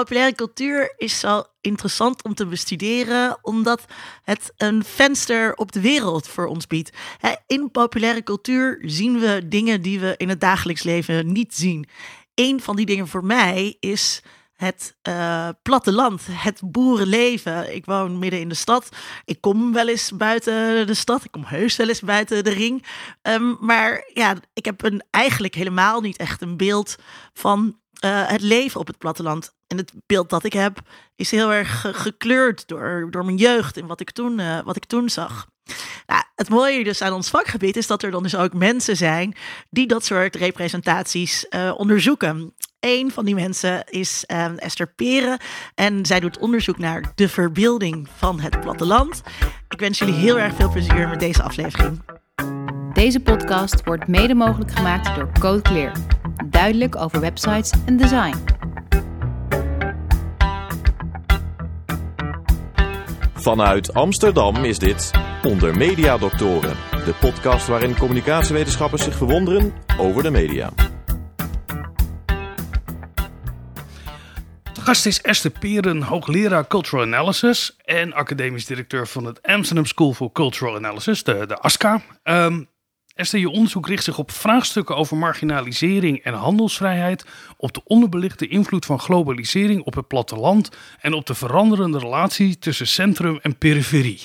populaire cultuur is zo interessant om te bestuderen, omdat het een venster op de wereld voor ons biedt. In populaire cultuur zien we dingen die we in het dagelijks leven niet zien. Een van die dingen voor mij is het uh, platteland, het boerenleven. Ik woon midden in de stad. Ik kom wel eens buiten de stad. Ik kom heus wel eens buiten de ring. Um, maar ja, ik heb een, eigenlijk helemaal niet echt een beeld van uh, het leven op het platteland. En het beeld dat ik heb is heel erg gekleurd door, door mijn jeugd en wat ik toen, uh, wat ik toen zag. Nou, het mooie dus aan ons vakgebied is dat er dan dus ook mensen zijn die dat soort representaties uh, onderzoeken. Een van die mensen is uh, Esther Peren en zij doet onderzoek naar de verbeelding van het platteland. Ik wens jullie heel erg veel plezier met deze aflevering. Deze podcast wordt mede mogelijk gemaakt door Code Clear. Duidelijk over websites en design. Vanuit Amsterdam is dit Onder Media Doctoren, de podcast waarin communicatiewetenschappers zich verwonderen over de media. De gast is Esther Peren, hoogleraar Cultural Analysis en academisch directeur van het Amsterdam School for Cultural Analysis, de, ASCA. Esther, je onderzoek richt zich op vraagstukken over marginalisering en handelsvrijheid, op de onderbelichte invloed van globalisering op het platteland en op de veranderende relatie tussen centrum en periferie.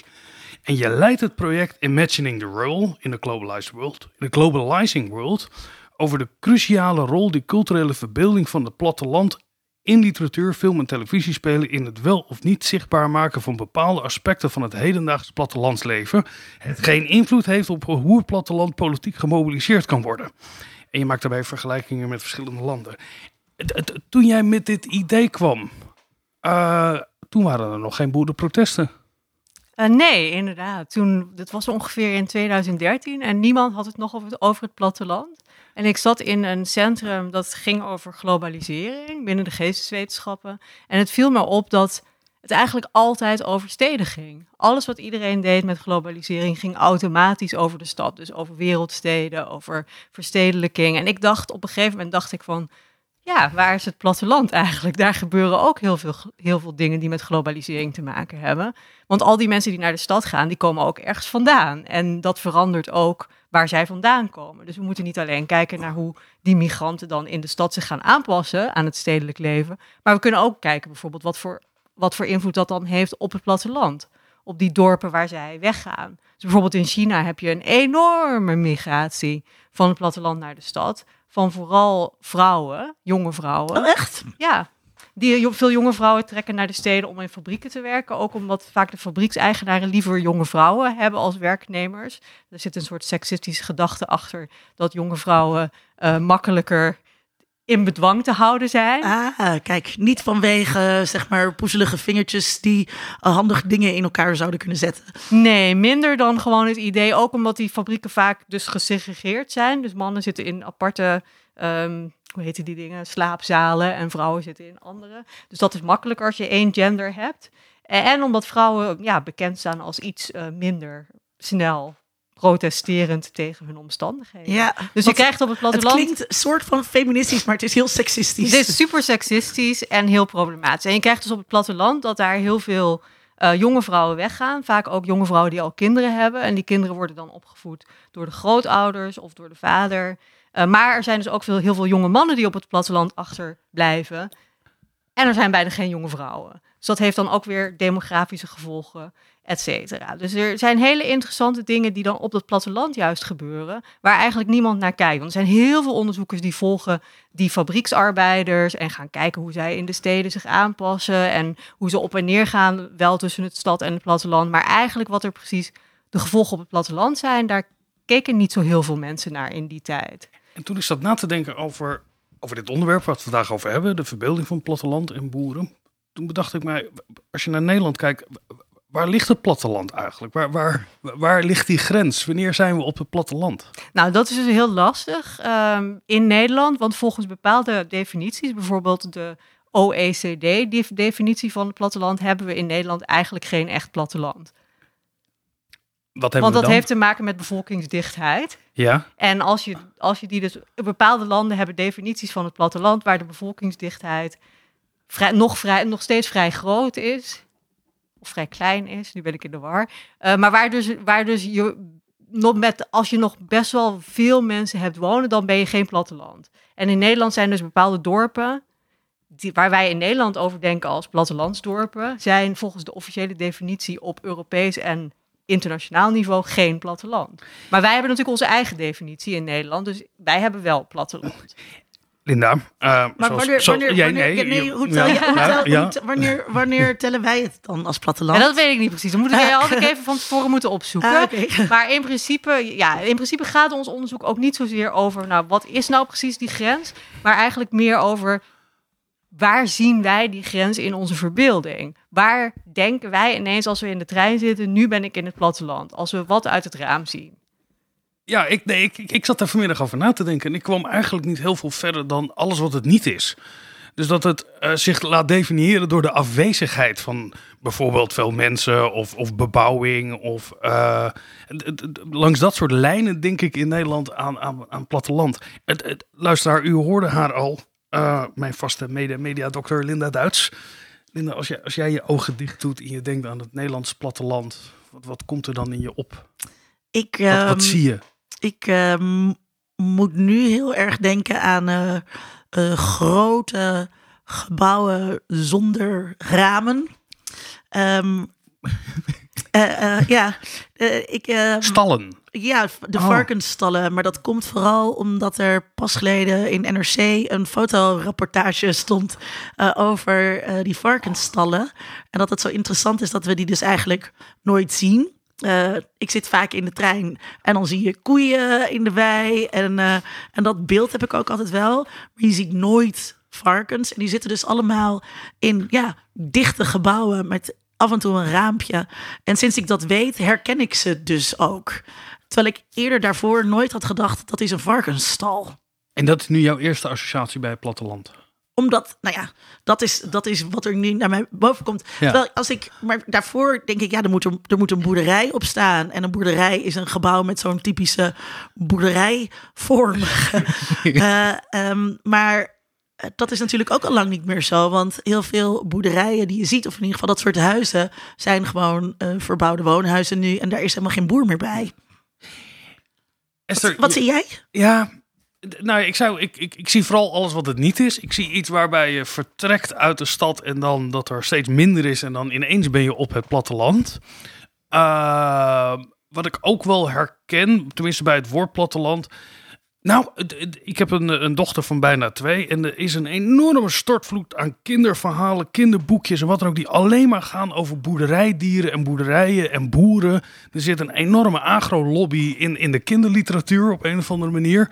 En je leidt het project Imagining the Role in the Globalized World, in the Globalizing World, over de cruciale rol die culturele verbeelding van het platteland in literatuur, film en televisie spelen in het wel of niet zichtbaar maken van bepaalde aspecten van het hedendaagse plattelandsleven, hetgeen invloed heeft op hoe het platteland politiek gemobiliseerd kan worden. En je maakt daarbij vergelijkingen met verschillende landen. Toen jij met dit idee kwam, uh, toen waren er nog geen boerenprotesten. Uh, nee, inderdaad. Toen, dat was ongeveer in 2013 en niemand had het nog over het, over het platteland. En ik zat in een centrum dat ging over globalisering binnen de geesteswetenschappen. En het viel me op dat het eigenlijk altijd over steden ging. Alles wat iedereen deed met globalisering ging automatisch over de stad. Dus over wereldsteden, over verstedelijking. En ik dacht op een gegeven moment dacht ik van ja, waar is het platteland eigenlijk? Daar gebeuren ook heel veel, heel veel dingen die met globalisering te maken hebben. Want al die mensen die naar de stad gaan, die komen ook ergens vandaan. En dat verandert ook waar zij vandaan komen. Dus we moeten niet alleen kijken naar hoe die migranten dan in de stad zich gaan aanpassen aan het stedelijk leven. Maar we kunnen ook kijken bijvoorbeeld wat voor, wat voor invloed dat dan heeft op het platteland. Op die dorpen waar zij weggaan. Dus bijvoorbeeld in China heb je een enorme migratie van het platteland naar de stad van vooral vrouwen, jonge vrouwen. Oh, echt? Ja. Die, veel jonge vrouwen trekken naar de steden om in fabrieken te werken. Ook omdat vaak de fabriekseigenaren liever jonge vrouwen hebben als werknemers. Er zit een soort seksistische gedachte achter dat jonge vrouwen uh, makkelijker in bedwang te houden zijn. Ah, kijk, niet vanwege zeg maar poezelige vingertjes die uh, handig dingen in elkaar zouden kunnen zetten. Nee, minder dan gewoon het idee. Ook omdat die fabrieken vaak dus gesegregeerd zijn. Dus mannen zitten in aparte, um, hoe heet die dingen, slaapzalen en vrouwen zitten in andere. Dus dat is makkelijker als je één gender hebt. En omdat vrouwen ja, bekend staan als iets uh, minder snel protesterend tegen hun omstandigheden. Ja, dus je krijgt op het platteland... Het klinkt een soort van feministisch, maar het is heel seksistisch. Het is super seksistisch en heel problematisch. En je krijgt dus op het platteland dat daar heel veel uh, jonge vrouwen weggaan. Vaak ook jonge vrouwen die al kinderen hebben. En die kinderen worden dan opgevoed door de grootouders of door de vader. Uh, maar er zijn dus ook veel, heel veel jonge mannen die op het platteland achterblijven. En er zijn bijna geen jonge vrouwen. Dus dat heeft dan ook weer demografische gevolgen et cetera. Dus er zijn hele interessante dingen die dan op dat platteland juist gebeuren, waar eigenlijk niemand naar kijkt. Want er zijn heel veel onderzoekers die volgen die fabrieksarbeiders en gaan kijken hoe zij in de steden zich aanpassen en hoe ze op en neer gaan, wel tussen het stad en het platteland. Maar eigenlijk wat er precies de gevolgen op het platteland zijn, daar keken niet zo heel veel mensen naar in die tijd. En toen is dat na te denken over, over dit onderwerp wat we vandaag over hebben, de verbeelding van platteland en boeren. Toen bedacht ik mij, als je naar Nederland kijkt, Waar ligt het platteland eigenlijk? Waar, waar, waar ligt die grens? Wanneer zijn we op het platteland? Nou, dat is dus heel lastig um, in Nederland, want volgens bepaalde definities, bijvoorbeeld de OECD-definitie van het platteland, hebben we in Nederland eigenlijk geen echt platteland. Wat hebben Want dat heeft te maken met bevolkingsdichtheid. Ja. En als je, als je die dus, bepaalde landen hebben definities van het platteland waar de bevolkingsdichtheid vrij, nog, vrij, nog steeds vrij groot is. Of vrij klein is, nu ben ik in de war. Uh, maar waar dus, waar dus je nog met, als je nog best wel veel mensen hebt wonen, dan ben je geen platteland. En in Nederland zijn dus bepaalde dorpen, die, waar wij in Nederland over denken als plattelandsdorpen, zijn volgens de officiële definitie op Europees en internationaal niveau geen platteland. Maar wij hebben natuurlijk onze eigen definitie in Nederland, dus wij hebben wel platteland. Linda, uh, maar zoals, wanneer, wanneer, jij, wanneer, nee, nee, hoe tel je, hoe tel, hoe tel- wanneer, wanneer tellen wij het dan als platteland? Ja, dat weet ik niet precies. Dan moeten we altijd even van tevoren moeten opzoeken. Ah, oké. Maar in principe, ja, in principe gaat ons onderzoek ook niet zozeer over, nou, wat is nou precies die grens? Maar eigenlijk meer over waar zien wij die grens in onze verbeelding? Waar denken wij ineens als we in de trein zitten, nu ben ik in het platteland? Als we wat uit het raam zien. Ja, ik, nee, ik, ik, zat daar vanmiddag over na te denken. En ik kwam eigenlijk niet heel veel verder dan alles wat het niet is. Dus dat het eh, zich laat definiëren door de afwezigheid van bijvoorbeeld veel mensen of, of bebouwing. Of d- langs dat soort lijnen denk ik in Nederland aan, aan, aan platteland. Het, het, u hoorde haar al. Uh, mijn vaste mediadokter Linda Duits. Linda, als, jij, als jij je ogen dicht doet en je denkt aan het Nederlands platteland. Wat, wat komt er dan in je op? Ik, Wat, wat ehm, zie je? ik ehm, moet nu heel erg denken aan eh, eh, grote gebouwen zonder ramen. Ehm, eh, eh, ja, eh, ik, Stallen. ja, de Oh. varkensstallen. Maar dat komt vooral omdat er pas geleden in NRC een fotorapportage stond eh, over eh, die varkensstallen. En dat het zo interessant is dat we die dus eigenlijk nooit zien. Eh, ik zit vaak in de trein en dan zie je koeien in de wei. En, eh, en dat beeld heb ik ook altijd wel. Maar je ziet nooit varkens. En die zitten dus allemaal in ja, dichte gebouwen met af en toe een raampje. En sinds ik dat weet, herken ik ze dus ook. Terwijl ik eerder daarvoor nooit had gedacht dat is een varkensstal. En dat is nu jouw eerste associatie bij het platteland. Omdat, nou ja, dat is, dat is wat er nu naar mij boven komt. Ja. Terwijl als ik, maar daarvoor denk ik, ja, er moet, er, er moet een boerderij op staan. En een boerderij is een gebouw met zo'n typische boerderijvorm. Ehm, maar dat is natuurlijk ook al lang niet meer zo. Want heel veel boerderijen die je ziet, of in ieder geval dat soort huizen, zijn gewoon eh, verbouwde woonhuizen nu. En daar is helemaal geen boer meer bij. Esther, Wat zie jij? Ja, nou, ik, zou, ik, ik, ik zie vooral alles wat het niet is. Ik zie iets waarbij je vertrekt uit de stad en dan dat er steeds minder is en dan ineens ben je op het platteland. Uh, wat ik ook wel herken, tenminste bij het woord platteland. Nou, ik heb een, een dochter van bijna twee en er is een enorme stortvloed aan kinderverhalen, kinderboekjes en wat dan ook, die alleen maar gaan over boerderijdieren en boerderijen en boeren. Er zit een enorme agro-lobby in, in de kinderliteratuur op een of andere manier.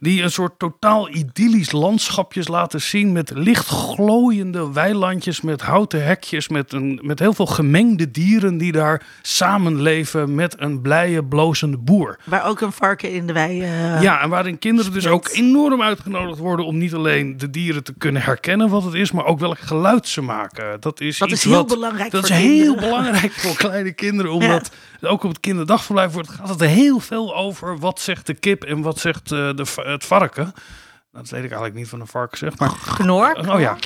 Die een soort totaal idyllisch landschapjes laten zien met licht glooiende weilandjes, met houten hekjes, met, een, met heel veel gemengde dieren die daar samenleven met een blije, blozende boer. Waar ook een varken in de wei. eh, Ja, en waarin kinderen dus ook enorm uitgenodigd worden om niet alleen de dieren te kunnen herkennen wat het is, maar ook welk geluid ze maken. Dat is, Dat iets is heel wat, belangrijk Dat is voor heel kinderen. belangrijk voor kleine kinderen, omdat ook op het kinderdagverblijf wordt gaat het heel veel over wat zegt de kip en wat zegt eh, de, het varken. Dat weet ik eigenlijk niet van een varken zeg, maar Knor. oh ja.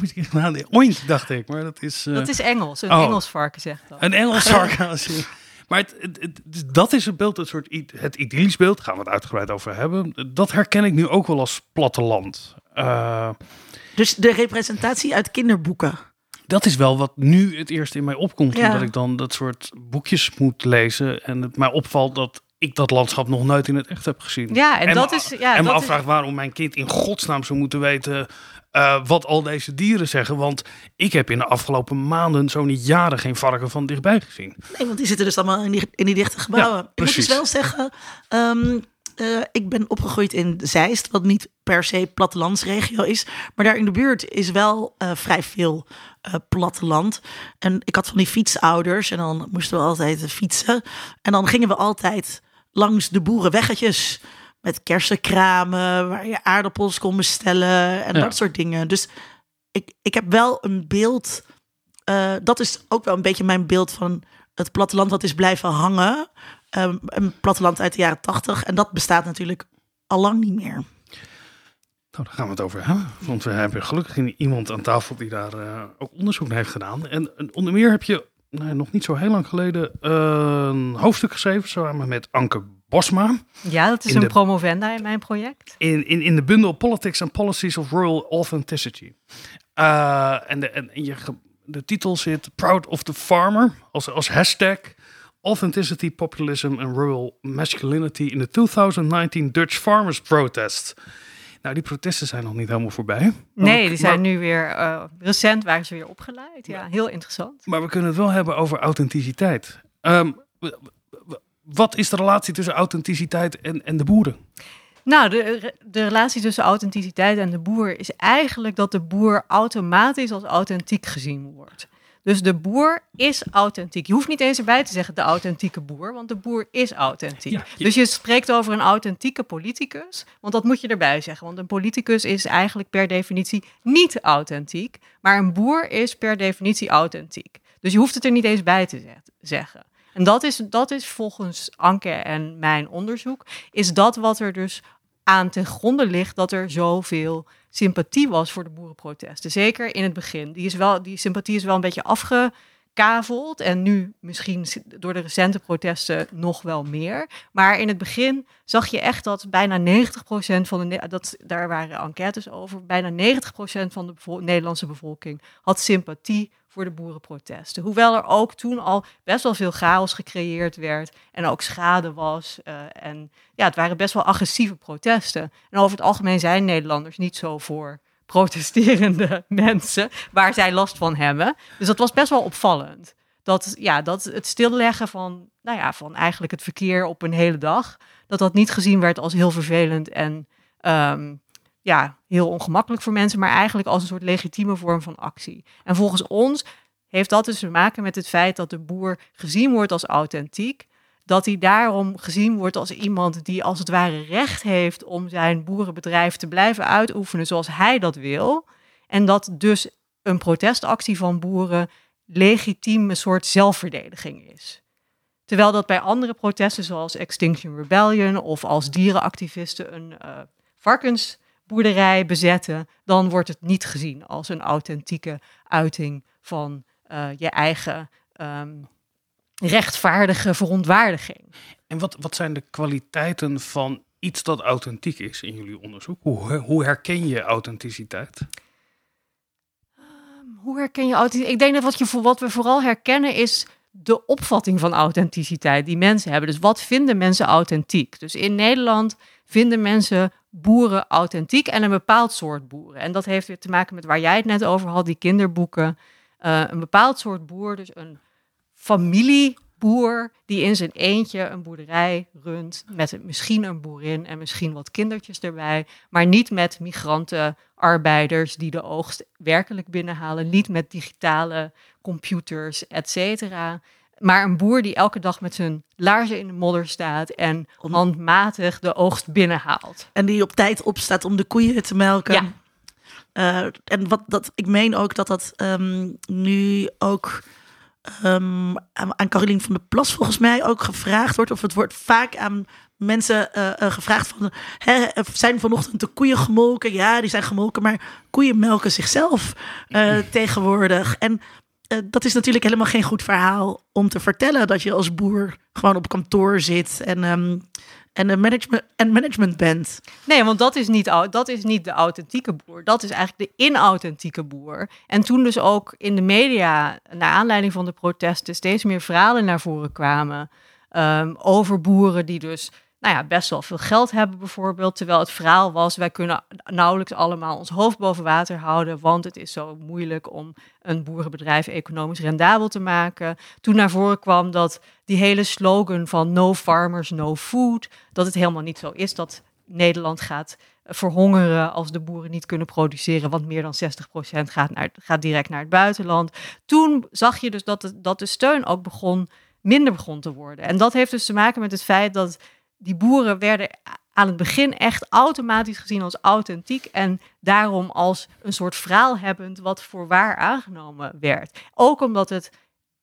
Oink, dacht ik, maar dat is. eh, Dat is Engels. Een Oh. Engels varken zegt dat. een Engels sarcasme. Maar het, het, het- dus dat is het beeld, het soort het idyllisch beeld, gaan we het uitgebreid over hebben. Dat herken ik nu ook wel als platteland. Eh, Dus de representatie uit kinderboeken. dat is wel wat nu het eerst in mij opkomt, Ja. omdat ik dan dat soort boekjes moet lezen en het mij opvalt dat ik dat landschap nog nooit in het echt heb gezien. Ja, en, dat me- is... Ja, en me dat is- afvraag waarom mijn kind in godsnaam zou moeten weten eh, wat al deze dieren zeggen. Want ik heb in de afgelopen maanden, zo niet jaren, geen varken van dichtbij gezien. Nee, want die zitten dus allemaal in die, in die dichte gebouwen. Ja, ik moet dus wel zeggen, ehm, eh, ik ben opgegroeid in Zeist, wat niet per se plattelandsregio is. Maar daar in de buurt is wel eh, vrij veel eh, platteland. En ik had van die fietsouders en dan moesten we altijd fietsen. En dan gingen we altijd langs de boerenweggetjes met kersenkramen, waar je aardappels kon bestellen en Ja. dat soort dingen. Dus ik, ik heb wel een beeld. dat is ook wel een beetje mijn beeld van het platteland wat is blijven hangen. Ehm, een platteland uit de jaren tachtig. En dat bestaat natuurlijk al lang niet meer. Nou, daar gaan we het over hebben. Want we hebben gelukkig iemand aan tafel die daar uh, ook onderzoek naar heeft gedaan. En, onder meer heb je nou, nog niet zo heel lang geleden een hoofdstuk geschreven samen met Anke Bosma. Ja, dat is een promovenda in mijn project. In, in, in de bundel Politics and Policies of Rural Authenticity. Uh, en de, en je, de titel zit Proud of the Farmer als, als hashtag. Authenticity, Populism and Rural Masculinity in the 2019 Dutch Farmers Protest. Nou, die protesten zijn nog niet helemaal voorbij. Nee, die zijn nu weer, uh, recent waren ze weer opgeleid. Ja, heel interessant. Maar we kunnen het wel hebben over authenticiteit. Um, wat is de relatie tussen authenticiteit en, en de boeren? Nou, de, de relatie tussen authenticiteit en de boer is eigenlijk dat de boer automatisch als authentiek gezien wordt. Dus de boer is authentiek. Je hoeft niet eens erbij te zeggen de authentieke boer, want de boer is authentiek. Dus je spreekt over een authentieke politicus, want dat moet je erbij zeggen. Want een politicus is eigenlijk per definitie niet authentiek, maar een boer is per definitie authentiek. Dus je hoeft het er niet eens bij te zeggen. En dat is, dat is volgens Anke en mijn onderzoek, is dat wat er dus aan ten gronde ligt dat er zoveel sympathie was voor de boerenprotesten. Zeker in het begin. Die, is wel, die sympathie is wel een beetje afgekaveld. En nu misschien door de recente protesten nog wel meer. Maar in het begin zag je echt dat bijna 90% van de. Dat, daar waren enquêtes over. Bijna 90% van de Nederlandse bevolking had sympathie voor de boerenprotesten. Hoewel er ook toen al best wel veel chaos gecreëerd werd en ook schade was. Uh, en ja, het waren best wel agressieve protesten. En over het algemeen zijn Nederlanders niet zo voor protesterende mensen waar zij last van hebben. Dus dat was best wel opvallend. Dat, ja, dat het stilleggen van, nou ja, van eigenlijk het verkeer op een hele dag, dat dat niet gezien werd als heel vervelend en um, ja, heel ongemakkelijk voor mensen, maar eigenlijk als een soort legitieme vorm van actie. En volgens ons heeft dat dus te maken met het feit dat de boer gezien wordt als authentiek. Dat hij daarom gezien wordt als iemand die als het ware recht heeft om zijn boerenbedrijf te blijven uitoefenen zoals hij dat wil. En dat dus een protestactie van boeren legitiem een soort zelfverdediging is. Terwijl dat bij andere protesten zoals Extinction Rebellion of als dierenactivisten een uh, varkens boerderij bezetten, dan wordt het niet gezien als een authentieke uiting van uh, je eigen um, rechtvaardige verontwaardiging. En wat, wat zijn de kwaliteiten van iets dat authentiek is in jullie onderzoek? Hoe, hoe herken je authenticiteit? Um, hoe herken je authenticiteit? Ik denk dat wat, je, wat we vooral herkennen is de opvatting van authenticiteit die mensen hebben. Dus wat vinden mensen authentiek? Dus in Nederland vinden mensen boeren authentiek en een bepaald soort boeren. En dat heeft weer te maken met waar jij het net over had, die kinderboeken. Uh, een bepaald soort boer, dus een familieboer die in zijn eentje een boerderij runt met misschien een boerin en misschien wat kindertjes erbij, maar niet met migrantenarbeiders die de oogst werkelijk binnenhalen, niet met digitale computers, et cetera. Maar een boer die elke dag met zijn laarzen in de modder staat en handmatig de oogst binnenhaalt. En die op tijd opstaat om de koeien te melken. Ja. Uh, en wat dat, ik meen ook dat dat um, nu ook um, aan Caroline van der Plas volgens mij ook gevraagd wordt. Of het wordt vaak aan mensen uh, uh, gevraagd van... Hè, zijn vanochtend de koeien gemolken? Ja, die zijn gemolken, maar koeien melken zichzelf tegenwoordig. En dat is natuurlijk helemaal geen goed verhaal om te vertellen dat je als boer gewoon op kantoor zit en, um, en, een management, en management bent. Nee, want dat is, niet, dat is niet de authentieke boer. Dat is eigenlijk de inauthentieke boer. En toen dus ook in de media, naar aanleiding van de protesten, steeds meer verhalen naar voren kwamen um, over boeren die dus nou ja, best wel veel geld hebben bijvoorbeeld. Terwijl het verhaal was, wij kunnen nauwelijks allemaal ons hoofd boven water houden, want het is zo moeilijk om een boerenbedrijf economisch rendabel te maken. Toen naar voren kwam dat die hele slogan van no farmers, no food, dat het helemaal niet zo is dat Nederland gaat verhongeren als de boeren niet kunnen produceren, want meer dan 60% gaat, naar, gaat direct naar het buitenland. Toen zag je dus dat de, dat de steun ook begon minder begon te worden. En dat heeft dus te maken met het feit dat die boeren werden aan het begin echt automatisch gezien als authentiek en daarom als een soort verhaalhebbend wat voor waar aangenomen werd. Ook omdat het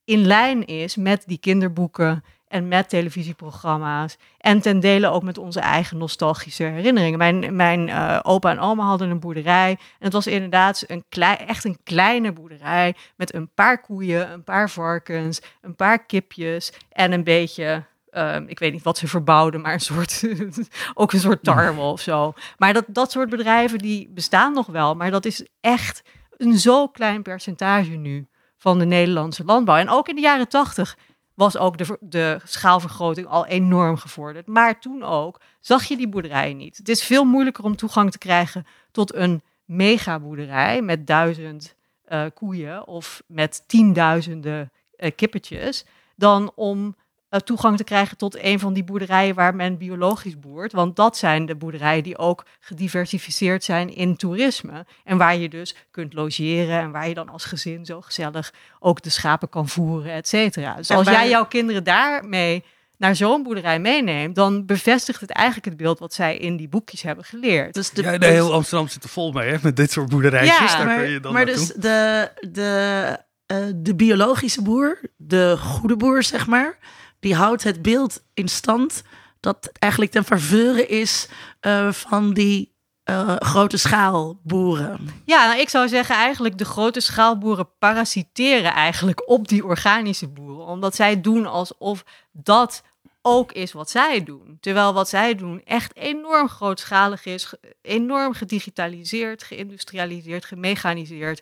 in lijn is met die kinderboeken en met televisieprogramma's. En ten dele ook met onze eigen nostalgische herinneringen. Mijn, mijn uh, opa en oma hadden een boerderij. En het was inderdaad een klei, echt een kleine boerderij. Met een paar koeien, een paar varkens, een paar kipjes en een beetje Um, ik weet niet wat ze verbouwden, maar een soort, ook een soort tarwe of zo. Maar dat, dat soort bedrijven die bestaan nog wel, maar dat is echt een zo klein percentage nu van de Nederlandse landbouw. En ook in de jaren tachtig was ook de, de schaalvergroting al enorm gevorderd. Maar toen ook zag je die boerderijen niet. Het is veel moeilijker om toegang te krijgen tot een megaboerderij met duizend uh, koeien of met tienduizenden uh, kippetjes, dan om toegang te krijgen tot een van die boerderijen waar men biologisch boert. Want dat zijn de boerderijen die ook gediversificeerd zijn in toerisme. En waar je dus kunt logeren en waar je dan als gezin zo gezellig ook de schapen kan voeren, et cetera. Dus als jij jouw kinderen daarmee naar zo'n boerderij meeneemt, dan bevestigt het eigenlijk het beeld wat zij in die boekjes hebben geleerd. Dus de, ja, de heel Amsterdam zit er vol mee, hè, met dit soort boerderijtjes. Ja, maar, je dan maar dus de, de, uh, de biologische boer, de goede boer, zeg maar, die houdt het beeld in stand dat eigenlijk ten faveur is uh, van die uh, grote schaalboeren. Ja, nou, ik zou zeggen eigenlijk de grote schaalboeren parasiteren eigenlijk op die organische boeren. Omdat zij doen alsof dat ook is wat zij doen. Terwijl wat zij doen echt enorm grootschalig is, enorm gedigitaliseerd, geïndustrialiseerd, gemechaniseerd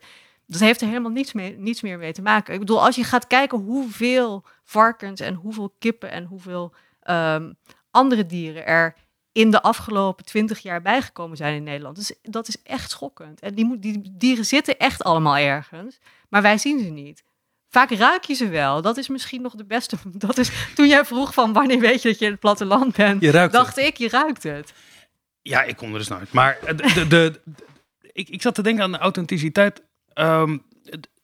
dat heeft er helemaal niets, mee, niets meer mee te maken. Ik bedoel, als je gaat kijken hoeveel varkens en hoeveel kippen en hoeveel um, andere dieren er in de afgelopen twintig jaar bijgekomen zijn in Nederland. Dus dat is echt schokkend. En die, die dieren zitten echt allemaal ergens, maar wij zien ze niet. Vaak ruik je ze wel. Dat is misschien nog de beste. Dat is toen jij vroeg van wanneer weet je dat je in het platteland bent. Je ruikt dacht ik, je ruikt het. Ja, ik kom er dus nooit. Maar de, de, de, ik, ik zat te denken aan de authenticiteit Um,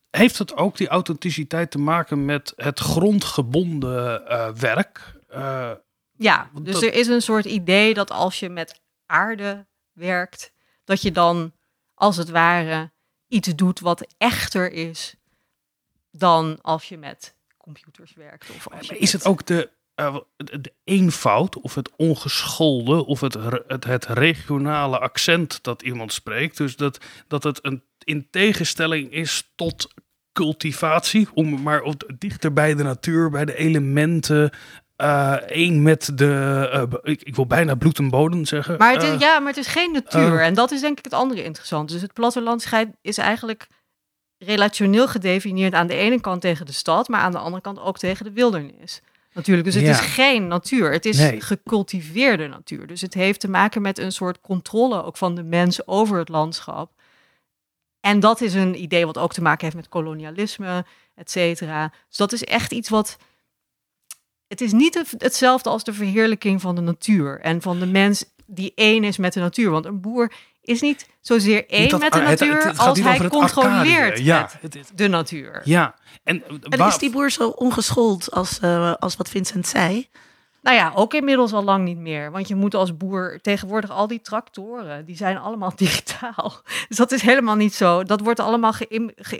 heeft het ook die authenticiteit te maken met het grondgebonden uh, werk? Uh, ja, dus er is een soort idee dat als je met aarde werkt, dat je dan als het ware iets doet wat echter is dan als je met computers werkt. Of als is het ook de, uh, de eenvoud of het ongeschoolde of het, het, het regionale accent dat iemand spreekt? Dus dat, dat het een in tegenstelling is tot cultivatie, om maar dichter bij de natuur, bij de elementen, uh, één met de, uh, ik, ik, wil bijna bloed en bodem zeggen. Maar het is, uh, ja, maar het is geen natuur. en dat is denk ik het andere interessant. Dus het plattelandscheid is eigenlijk relationeel gedefinieerd aan de ene kant tegen de stad, maar aan de andere kant ook tegen de wildernis. Natuurlijk, dus het ja. is geen natuur. Het is nee. gecultiveerde natuur. Dus het heeft te maken met een soort controle ook van de mens over het landschap. En dat is een idee wat ook te maken heeft met kolonialisme, et cetera. Dus dat is echt iets wat. Het is niet hetzelfde als de verheerlijking van de natuur en van de mens die één is met de natuur. Want een boer is niet zozeer één met de natuur het, als hij controleert ja, de natuur. Ja, en, en is die boer zo ongeschoold als, uh, als wat Vincent zei? Nou ja, ook inmiddels al lang niet meer. Want je moet als boer tegenwoordig al die tractoren, die zijn allemaal digitaal. Dus dat is helemaal niet zo. Dat wordt allemaal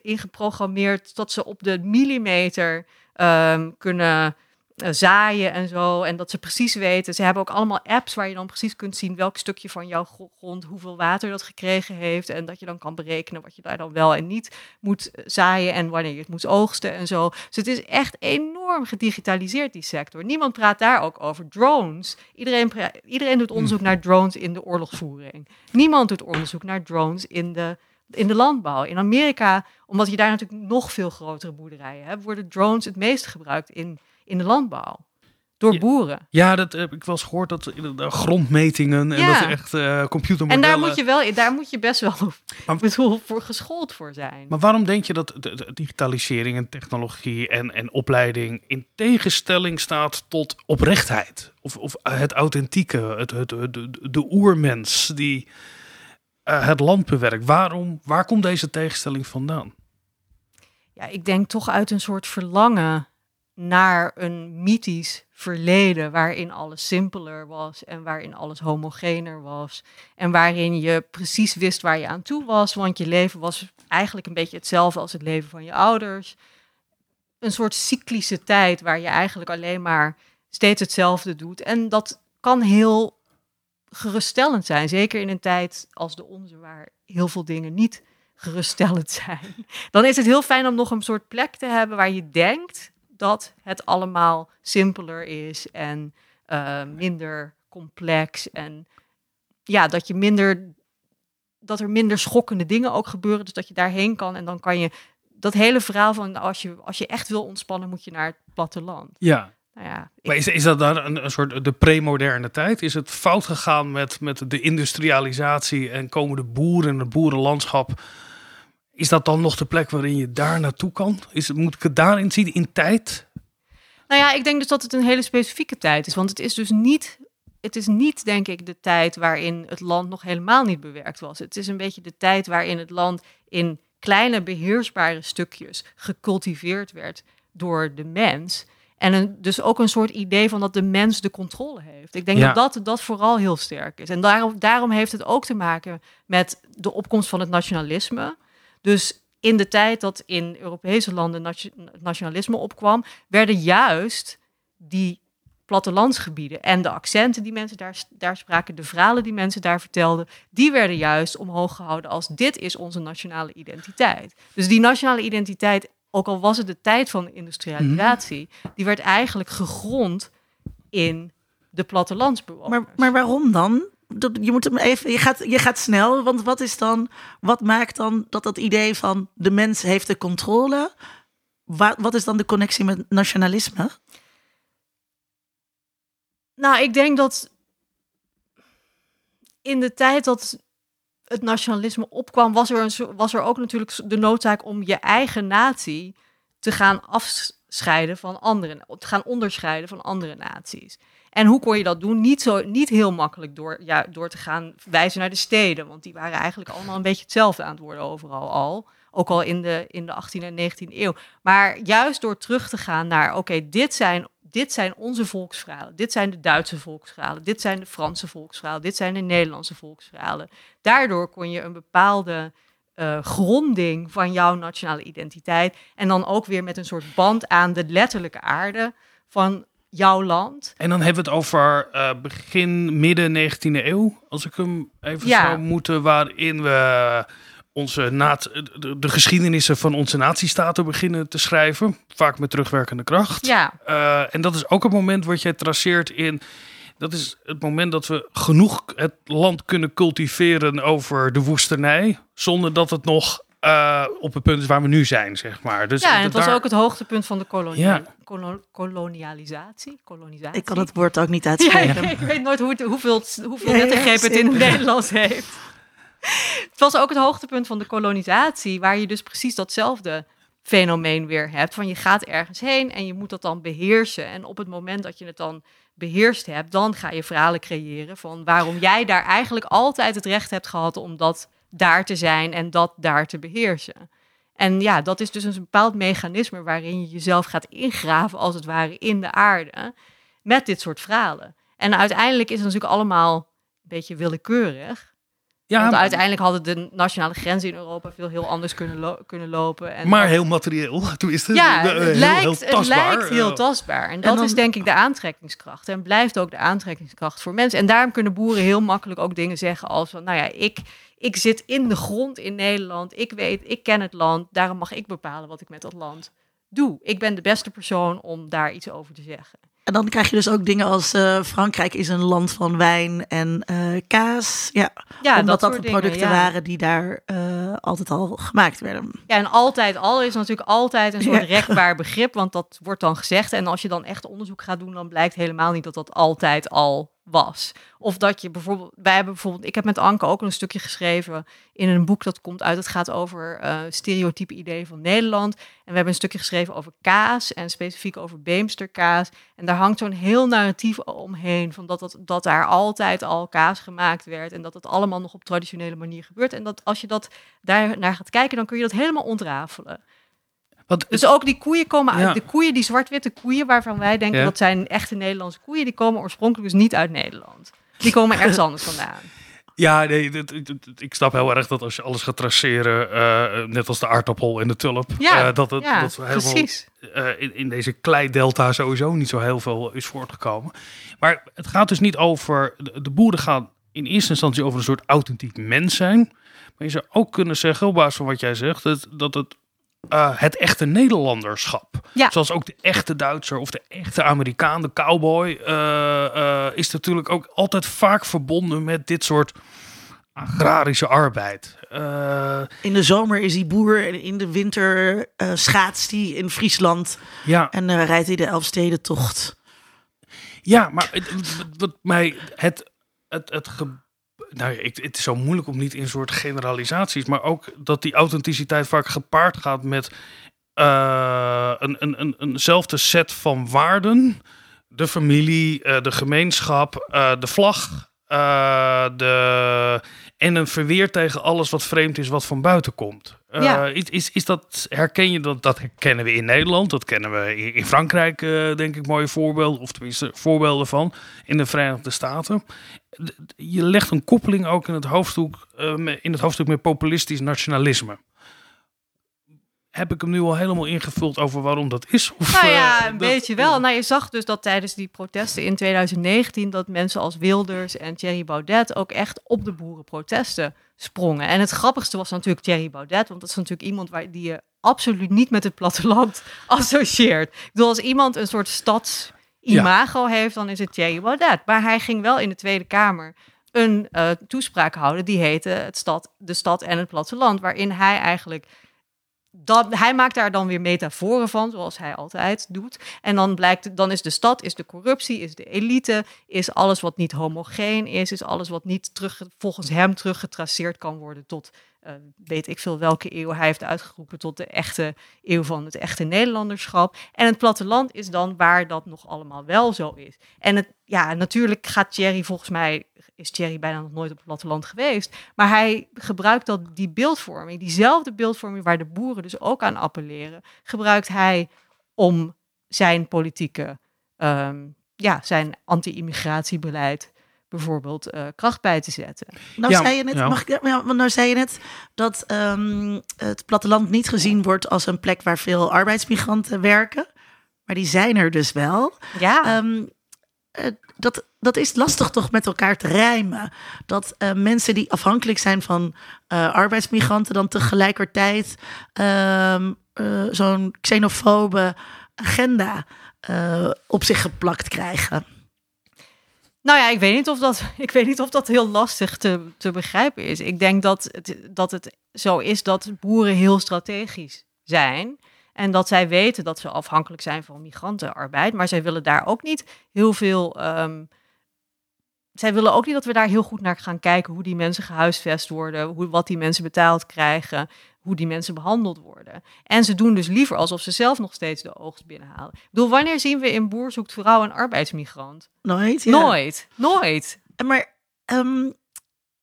ingeprogrammeerd tot ze op de millimeter um, kunnen zaaien en zo. En dat ze precies weten. Ze hebben ook allemaal apps waar je dan precies kunt zien welk stukje van jouw grond, hoeveel water dat gekregen heeft. En dat je dan kan berekenen wat je daar dan wel en niet moet eh, zaaien en wanneer je het moet oogsten en zo. Dus het is echt enorm gedigitaliseerd, die sector. Niemand praat daar ook over drones. Iedereen, iedereen doet onderzoek naar drones in de oorlogsvoering. Niemand doet onderzoek naar drones in de in de landbouw. In Amerika, omdat je daar natuurlijk nog veel grotere boerderijen hebt, worden drones het meest gebruikt in in de landbouw. Door boeren. Ja, dat heb ik wel eens gehoord. Dat de grondmetingen en dat echt uh, computermodellen. En daar moet je wel, daar moet je best wel maar, bedoel, voor geschoold voor zijn. Maar waarom denk je dat de, digitalisering en technologie en, en opleiding in tegenstelling staat tot oprechtheid? Of, of het authentieke, het, het, de, de oermens die uh, het land bewerkt. Waarom, waar komt deze tegenstelling vandaan? Ja, ik denk toch uit een soort verlangen naar een mythisch verleden waarin alles simpeler was en waarin alles homogener was en waarin je precies wist waar je aan toe was, want je leven was eigenlijk een beetje hetzelfde als het leven van je ouders. Een soort cyclische tijd waar je eigenlijk alleen maar steeds hetzelfde doet. En dat kan heel geruststellend zijn. Zeker in een tijd als de onze, waar heel veel dingen niet geruststellend zijn. Dan is het heel fijn om nog een soort plek te hebben waar je denkt dat het allemaal simpeler is en uh, minder complex. En ja, dat je minder dat er minder schokkende dingen ook gebeuren. Dus dat je daarheen kan en dan kan je dat hele verhaal van als je, als je echt wil ontspannen, moet je naar het platteland. Ja. Nou ja, ik- Maar is, is dat dan een, een soort de premoderne tijd? Is het fout gegaan met, met de industrialisatie en komen de boeren en het boerenlandschap? Is dat dan nog de plek waarin je daar naartoe kan? Is het, moet ik het daarin zien in tijd? Nou ja, ik denk dus dat het een hele specifieke tijd is. Want het is dus niet, het is niet, denk ik, de tijd waarin het land nog helemaal niet bewerkt was. Het is een beetje de tijd waarin het land in kleine beheersbare stukjes gecultiveerd werd door de mens. En een, dus ook een soort idee van dat de mens de controle heeft. Ik denk Ja. dat, dat dat vooral heel sterk is. En daarom, daarom heeft het ook te maken met de opkomst van het nationalisme. Dus in de tijd dat in Europese landen nation- nationalisme opkwam, werden juist die plattelandsgebieden en de accenten die mensen daar, daar spraken, de verhalen die mensen daar vertelden, die werden juist omhoog gehouden als dit is onze nationale identiteit. Dus die nationale identiteit, ook al was het de tijd van industrialisatie, die werd eigenlijk gegrond in de plattelandsbewoners. Maar, maar waarom dan? Je moet hem even, je gaat, je gaat snel, want wat is dan, wat maakt dan dat dat idee van de mens heeft de controle? Wa- wat is dan de connectie met nationalisme? Nou, ik denk dat in de tijd dat het nationalisme opkwam, was er, een, was er ook natuurlijk de noodzaak om je eigen natie te gaan afscheiden van andere, te gaan onderscheiden van andere naties. En hoe kon je dat doen? Niet, zo, niet heel makkelijk door, ja, door te gaan wijzen naar de steden, want die waren eigenlijk allemaal een beetje hetzelfde aan het worden overal al. Ook al in de, in de 18e en 19e eeuw. Maar juist door terug te gaan naar, oké, dit, zijn, dit zijn onze volksverhalen. Dit zijn de Duitse volksverhalen. Dit zijn de Franse volksverhalen. Dit zijn de Nederlandse volksverhalen. Daardoor kon je een bepaalde eh, gronding van jouw nationale identiteit. En dan ook weer met een soort band aan de letterlijke aarde van jouw land. En dan hebben we het over eh, begin, midden 19e eeuw, als ik hem even Ja. zou moeten, waarin we onze naat, de, de geschiedenissen van onze natiestaten beginnen te schrijven, vaak met terugwerkende kracht. Ja, Eh, en dat is ook het moment wat jij traceert in. Dat is het moment dat we genoeg het land kunnen cultiveren over de woestenij. Zonder dat het nog eh, op het punt waar we nu zijn, zeg maar. Dus ja en het was ook het hoogtepunt van de kolonia- Ja. kolo- kolonialisatie. kolonisatie. Ik kan het woord ook niet Ja, uitspreken. ik weet nooit hoe het, hoeveel, hoeveel Ja, ja, lettergrepen het in het. Nederlands heeft. Het was ook het hoogtepunt van de kolonisatie, waar je dus precies datzelfde fenomeen weer hebt. Van je gaat ergens heen en je moet dat dan beheersen. En op het moment dat je het dan beheerst hebt, dan ga je verhalen creëren van waarom jij daar eigenlijk altijd het recht hebt gehad om dat daar te zijn en dat daar te beheersen. En ja, dat is dus een bepaald mechanisme waarin je jezelf gaat ingraven, als het ware, in de aarde met dit soort verhalen. En uiteindelijk is het natuurlijk allemaal een beetje willekeurig. ja, Want uiteindelijk hadden de nationale grenzen in Europa veel heel anders kunnen, lo- kunnen lopen. En maar heel materieel. Het ja, eh, heel, het, lijkt, heel het tastbaar. lijkt heel Eh, tastbaar. En dat dan- is denk ik de aantrekkingskracht. En blijft ook de aantrekkingskracht voor mensen. En daarom kunnen boeren heel makkelijk ook dingen zeggen als van... nou ja, ik, ik zit in de grond in Nederland. Ik weet, ik ken het land. Daarom mag ik bepalen wat ik met dat land doe. Ik ben de beste persoon om daar iets over te zeggen. En dan krijg je dus ook dingen als eh, Frankrijk is een land van wijn en eh, kaas. Ja, Ja, omdat dat, de dingen, producten ja. waren die daar eh, altijd al gemaakt werden. Ja, en altijd al is natuurlijk altijd een soort Ja. rekbaar begrip, want dat wordt dan gezegd. En als je dan echt onderzoek gaat doen, dan blijkt helemaal niet dat dat altijd al was. Of dat je bijvoorbeeld, wij hebben bijvoorbeeld, ik heb met Anke ook een stukje geschreven in een boek dat komt uit, het gaat over eh stereotype ideeën van Nederland. En we hebben een stukje geschreven over kaas en specifiek over Beemsterkaas. En daar hangt zo'n heel narratief omheen van dat, dat, dat daar altijd al kaas gemaakt werd en dat het allemaal nog op traditionele manier gebeurt. En dat als je dat daar naar gaat kijken, dan kun je dat helemaal ontrafelen. Want Dus ook die koeien komen uit, de koeien, die zwart-witte koeien waarvan wij denken Ja. dat zijn echte Nederlandse koeien, die komen oorspronkelijk dus niet uit Nederland. Die komen ergens anders vandaan. Ja, nee, dit- dit- dit- ik snap heel erg dat als je alles gaat traceren, eh, net als de aardappel en de tulp, Ja, eh, dat het ja, dat helemaal precies. eh, in, in deze kleidelta sowieso niet zo heel veel is voortgekomen. Maar het gaat dus niet over, de, de boeren gaan in eerste instantie over een soort authentiek mens zijn. Maar je zou ook kunnen zeggen, op basis van wat jij zegt, dat, dat het eh, het echte Nederlanderschap. Ja. Zoals ook de echte Duitser of de echte Amerikaan, de cowboy, eh, eh, is natuurlijk ook altijd vaak verbonden met dit soort agrarische arbeid. Eh, In de zomer is hij boer en in de winter eh, schaatst hij in Friesland ja, en eh, rijdt hij de Elfstedentocht. ja, maar het, wat, wat mij het, het, het ge- nou, ja, ik, het is zo moeilijk om niet in soort generalisaties, maar ook dat die authenticiteit vaak gepaard gaat met eh, een, een, een, eenzelfde set van waarden. De familie, eh, de gemeenschap, eh, de vlag. de, en een verweer tegen alles wat vreemd is, wat van buiten komt. Ja. is, is, is dat, herken je dat? Dat herkennen we in Nederland. Dat kennen we in, in Frankrijk, denk ik, mooie voorbeelden. Of tenminste, voorbeelden van. In de Verenigde Staten. Je legt een koppeling ook in het hoofdstuk, eh, in het hoofdstuk met populistisch nationalisme. Heb ik hem nu al helemaal ingevuld over waarom dat is? Of, Nou eh, ja, een dat- beetje wel. Nou, je zag dus dat tijdens die protesten in 2019 dat mensen als Wilders en Thierry Baudet ook echt op de boerenprotesten sprongen. En het grappigste was natuurlijk Thierry Baudet, want dat is natuurlijk iemand waar die je absoluut niet met het platteland associeert. Ik bedoel, als iemand een soort stadsimago heeft, dan is het Thierry Baudet. Maar hij ging wel in de Tweede Kamer een eh, toespraak houden die heette het stad, De Stad en het Platteland, waarin hij eigenlijk dat, hij maakt daar dan weer metaforen van, zoals hij altijd doet. En dan blijkt, dan is de stad, is de corruptie, is de elite, is alles wat niet homogeen is, is alles wat niet terug, volgens hem teruggetraceerd kan worden tot, eh, weet ik veel welke eeuw hij heeft uitgeroepen, tot de echte eeuw van het echte Nederlanderschap. En het platteland is dan waar dat nog allemaal wel zo is. En het, ja, natuurlijk gaat Thierry volgens mij, is Thierry bijna nog nooit op het platteland geweest, maar hij gebruikt dat, die beeldvorming, diezelfde beeldvorming waar de boeren dus ook aan appelleren, gebruikt hij om zijn politieke, ehm, ja, zijn anti-immigratiebeleid bijvoorbeeld eh, kracht bij te zetten. Nou, Ja, zei je net, ja. mag ik, ja, want nou zei je net dat ehm, het platteland niet gezien wordt als een plek waar veel arbeidsmigranten werken. Maar die zijn er dus wel. Ja, Ehm, eh, dat, dat is lastig toch met elkaar te rijmen. Dat eh, mensen die afhankelijk zijn van eh, arbeidsmigranten dan tegelijkertijd ehm, eh, zo'n xenofobe agenda eh, op zich geplakt krijgen. Nou ja, ik weet niet of dat, ik weet niet of dat heel lastig te, te begrijpen is. Ik denk dat het, dat het zo is dat boeren heel strategisch zijn. En dat zij weten dat ze afhankelijk zijn van migrantenarbeid. Maar zij willen daar ook niet heel veel. ehm, zij willen ook niet dat we daar heel goed naar gaan kijken hoe die mensen gehuisvest worden, hoe, wat die mensen betaald krijgen, hoe die mensen behandeld worden. En ze doen dus liever alsof ze zelf nog steeds de oogst binnenhalen. Ik bedoel, wanneer zien we in Boer zoekt vrouw een arbeidsmigrant? Nooit? Ja. Nooit, nooit. Maar ehm,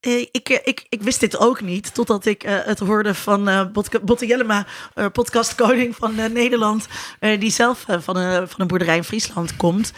eh, ik, eh, ik, ik wist dit ook niet, totdat ik eh, het hoorde van eh Botte, Botte Jellema, podcastkoning van Nederland, eh, die zelf van, een, van een boerderij in Friesland komt.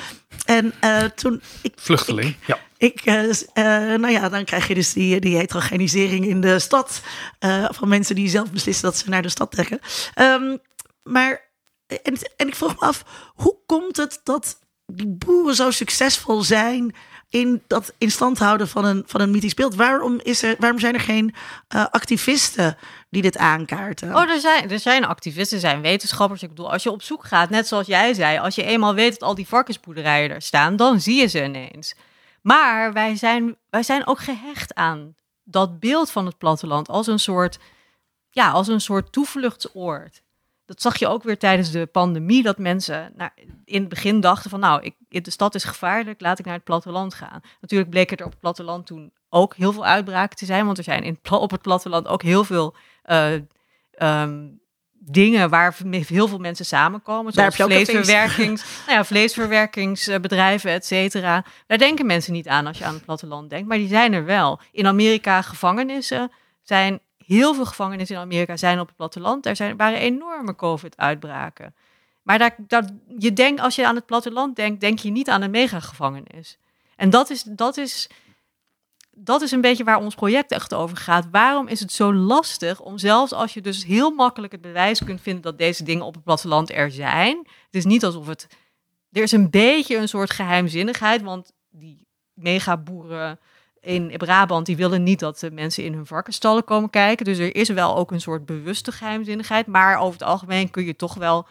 En eh, toen, ik, Vluchteling, ja. Ik, eh, eh, nou ja, dan krijg je dus die, die heterogenisering in de stad. eh, van mensen die zelf beslissen dat ze naar de stad trekken. Ehm, maar, en, en ik vroeg me af, hoe komt het dat die boeren zo succesvol zijn in dat in stand houden van een, van een mythisch beeld? Waarom, is er, waarom zijn er geen activisten die dit aankaarten? Oh, er zijn, er zijn activisten, zijn wetenschappers. Ik bedoel, als je op zoek gaat, net zoals jij zei, als je eenmaal weet dat al die varkensboerderijen er staan, dan zie je ze ineens. Maar wij zijn, wij zijn ook gehecht aan dat beeld van het platteland als een soort, ja, als een soort toevluchtsoord. Dat zag je ook weer tijdens de pandemie, dat mensen in het begin dachten van, nou, ik, de stad is gevaarlijk, laat ik naar het platteland gaan. Natuurlijk bleek er op het platteland toen ook heel veel uitbraken te zijn, want er zijn in, op het platteland ook heel veel eh, ehm, dingen waar heel veel mensen samenkomen. Daar Zoals feest. vleesverwerkings, nou ja, vleesverwerkingsbedrijven, et cetera. Daar denken mensen niet aan als je aan het platteland denkt, maar die zijn er wel. In Amerika gevangenissen zijn heel veel gevangenissen in Amerika zijn op het platteland. Er zijn, waren enorme COVID-uitbraken. Maar daar, daar, je denkt, als je aan het platteland denkt, denk je niet aan een megagevangenis. En dat is, dat is dat is een beetje waar ons project echt over gaat. Waarom is het zo lastig om zelfs als je dus heel makkelijk het bewijs kunt vinden dat deze dingen op het platteland er zijn. Het is niet alsof het. Er is een beetje een soort geheimzinnigheid, want die megaboeren in Brabant die willen niet dat de mensen in hun varkenstallen komen kijken. Dus er is wel ook een soort bewuste geheimzinnigheid. Maar over het algemeen kun je toch wel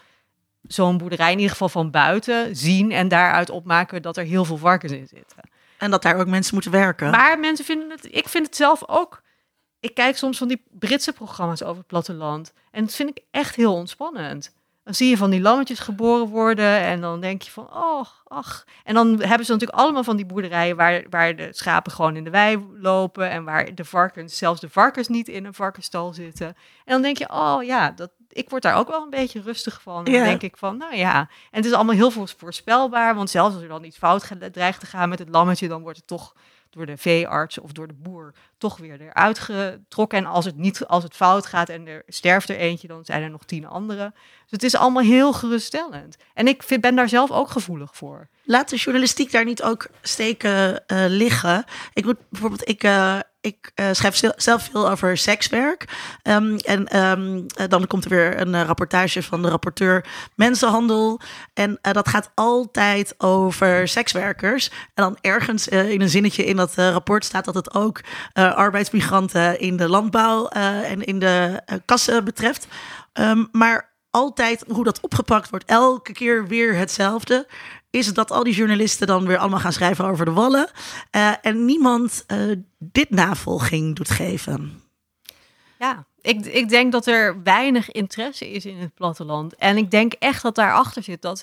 zo'n boerderij in ieder geval van buiten zien en daaruit opmaken dat er heel veel varkens in zitten. En dat daar ook mensen moeten werken. Maar mensen vinden het, ik vind het zelf ook. Ik kijk soms van die Britse programma's over het platteland. En dat vind ik echt heel ontspannend. Dan zie je van die lammetjes geboren worden en dan denk je van, oh, ach. En dan hebben ze natuurlijk allemaal van die boerderijen waar, waar de schapen gewoon in de wei lopen en waar de varkens, zelfs de varkens niet in een varkenstal zitten. En dan denk je, oh ja, dat, ik word daar ook wel een beetje rustig van. Dan Ja. denk ik van, nou ja. En het is allemaal heel voorspelbaar, want zelfs als er dan iets fout dreigt te gaan met het lammetje, dan wordt het toch door de veearts of door de boer toch weer eruit getrokken. En als het, niet, als het fout gaat en er sterft er eentje, dan zijn er nog tien andere. Dus het is allemaal heel geruststellend. En ik vind, ben daar zelf ook gevoelig voor. Laat de journalistiek daar niet ook steken eh, liggen. Ik moet bijvoorbeeld, ik, eh, ik eh, schrijf zel- zelf veel over sekswerk. Ehm, en ehm, eh, dan komt er weer een eh, rapportage van de rapporteur mensenhandel. En dat gaat altijd over sekswerkers. En dan ergens in een zinnetje in dat rapport staat dat het ook arbeidsmigranten in de landbouw en in de kassen betreft. Ehm, maar altijd hoe dat opgepakt wordt, elke keer weer hetzelfde. Is dat al die journalisten dan weer allemaal gaan schrijven over de wallen. eh, en niemand eh, dit navolging doet geven. Ja, ik, ik denk dat er weinig interesse is in het platteland. En ik denk echt dat daarachter zit dat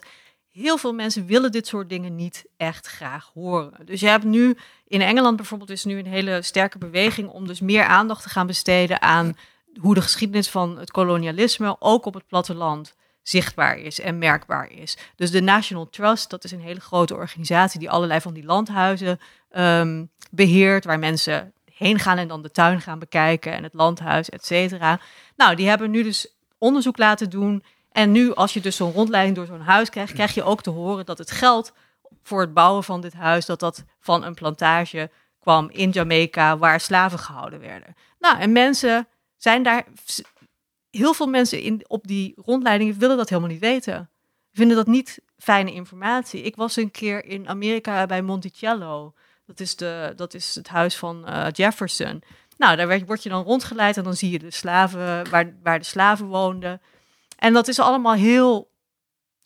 heel veel mensen willen dit soort dingen niet echt graag horen. Dus je hebt nu in Engeland bijvoorbeeld is nu een hele sterke beweging om dus meer aandacht te gaan besteden aan hoe de geschiedenis van het kolonialisme ook op het platteland zichtbaar is en merkbaar is. Dus de National Trust, dat is een hele grote organisatie die allerlei van die landhuizen ehm, beheert, waar mensen heen gaan en dan de tuin gaan bekijken en het landhuis, et cetera. Nou, die hebben nu dus onderzoek laten doen. En nu, als je dus zo'n rondleiding door zo'n huis krijgt, krijg je ook te horen dat het geld voor het bouwen van dit huis, dat dat van een plantage kwam in Jamaica, waar slaven gehouden werden. Nou, en mensen zijn daar, heel veel mensen in, op die rondleidingen willen dat helemaal niet weten. Vinden dat niet fijne informatie. Ik was een keer in Amerika bij Monticello. Dat is, de, dat is het huis van eh, Jefferson. Nou, daar werd, word je dan rondgeleid en dan zie je de slaven, waar, waar de slaven woonden. En dat is allemaal heel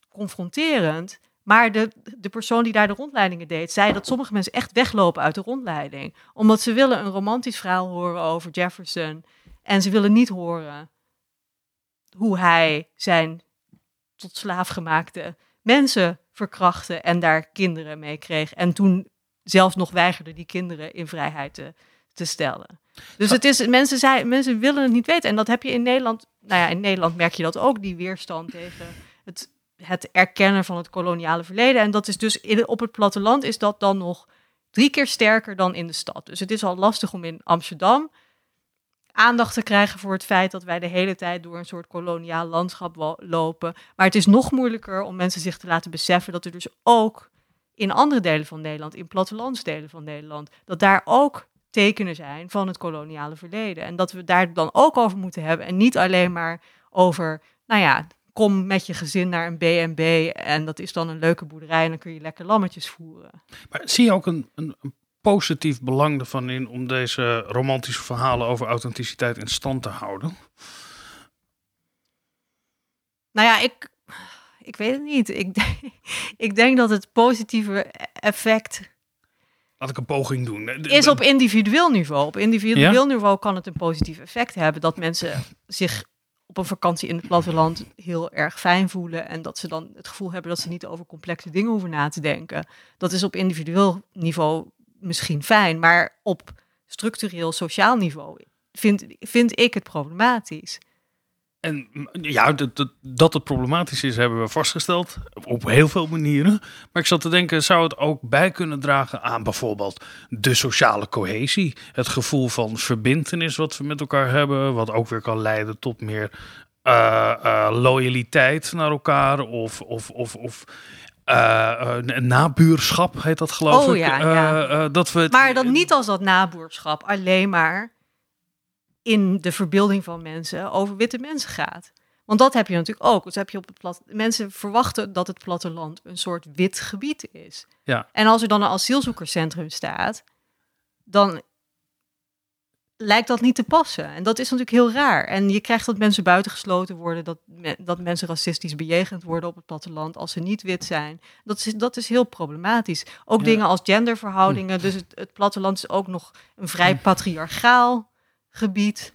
confronterend. Maar de, de persoon die daar de rondleidingen deed, zei dat sommige mensen echt weglopen uit de rondleiding. Omdat ze willen een romantisch verhaal horen over Jefferson. En ze willen niet horen hoe hij zijn tot slaaf gemaakte mensen verkrachtte en daar kinderen mee kreeg. En toen zelfs nog weigerde die kinderen in vrijheid te, te stellen. Dus het is, mensen, zei, mensen willen het niet weten. En dat heb je in Nederland, nou ja, in Nederland merk je dat ook, die weerstand tegen het, het erkennen van het koloniale verleden. En dat is dus in, op het platteland is dat dan nog drie keer sterker dan in de stad. Dus het is al lastig om in Amsterdam aandacht te krijgen voor het feit dat wij de hele tijd door een soort koloniaal landschap lopen. Maar het is nog moeilijker om mensen zich te laten beseffen dat er dus ook in andere delen van Nederland, in plattelandsdelen van Nederland, dat daar ook tekenen zijn van het koloniale verleden. En dat we daar dan ook over moeten hebben en niet alleen maar over, nou ja, kom met je gezin naar een B&B en dat is dan een leuke boerderij en dan kun je lekker lammetjes voeren. Maar zie je ook een, een positief belang ervan in om deze romantische verhalen over authenticiteit in stand te houden? Nou ja, ik, ik weet het niet. Ik, denk- ik denk dat het positieve effect Laat ik een poging doen. is op individueel niveau. Op individueel niveau kan het een positief effect hebben dat mensen zich op een vakantie in het platteland heel erg fijn voelen en dat ze dan het gevoel hebben dat ze niet over complexe dingen hoeven na te denken. Dat is op individueel niveau misschien fijn, maar op structureel sociaal niveau vind, vind ik het problematisch. En ja, dat, dat, dat het problematisch is, hebben we vastgesteld. Op heel veel manieren. Maar ik zat te denken, zou het ook bij kunnen dragen aan bijvoorbeeld de sociale cohesie? Het gevoel van verbintenis wat we met elkaar hebben. Wat ook weer kan leiden tot meer eh, eh, loyaliteit naar elkaar. Of, of, of, of eh, eh, nabuurschap heet dat geloof Oh, ik. ja, Eh, ja. dat we Maar dan niet als dat naboerschap alleen maar in de verbeelding van mensen over witte mensen gaat. Want dat heb je natuurlijk ook. Dus heb je op het plat... Mensen verwachten dat het platteland een soort wit gebied is. Ja. En als er dan een asielzoekerscentrum staat, dan lijkt dat niet te passen. En dat is natuurlijk heel raar. En je krijgt dat mensen buitengesloten worden, dat, me- dat mensen racistisch bejegend worden op het platteland als ze niet wit zijn. Dat is, dat is heel problematisch. Ook Ja. dingen als genderverhoudingen. Dus het, het platteland is ook nog een vrij patriarchaal gebied.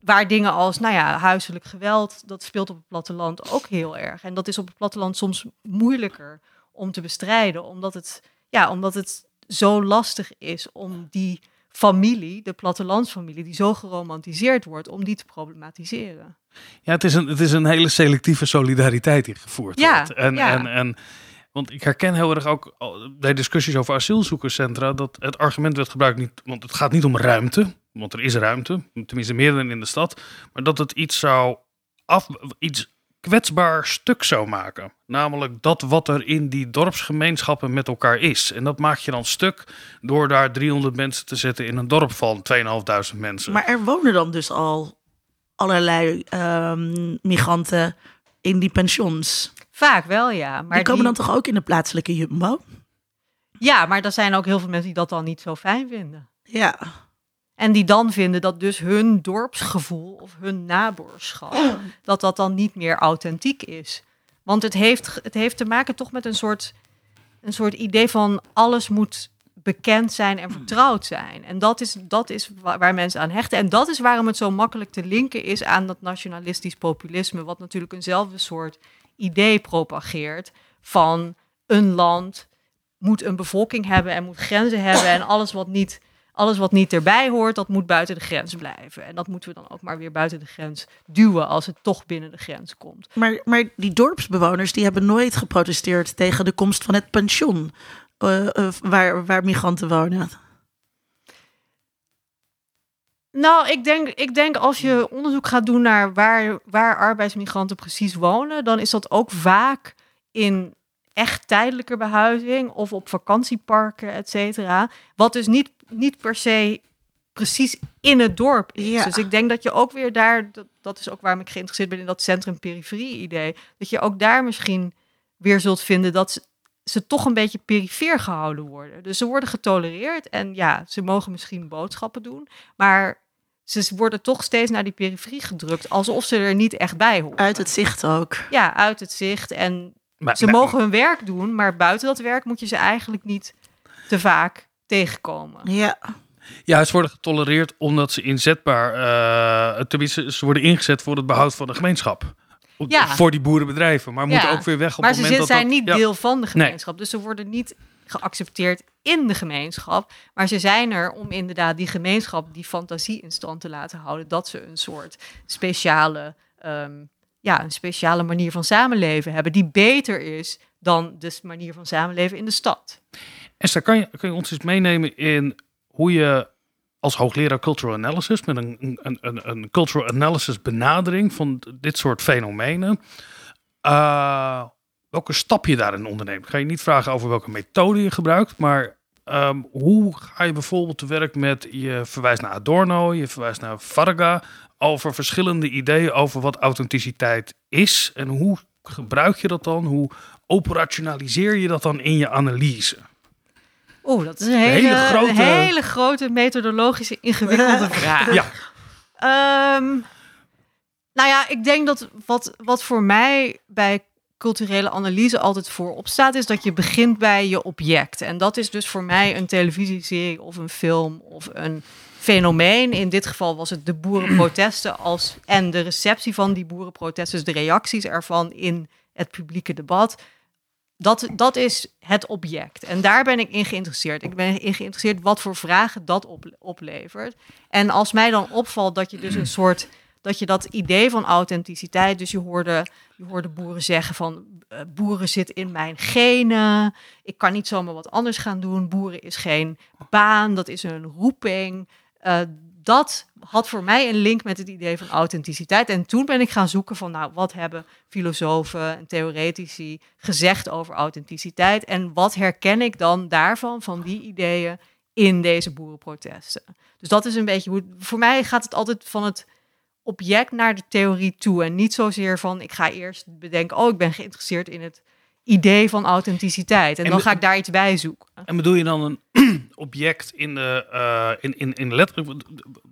Waar dingen als, nou ja, huiselijk geweld, dat speelt op het platteland ook heel erg. En dat is op het platteland soms moeilijker om te bestrijden, omdat het, ja, omdat het zo lastig is om die familie, de plattelandsfamilie, die zo geromantiseerd wordt, om die te problematiseren. Ja, het is, een, het is een hele selectieve solidariteit die gevoerd Ja, wordt. En, ja. en, en, want ik herken heel erg ook bij discussies over asielzoekerscentra dat het argument werd gebruikt niet, want het gaat niet om ruimte, want er is ruimte, tenminste meer dan in de stad, maar dat het iets zou af, iets kwetsbaar stuk zou maken. Namelijk dat wat er in die dorpsgemeenschappen met elkaar is. En dat maak je dan stuk door daar 300 mensen te zetten in een dorp van 2.500 mensen. Maar er wonen dan dus al allerlei ehm, migranten in die pensions. Vaak wel, ja. Maar die komen die- dan toch ook in de plaatselijke jumbo? Ja, maar er zijn ook heel veel mensen die dat dan niet zo fijn vinden. Ja. En die dan vinden dat dus hun dorpsgevoel of hun naboerschap, dat dat dan niet meer authentiek is. Want het heeft, het heeft te maken toch met een soort, een soort idee van alles moet bekend zijn en vertrouwd zijn. En dat is, dat is wa- waar mensen aan hechten. En dat is waarom het zo makkelijk te linken is aan dat nationalistisch populisme, wat natuurlijk eenzelfde soort idee propageert van een land moet een bevolking hebben en moet grenzen hebben en alles wat niet alles wat niet erbij hoort, dat moet buiten de grens blijven. En dat moeten we dan ook maar weer buiten de grens duwen als het toch binnen de grens komt. Maar, maar die dorpsbewoners die hebben nooit geprotesteerd tegen de komst van het pension. eh, eh, waar, waar migranten wonen. Nou, ik denk, ik denk als je onderzoek gaat doen naar waar, waar arbeidsmigranten precies wonen, dan is dat ook vaak in echt tijdelijke behuizing of op vakantieparken, et cetera. Wat dus niet, niet per se precies in het dorp is. Ja. Dus ik denk dat je ook weer daar, dat, dat is ook waarom ik geïnteresseerd ben in dat centrum-periferie-idee, dat je ook daar misschien weer zult vinden dat ze, ze toch een beetje perifeer gehouden worden. Dus ze worden getolereerd en ja, ze mogen misschien boodschappen doen, maar ze worden toch steeds naar die periferie gedrukt, alsof ze er niet echt bij horen. Uit het zicht ook. Ja, uit het zicht. En Maar- ze maar- mogen hun werk doen, maar buiten dat werk moet je ze eigenlijk niet te vaak tegenkomen. Ja. Ja, ze worden getolereerd omdat ze inzetbaar, eh tenminste, ze worden ingezet voor het behoud van de gemeenschap. Ja. Voor die boerenbedrijven, maar moeten Ja. ook weer weg op maar het ze moment zijn dat dat- niet ja. deel van de Nee. gemeenschap. Dus ze worden niet geaccepteerd in de gemeenschap. Maar ze zijn er om inderdaad die gemeenschap, die fantasie in stand te laten houden. Dat ze een soort speciale, ehm, ja, een speciale manier van samenleven hebben. Die beter is dan de manier van samenleven in de stad. Esther, kan je, kan je ons eens meenemen in hoe je als hoogleraar cultural analysis, met een, een, een, een cultural analysis benadering van dit soort fenomenen, eh, welke stap je daarin onderneemt? Ga je niet vragen over welke methode je gebruikt, maar ehm, hoe ga je bijvoorbeeld te werk met, je verwijst naar Adorno, je verwijst naar Varga, over verschillende ideeën over wat authenticiteit is en hoe gebruik je dat dan? Hoe operationaliseer je dat dan in je analyse? Oeh, dat is een hele, hele grote- een hele grote methodologische ingewikkelde vraag. Ja. Ehm, nou ja, ik denk dat wat, wat voor mij bij culturele analyse altijd voorop staat, is dat je begint bij je object. En dat is dus voor mij een televisieserie of een film of een fenomeen. In dit geval was het de boerenprotesten als, en de receptie van die boerenprotesten, dus de reacties ervan in het publieke debat. Dat, dat is het object. En daar ben ik in geïnteresseerd. Ik ben in geïnteresseerd wat voor vragen dat op, oplevert. En als mij dan opvalt dat je dus een soort dat je dat idee van authenticiteit, dus je hoorde, je hoorde boeren zeggen van eh, boeren zit in mijn genen, ik kan niet zomaar wat anders gaan doen, boeren is geen baan, dat is een roeping. Eh, dat had voor mij een link met het idee van authenticiteit. En toen ben ik gaan zoeken van, nou, wat hebben filosofen en theoretici gezegd over authenticiteit? En wat herken ik dan daarvan, van die ideeën, in deze boerenprotesten? Dus dat is een beetje hoe, voor mij gaat het altijd van het object naar de theorie toe. En niet zozeer van, ik ga eerst bedenken, oh, ik ben geïnteresseerd in het idee van authenticiteit. En, En dan ga ik daar iets bij zoeken. En bedoel je dan een object in de eh, in, in, in letterlijk?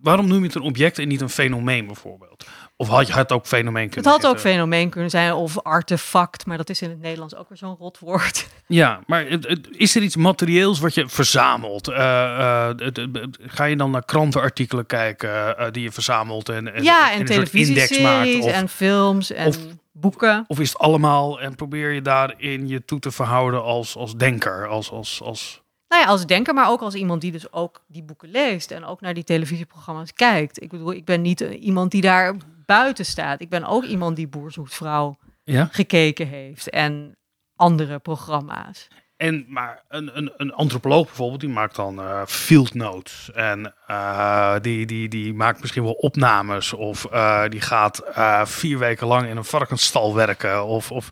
Waarom noem je het een object en niet een fenomeen bijvoorbeeld? Of had je het ook fenomeen Het kunnen had ook fenomeen kunnen zijn of artefact, maar dat is in het Nederlands ook weer zo'n rot woord. Ja, maar het, het- is er iets materieels wat je verzamelt? Eh, eh, het- het- het- ga je dan naar krantenartikelen kijken die je verzamelt en, en, ja, en en maakt? Of, en films en of- boeken. of is het allemaal en probeer je daarin je toe te verhouden als, als denker? Als, als, als... Nou ja, als denker, maar ook als iemand die dus ook die boeken leest en ook naar die televisieprogramma's kijkt. Ik bedoel, ik ben niet eh, iemand die daar buiten staat. Ik ben ook iemand die Boer zoekt vrouw Ja? gekeken heeft en andere programma's. En, maar een, een, een antropoloog bijvoorbeeld, die maakt dan eh, field notes. En eh, die, die, die maakt misschien wel opnames. Of die gaat vier weken lang in een varkensstal werken. Of, of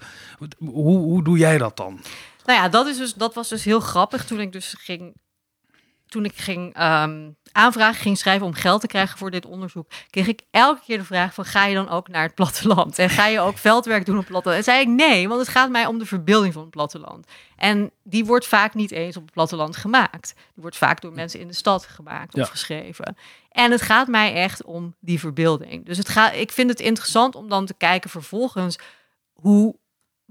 hoe, hoe doe jij dat dan? Nou ja, dat, is dus, dat was dus heel grappig toen ik dus ging. Toen ik ging ehm, aanvragen ging schrijven om geld te krijgen voor dit onderzoek, kreeg ik elke keer de vraag van ga je dan ook naar het platteland? En ga je ook veldwerk doen op het platteland? En zei ik nee, want het gaat mij om de verbeelding van het platteland. En die wordt vaak niet eens op het platteland gemaakt. Die wordt vaak door mensen in de stad gemaakt of Ja. geschreven. En het gaat mij echt om die verbeelding. Dus het gaat, ik vind het interessant om dan te kijken vervolgens hoe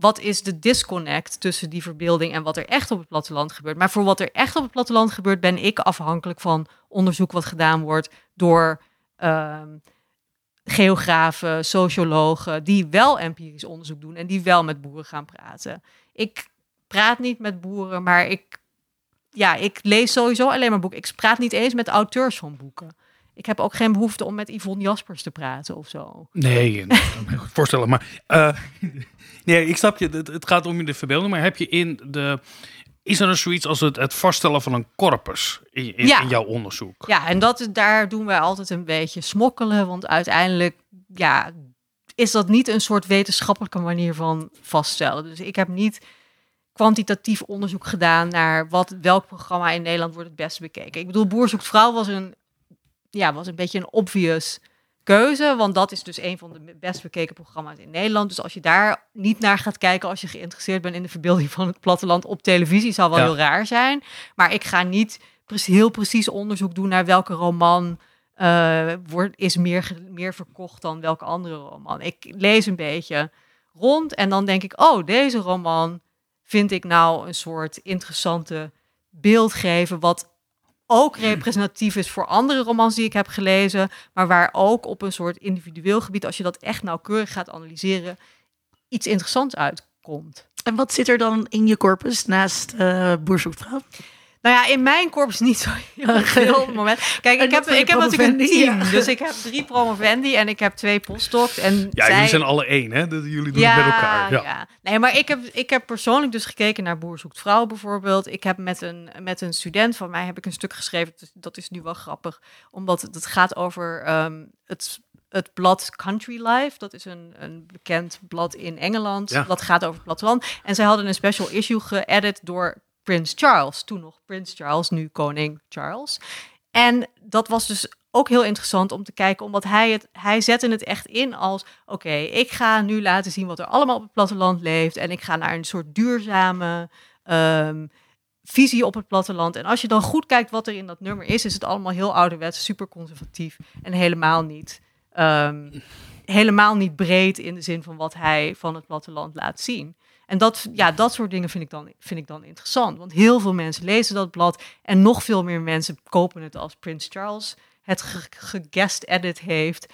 wat is de disconnect tussen die verbeelding en wat er echt op het platteland gebeurt. Maar voor wat er echt op het platteland gebeurt, ben ik afhankelijk van onderzoek wat gedaan wordt door ehm, geografen, sociologen, die wel empirisch onderzoek doen en die wel met boeren gaan praten. Ik praat niet met boeren, maar ik, ja, ik lees sowieso alleen maar boeken. Ik praat niet eens met auteurs van boeken. Ik heb ook geen behoefte om met Yvonne Jaspers te praten of zo. Nee, dat kan ik me goed voorstellen. Maar eh, nee, ik snap je. Het, het gaat om je de verbeelding. Maar heb je in de. Is er zoiets als het, het vaststellen van een corpus in, in, Ja. in jouw onderzoek? Ja, en dat, daar doen wij altijd een beetje smokkelen. Want uiteindelijk ja, is dat niet een soort wetenschappelijke manier van vaststellen. Dus ik heb niet kwantitatief onderzoek gedaan naar wat, welk programma in Nederland wordt het beste bekeken. Ik bedoel, Boer zoekt vrouw was een, ja, was een beetje een obvious keuze. Want dat is dus een van de best bekeken programma's in Nederland. Dus als je daar niet naar gaat kijken als je geïnteresseerd bent in de verbeelding van het platteland op televisie, zou wel Ja. heel raar zijn. Maar ik ga niet heel precies onderzoek doen naar welke roman eh, wordt, is meer, meer verkocht dan welke andere roman. Ik lees een beetje rond en dan denk ik, oh, deze roman vind ik nou een soort interessante beeld geven, wat ook representatief is voor andere romans die ik heb gelezen, maar waar ook op een soort individueel gebied, als je dat echt nauwkeurig gaat analyseren, iets interessants uitkomt. En wat zit er dan in je corpus naast vrouw? Nou ja, in mijn corpus niet zo heel veel op het moment. Kijk, ik heb, ik heb natuurlijk een team. ja. Dus ik heb drie promovendi en ik heb twee postdocs. En Ja, zij... jullie zijn alle één, hè? Dat jullie doen het met elkaar. Ja. ja. Nee, maar ik heb, ik heb persoonlijk dus gekeken naar Boer zoekt vrouw bijvoorbeeld. Ik heb met een, met een student van mij heb ik een stuk geschreven. Dat is- Dat is nu wel grappig, omdat het, het gaat over ehm, het, het blad Country Life. Dat is een, een bekend blad in Engeland. Ja. Dat gaat over het platteland. En zij hadden een special issue geëdit door Prins Charles. Toen nog Prins Charles, nu koning Charles. En dat was dus ook heel interessant om te kijken, omdat hij het, hij zette het echt in als, oké, ik ga nu laten zien wat er allemaal op het platteland leeft en ik ga naar een soort duurzame ehm, visie op het platteland. En als je dan goed kijkt wat er in dat nummer is, is het allemaal heel ouderwets, super conservatief en helemaal niet, ehm, helemaal niet breed in de zin van wat hij van het platteland laat zien. En dat, ja, dat soort dingen vind ik, dan, vind ik dan interessant. Want heel veel mensen lezen dat blad. En nog veel meer mensen kopen het als Prins Charles het ge- gegest edit heeft.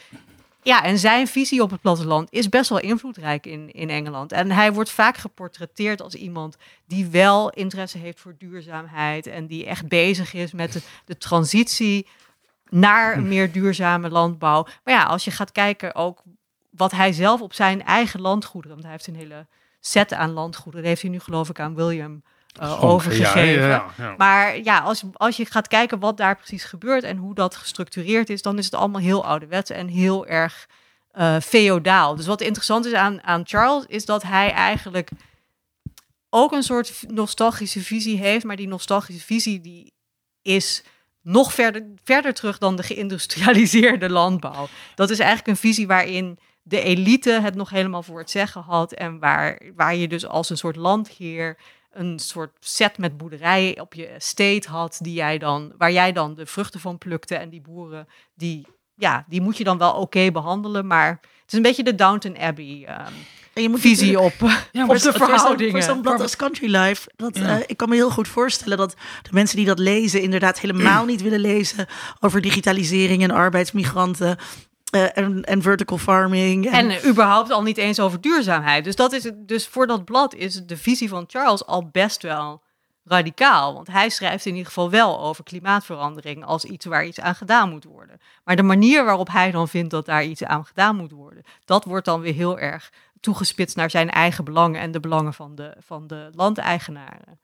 Ja, en zijn visie op het platteland is best wel invloedrijk in, in Engeland. En hij wordt vaak geportretteerd als iemand die wel interesse heeft voor duurzaamheid. En die echt bezig is met de, de transitie naar meer duurzame landbouw. Maar ja, als je gaat kijken ook wat hij zelf op zijn eigen landgoederen... want hij heeft een hele set aan landgoederen... dat heeft hij nu geloof ik aan William eh, overgegeven. ja, ja, ja. Maar ja, als, als je gaat kijken wat daar precies gebeurt en hoe dat gestructureerd is, dan is het allemaal heel ouderwets en heel erg eh feodaal. Dus wat interessant is aan, aan Charles, is dat hij eigenlijk ook een soort nostalgische visie heeft, maar die nostalgische visie die is nog verder, verder terug dan de geïndustrialiseerde landbouw. Dat is eigenlijk een visie waarin de elite het nog helemaal voor het zeggen had en waar, waar je dus als een soort landheer een soort set met boerderijen op je estate had, die jij dan, waar jij dan de vruchten van plukte. En die boeren, die, ja, die moet je dan wel oké behandelen. Maar het is een beetje de Downton Abbey ehm, En je moet visie op, Ja, op de verhoudingen. Voor zo'n blad als Country Life. Dat, Ja. eh, ik kan me heel goed voorstellen dat de mensen die dat lezen... inderdaad helemaal niet willen lezen over digitalisering en arbeidsmigranten... eh, en, en vertical farming. En überhaupt al niet eens over duurzaamheid. Dus, dat is het, dus voor dat blad is de visie van Charles al best wel radicaal. Want hij schrijft in ieder geval wel over klimaatverandering als iets waar iets aan gedaan moet worden. Maar de manier waarop hij dan vindt dat daar iets aan gedaan moet worden, dat wordt dan weer heel erg toegespitst naar zijn eigen belangen en de belangen van de, van de landeigenaren.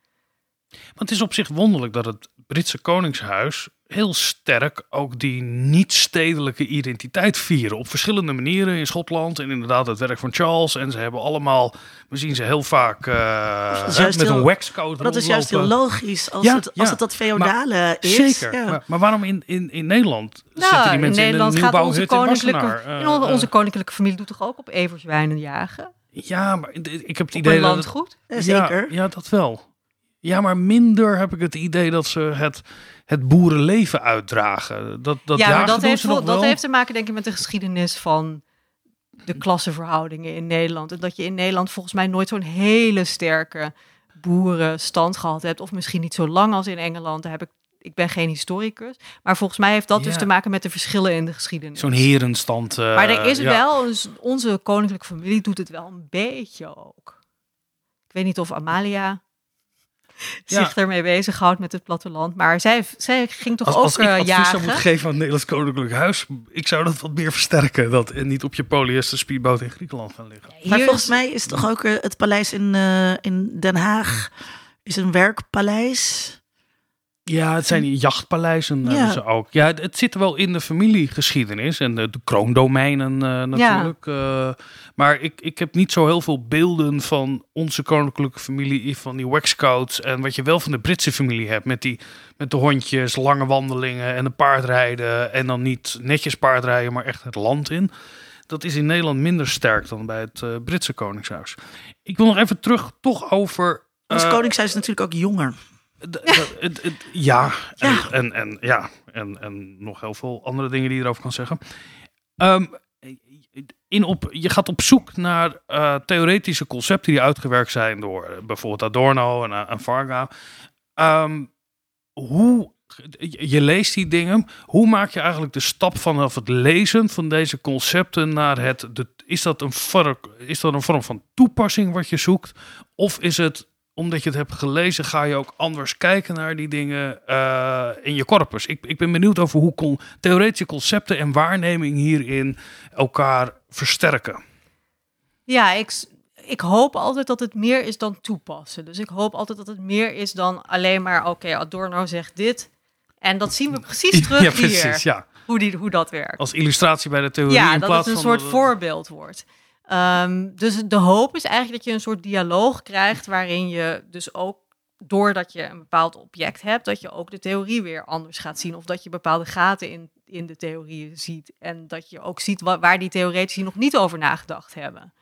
Want het is op zich wonderlijk dat het Britse Koningshuis heel sterk ook die niet-stedelijke identiteit vieren. Op verschillende manieren in Schotland en inderdaad het werk van Charles. En ze hebben allemaal, we zien ze heel vaak eh, hè, juist met heel- een waxcoat dat is juist heel logisch als, Ja, het, als ja. het dat feodale is. Zeker, Ja. maar, maar waarom in, in, in Nederland Nou, zitten die in mensen Nederland in een gaat onze in koninklijke, Wassenaar? in Eh, on- onze eh, koninklijke familie doet toch ook op everzwijnen jagen? ja, maar ik heb het Op idee een dat het- landgoed? Ja, zeker. Ja, dat wel. Ja, maar minder heb ik het idee dat ze het, het boerenleven uitdragen. Dat, dat ja, maar dat, heeft, ze nog wel- dat wel. heeft te maken, denk ik, met de geschiedenis van de klassenverhoudingen in Nederland. En dat je in Nederland volgens mij nooit zo'n hele sterke boerenstand gehad hebt. Of misschien niet zo lang als in Engeland. Daar heb ik, ik ben geen historicus. Maar volgens mij heeft dat dus te maken met de verschillen in de geschiedenis. Zo'n herenstand. eh, maar er is ja. wel, onze koninklijke familie doet het wel een beetje ook. Ik weet niet of Amalia Ja. zich ermee bezighoudt met het platteland. Maar zij, zij ging toch Als, ook als ik eh, advies jagen. zou moeten geven aan het Nederlands Koninklijk Huis, ik zou dat wat meer versterken. Dat en niet op je polyester speedboot in Griekenland gaan liggen. Maar volgens is- mij is toch ook eh, het paleis in, eh, in Den Haag is een werkpaleis. Ja, het zijn jachtpaleizen Ja. hebben ze ook. Ja, het, het zit wel in de familiegeschiedenis en de, de kroondomeinen eh, natuurlijk. Eh, maar ik, ik heb niet zo heel veel beelden van onze koninklijke familie, van die waxcoats en wat je wel van de Britse familie hebt met, die, met de hondjes, lange wandelingen en de paardrijden en dan niet netjes paardrijden, maar echt het land in. Dat is in Nederland minder sterk dan bij het eh, Britse koningshuis. Ik wil nog even terug toch over... Ons eh, koningshuis is natuurlijk ook jonger. Ja, en. En, en, ja en, en nog heel veel andere dingen die je erover kan zeggen. Ehm, in op, je gaat op zoek naar eh, theoretische concepten die uitgewerkt zijn door eh, bijvoorbeeld Adorno en, eh, en Varga. Ehm, hoe, je je leest die dingen. Hoe maak je eigenlijk de stap vanaf het lezen van deze concepten naar het... De, is, dat een vorm, is dat een vorm van toepassing wat je zoekt? Of is het omdat je het hebt gelezen, ga je ook anders kijken naar die dingen eh, in je corpus. Ik, ik ben benieuwd over hoe kon, theoretische concepten en waarneming hierin elkaar versterken. Ja, ik, ik hoop altijd dat het meer is dan toepassen. Dus ik hoop altijd dat het meer is dan alleen maar, oké, Adorno zegt dit. En dat zien we precies terug ja, hier, precies. Ja. hoe, die, hoe dat werkt. Als illustratie bij de theorie. Ja, in dat plaats het een soort de- voorbeeld wordt. Ehm, dus de hoop is eigenlijk dat je een soort dialoog krijgt waarin je dus ook doordat je een bepaald object hebt, dat je ook de theorie weer anders gaat zien. Of dat je bepaalde gaten in, in de theorieën ziet. En dat je ook ziet wa- waar die theoretici nog niet over nagedacht hebben.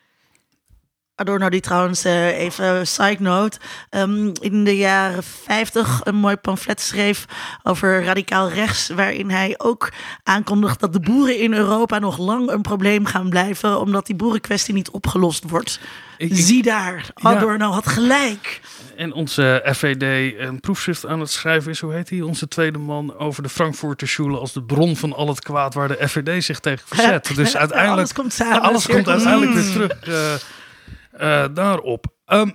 Adorno die trouwens, eh, even side note, ehm, in de jaren 50 een mooi pamflet schreef over radicaal rechts, waarin hij ook aankondigt dat de boeren in Europa nog lang een probleem gaan blijven, omdat die boerenkwestie niet opgelost wordt. Ik- ik- Zie daar, Adorno had gelijk. En onze FVD een proefschrift aan het schrijven is, hoe heet hij? Onze tweede man over de Frankfurter Schule als de bron van al het kwaad waar de FVD zich tegen verzet. Dus uiteindelijk Alles komt samen. alles komt uiteindelijk weer Mm. terug eh, eh, daarop. Ehm,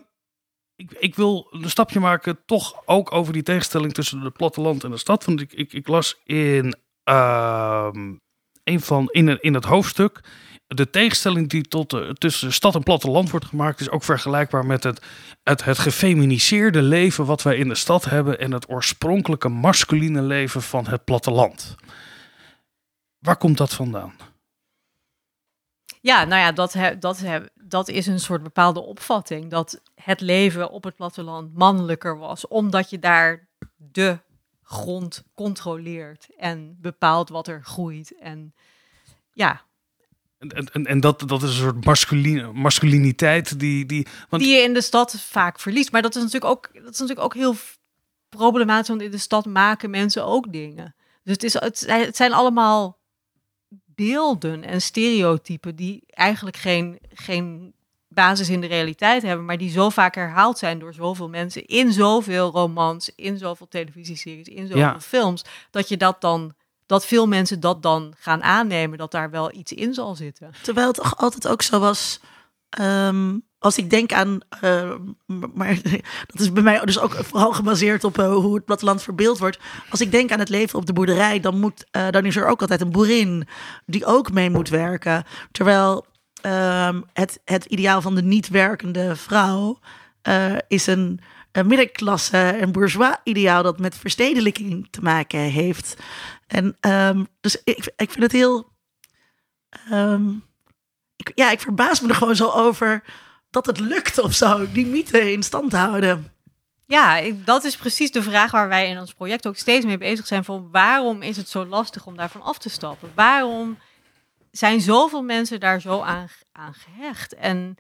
ik, ik wil een stapje maken, toch ook over die tegenstelling tussen het platteland en de stad. Want ik, ik, ik las in, ehm, een van, in, in het hoofdstuk de tegenstelling die tot, uh, tussen stad en platteland wordt gemaakt, is ook vergelijkbaar met het, het, het gefeminiseerde leven wat wij in de stad hebben en het oorspronkelijke masculine leven van het platteland. Waar komt dat vandaan? Ja, nou ja, dat, he, dat, he, dat is een soort bepaalde opvatting. Dat het leven op het platteland mannelijker was, omdat je daar de grond controleert en bepaalt wat er groeit. En ja. En, en, en dat, dat is een soort masculine, masculiniteit die, die, want... die je in de stad vaak verliest. Maar dat is natuurlijk ook, dat is natuurlijk ook heel problematisch, want in de stad maken mensen ook dingen. Dus het, is, het zijn allemaal beelden en stereotypen die eigenlijk geen, geen basis in de realiteit hebben, maar die zo vaak herhaald zijn door zoveel mensen in zoveel romans, in zoveel televisieseries, in zoveel films, dat je dat dan dat veel mensen dat dan gaan aannemen, dat daar wel iets in zal zitten. Terwijl het toch altijd ook zo was. Ehm, als ik denk aan, uh, maar dat is bij mij dus ook vooral gebaseerd op uh, hoe het platteland verbeeld wordt. Als ik denk aan het leven op de boerderij, dan, moet, uh, dan is er ook altijd een boerin die ook mee moet werken. Terwijl um, het, het ideaal van de niet werkende vrouw is een, middenklasse en bourgeois ideaal dat met verstedelijking te maken heeft. En um, dus ik, ik vind het heel. Ik, ja, ik verbaas me er gewoon zo over dat het lukt of zo, die mythe in stand houden. Ja, dat is precies de vraag waar wij in ons project ook steeds mee bezig zijn. Van waarom is het zo lastig om daarvan af te stappen? Waarom zijn zoveel mensen daar zo aan, gehecht? En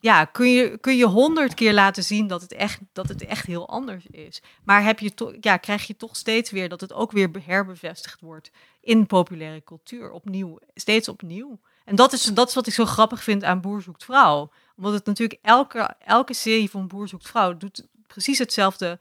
ja, kun je, kun je honderd keer laten zien dat het, echt, dat het echt heel anders is. Maar heb je toch, ja, krijg je toch steeds weer dat het ook weer herbevestigd wordt in populaire cultuur. Opnieuw, steeds opnieuw. En dat is, dat is wat ik zo grappig vind aan Boer zoekt vrouw. Omdat het natuurlijk elke, elke serie van Boer zoekt vrouw doet precies hetzelfde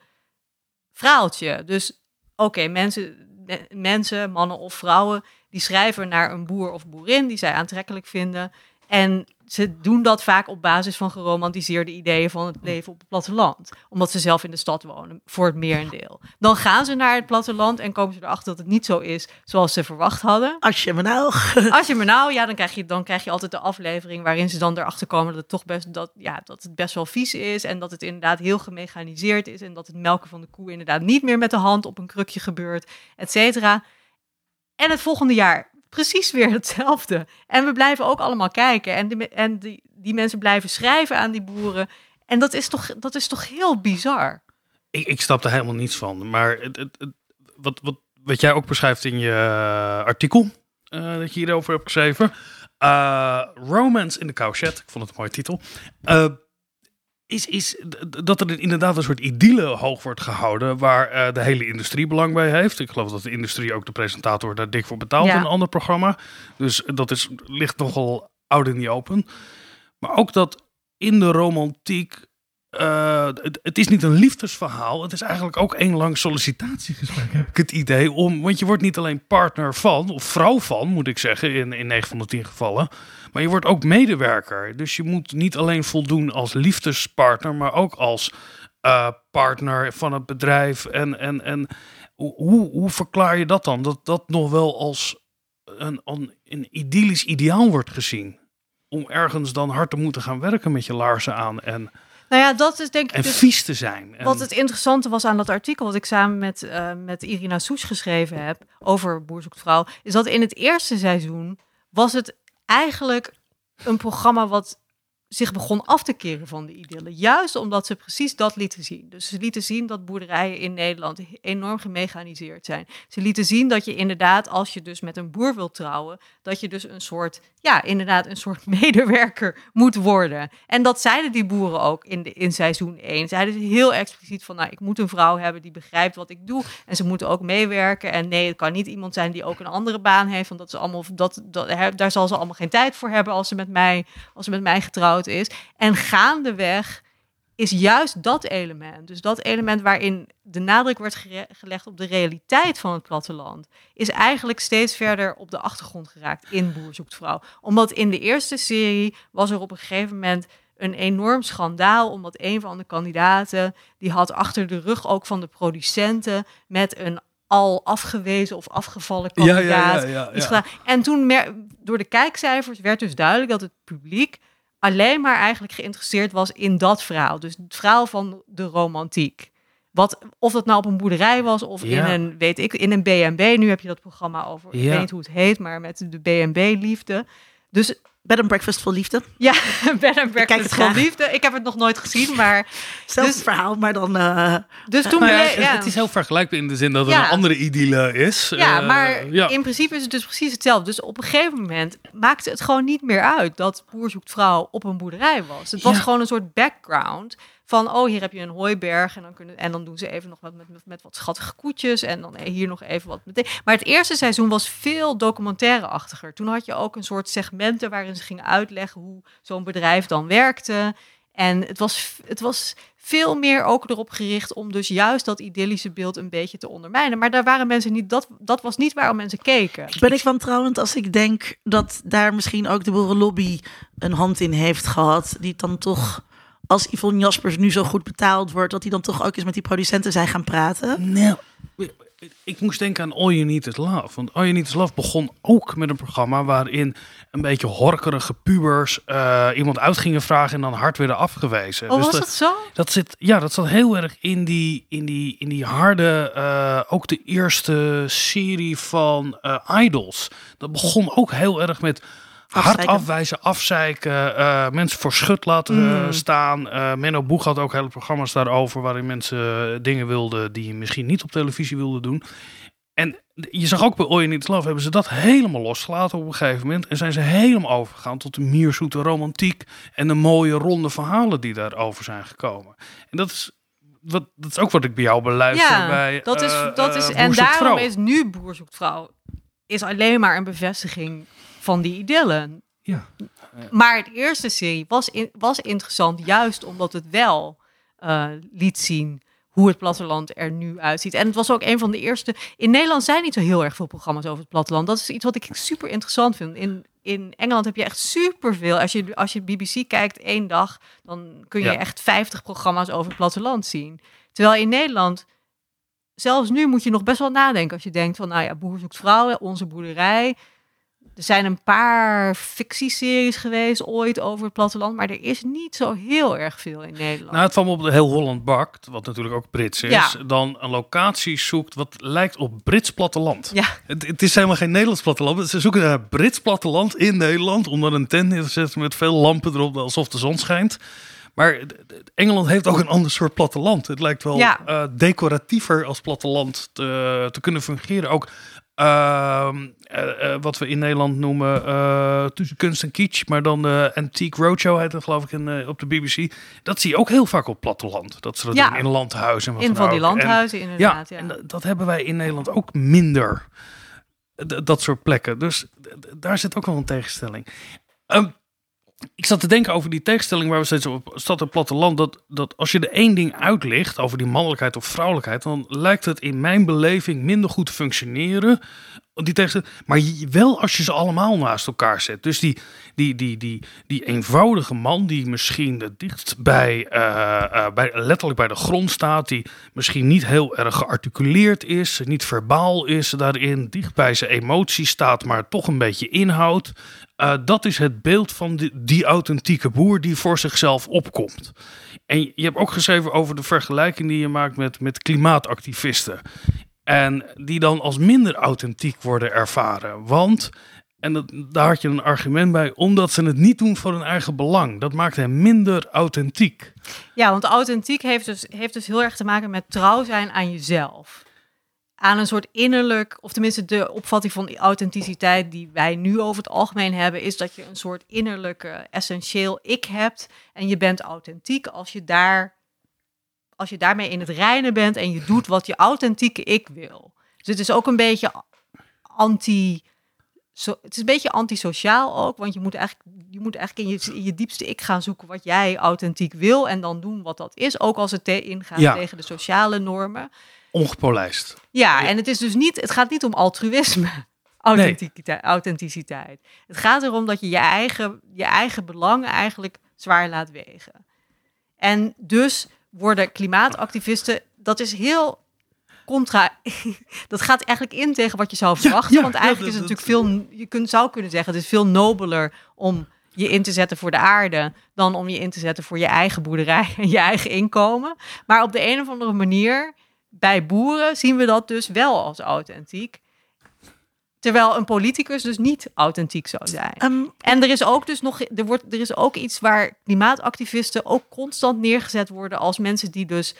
verhaaltje. Dus oké, mensen, mensen, mannen of vrouwen, die schrijven naar een boer of boerin die zij aantrekkelijk vinden. En ze doen dat vaak op basis van geromantiseerde ideeën van het leven op het platteland. Omdat ze zelf in de stad wonen, voor het merendeel. Dan gaan ze naar het platteland en komen ze erachter dat het niet zo is zoals ze verwacht hadden. Als je me nou. Als je me nou, ja, dan krijg je, dan krijg je altijd de aflevering waarin ze dan erachter komen dat het toch best, dat, ja, dat het best wel vies is. En dat het inderdaad heel gemechaniseerd is. En dat het melken van de koe inderdaad niet meer met de hand op een krukje gebeurt, et cetera. En het volgende jaar precies weer hetzelfde. En we blijven ook allemaal kijken. En, die, en die, die mensen blijven schrijven aan die boeren. En dat is toch, dat is toch heel bizar. Ik, ik snap er helemaal niets van. Maar het, het, wat, wat, wat jij ook beschrijft in je artikel, uh, dat je hierover hebt geschreven. Uh, Romance in the Cowshed. Ik vond het een mooie titel. Is, is dat er inderdaad een soort idylle hoog wordt gehouden waar uh, de hele industrie belang bij heeft. Ik geloof dat de industrie ook de presentator daar dik voor betaalt ja. in een ander programma. Dus dat is, ligt nogal oud in die open. Maar ook dat in de romantiek uh, het, het, is niet een liefdesverhaal. Het is eigenlijk ook één lang sollicitatiegesprek, heb ik het idee. Om, want je wordt niet alleen partner van, of vrouw van, moet ik zeggen, in, in 9 van de 10 gevallen. Maar je wordt ook medewerker. Dus je moet niet alleen voldoen als liefdespartner, maar ook als uh, partner van het bedrijf. En, en, en hoe, hoe verklaar je dat dan? Dat dat nog wel als een, een, idyllisch ideaal wordt gezien. Om ergens dan hard te moeten gaan werken met je laarzen aan en... Nou ja, dat is denk ik. En dus vies te zijn. En... Wat het interessante was aan dat artikel, wat ik samen met, uh, met Irina Soes geschreven heb over Boer zoekt vrouw, is dat in het eerste seizoen was het eigenlijk een programma wat zich begon af te keren van de idylle. Juist omdat ze precies dat lieten zien. Dus ze lieten zien dat boerderijen in Nederland enorm gemechaniseerd zijn. Ze lieten zien dat je inderdaad, als je dus met een boer wilt trouwen, dat je dus een soort, ja, inderdaad een soort medewerker moet worden. En dat zeiden die boeren ook in, de, in seizoen 1. Zeiden ze heel expliciet van, nou, ik moet een vrouw hebben die begrijpt wat ik doe. En ze moeten ook meewerken. En nee, het kan niet iemand zijn die ook een andere baan heeft, want dat allemaal, dat, daar zal ze allemaal geen tijd voor hebben als ze met mij, als ze met mij getrouwd is. En gaandeweg is juist dat element, dus dat element waarin de nadruk wordt gelegd op de realiteit van het platteland, is eigenlijk steeds verder op de achtergrond geraakt in Boer zoekt vrouw. Omdat in de eerste serie was er op een gegeven moment een enorm schandaal, omdat een van de kandidaten, die had achter de rug ook van de producenten met een al afgewezen of afgevallen Ja, ja, kandidaat ja, ja, ja. En toen mer- door de kijkcijfers werd dus duidelijk dat het publiek alleen maar eigenlijk geïnteresseerd was in dat verhaal. Dus het verhaal van de romantiek. Wat, of dat nou op een boerderij was of Ja. in een, weet ik, in een B&B. Nu heb je dat programma over, ik weet niet hoe het heet, maar met de B&B-liefde. Dus Bed and breakfast vol liefde. ja, bed and kijk breakfast graag. liefde. Ik heb het nog nooit gezien, maar Hetzelfde Dus- verhaal, maar dan... eh, dus toen Nou ja, bleek- het, ja. het is heel vergelijkbaar in de zin dat het Ja. een andere idylle is. Ja, Eh, maar ja. in principe is het dus precies hetzelfde. Dus op een gegeven moment maakte het gewoon niet meer uit dat boer zoekt vrouw op een boerderij was. Het was Ja. gewoon een soort background van, oh, hier heb je een hooiberg en dan, kunnen, en dan doen ze even nog wat met, met, wat schattige koetjes en dan hier nog even wat met. Maar het eerste seizoen was veel documentaire-achtiger. Toen had je ook een soort segmenten waarin ze gingen uitleggen hoe zo'n bedrijf dan werkte. En het was, het was veel meer ook erop gericht om dus juist dat idyllische beeld een beetje te ondermijnen. Maar daar waren mensen niet, dat, dat was niet waarom mensen keken. ben ik wantrouwend als ik denk dat daar misschien ook de boerenlobby een hand in heeft gehad. Die dan toch, als Yvonne Jaspers nu zo goed betaald wordt, dat die dan toch ook eens met die producenten zijn gaan praten. Nou, ik moest denken aan All You Need Is Love. Want All You Need Is Love begon ook met een programma waarin een beetje horkerige pubers eh, iemand uit gingen vragen en dan hard werden afgewezen. Oh, Dus was dat- dat zo? Dat zit, ja, dat zat heel erg in die, in die, in die harde, eh, ook de eerste serie van eh, Idols. Dat begon ook heel erg met hard afwijzen, afzeiken, eh, mensen voor schut laten eh, Mm. staan. Eh Menno Boeg had ook hele programma's daarover waarin mensen dingen wilden die je misschien niet op televisie wilden doen. En je zag ook bij Need Is Love hebben ze dat helemaal losgelaten op een gegeven moment. En zijn ze helemaal overgegaan tot de mierzoete romantiek en de mooie ronde verhalen die daarover zijn gekomen. En dat is, wat, dat is ook wat ik bij jou beluister Ja, bij dat is, dat is, en daarom Vrouw. is nu Boer zoekt vrouw is alleen maar een bevestiging van die idyllen. Ja. Maar het eerste serie was, in, was interessant, juist omdat het wel eh, liet zien hoe het platteland er nu uitziet. En het was ook een van de eerste. In Nederland zijn niet zo heel erg veel programma's over het platteland. Dat is iets wat ik super interessant vind. In, in Engeland heb je echt superveel. Als je, als je BBC kijkt één dag, dan kun je Ja. echt 50 programma's over het platteland zien. Terwijl in Nederland, zelfs nu moet je nog best wel nadenken als je denkt van, nou ja, Boer zoekt vrouw, onze boerderij. Er zijn een paar fictieseries geweest ooit over het platteland, maar er is niet zo heel erg veel in Nederland. Nou, het kwam op de Heel Holland Bakt, wat natuurlijk ook Brits is, Ja. dan een locatie zoekt wat lijkt op Brits platteland. ja, Het, het is helemaal geen Nederlands platteland. Ze zoeken naar Brits platteland in Nederland dan een tent neer te zetten met veel lampen erop, alsof de zon schijnt. Maar Engeland heeft ook een ander soort platteland. Het lijkt wel Ja. eh, decoratiever als platteland te, te kunnen fungeren. Ook ehm, eh, eh, wat we in Nederland noemen eh, tussen kunst en kitsch, maar dan de Antique Roadshow heet het geloof ik in, op de BBC. Dat zie je ook heel vaak op platteland. Dat ze dat Ja. doen in landhuizen. wat in van die ook. Landhuizen inderdaad. Ja, en dat- dat hebben wij in Nederland ook minder. D- dat soort plekken. Dus daar zit ook wel een tegenstelling. Ehm, ik zat te denken over die tegenstelling waar we steeds op stad en platteland. Dat, dat als je er één ding uitlicht over die mannelijkheid of vrouwelijkheid, dan lijkt het in mijn beleving minder goed te functioneren. Tegenstelling, maar wel als je ze allemaal naast elkaar zet. Dus die, die, die, die, die eenvoudige man die misschien het dichtst bij, eh, eh, bij, letterlijk bij de grond staat, die misschien niet heel erg gearticuleerd is, niet verbaal is daarin, dicht bij zijn emoties staat, maar toch een beetje inhoud. Eh, dat is het beeld van die, die authentieke boer die voor zichzelf opkomt. En je hebt ook geschreven over de vergelijking die je maakt met, met klimaatactivisten. En die dan als minder authentiek worden ervaren. Want, en daar had je een argument bij, omdat ze het niet doen voor hun eigen belang. Dat maakt hen minder authentiek. ja, want authentiek heeft dus, heeft dus heel erg te maken met trouw zijn aan jezelf. Aan een soort innerlijk, of tenminste de opvatting van authenticiteit die wij nu over het algemeen hebben, is dat je een soort innerlijke essentieel ik hebt. En je bent authentiek als je, daar, als je daarmee in het reinen bent en je doet wat je authentieke ik wil. Dus het is ook een beetje anti. Zo, het is een beetje antisociaal ook, want je moet eigenlijk, je moet eigenlijk in, je, in je diepste ik gaan zoeken wat jij authentiek wil en dan doen wat dat is, ook als het te ingaat Ja. tegen de sociale normen. Ongepolijst. Ja, en het is dus niet, het gaat niet om altruïsme, authenticiteit. authenticiteit. Het gaat erom dat je je eigen, je eigen belangen eigenlijk zwaar laat wegen. En dus worden klimaatactivisten, dat is heel contra. dat gaat eigenlijk in tegen wat je zou verwachten. ja, want ja, eigenlijk dat- is het natuurlijk veel. Je kunt, zou kunnen zeggen, het is veel nobeler om je in te zetten voor de aarde. dan om je in te zetten voor je eigen boerderij en je eigen inkomen. Maar op de een of andere manier, bij boeren zien we dat dus wel als authentiek. Terwijl een politicus dus niet authentiek zou zijn. Ehm, En er is ook dus nog, er, wordt, er is ook iets waar klimaatactivisten ook constant neergezet worden als mensen die dus,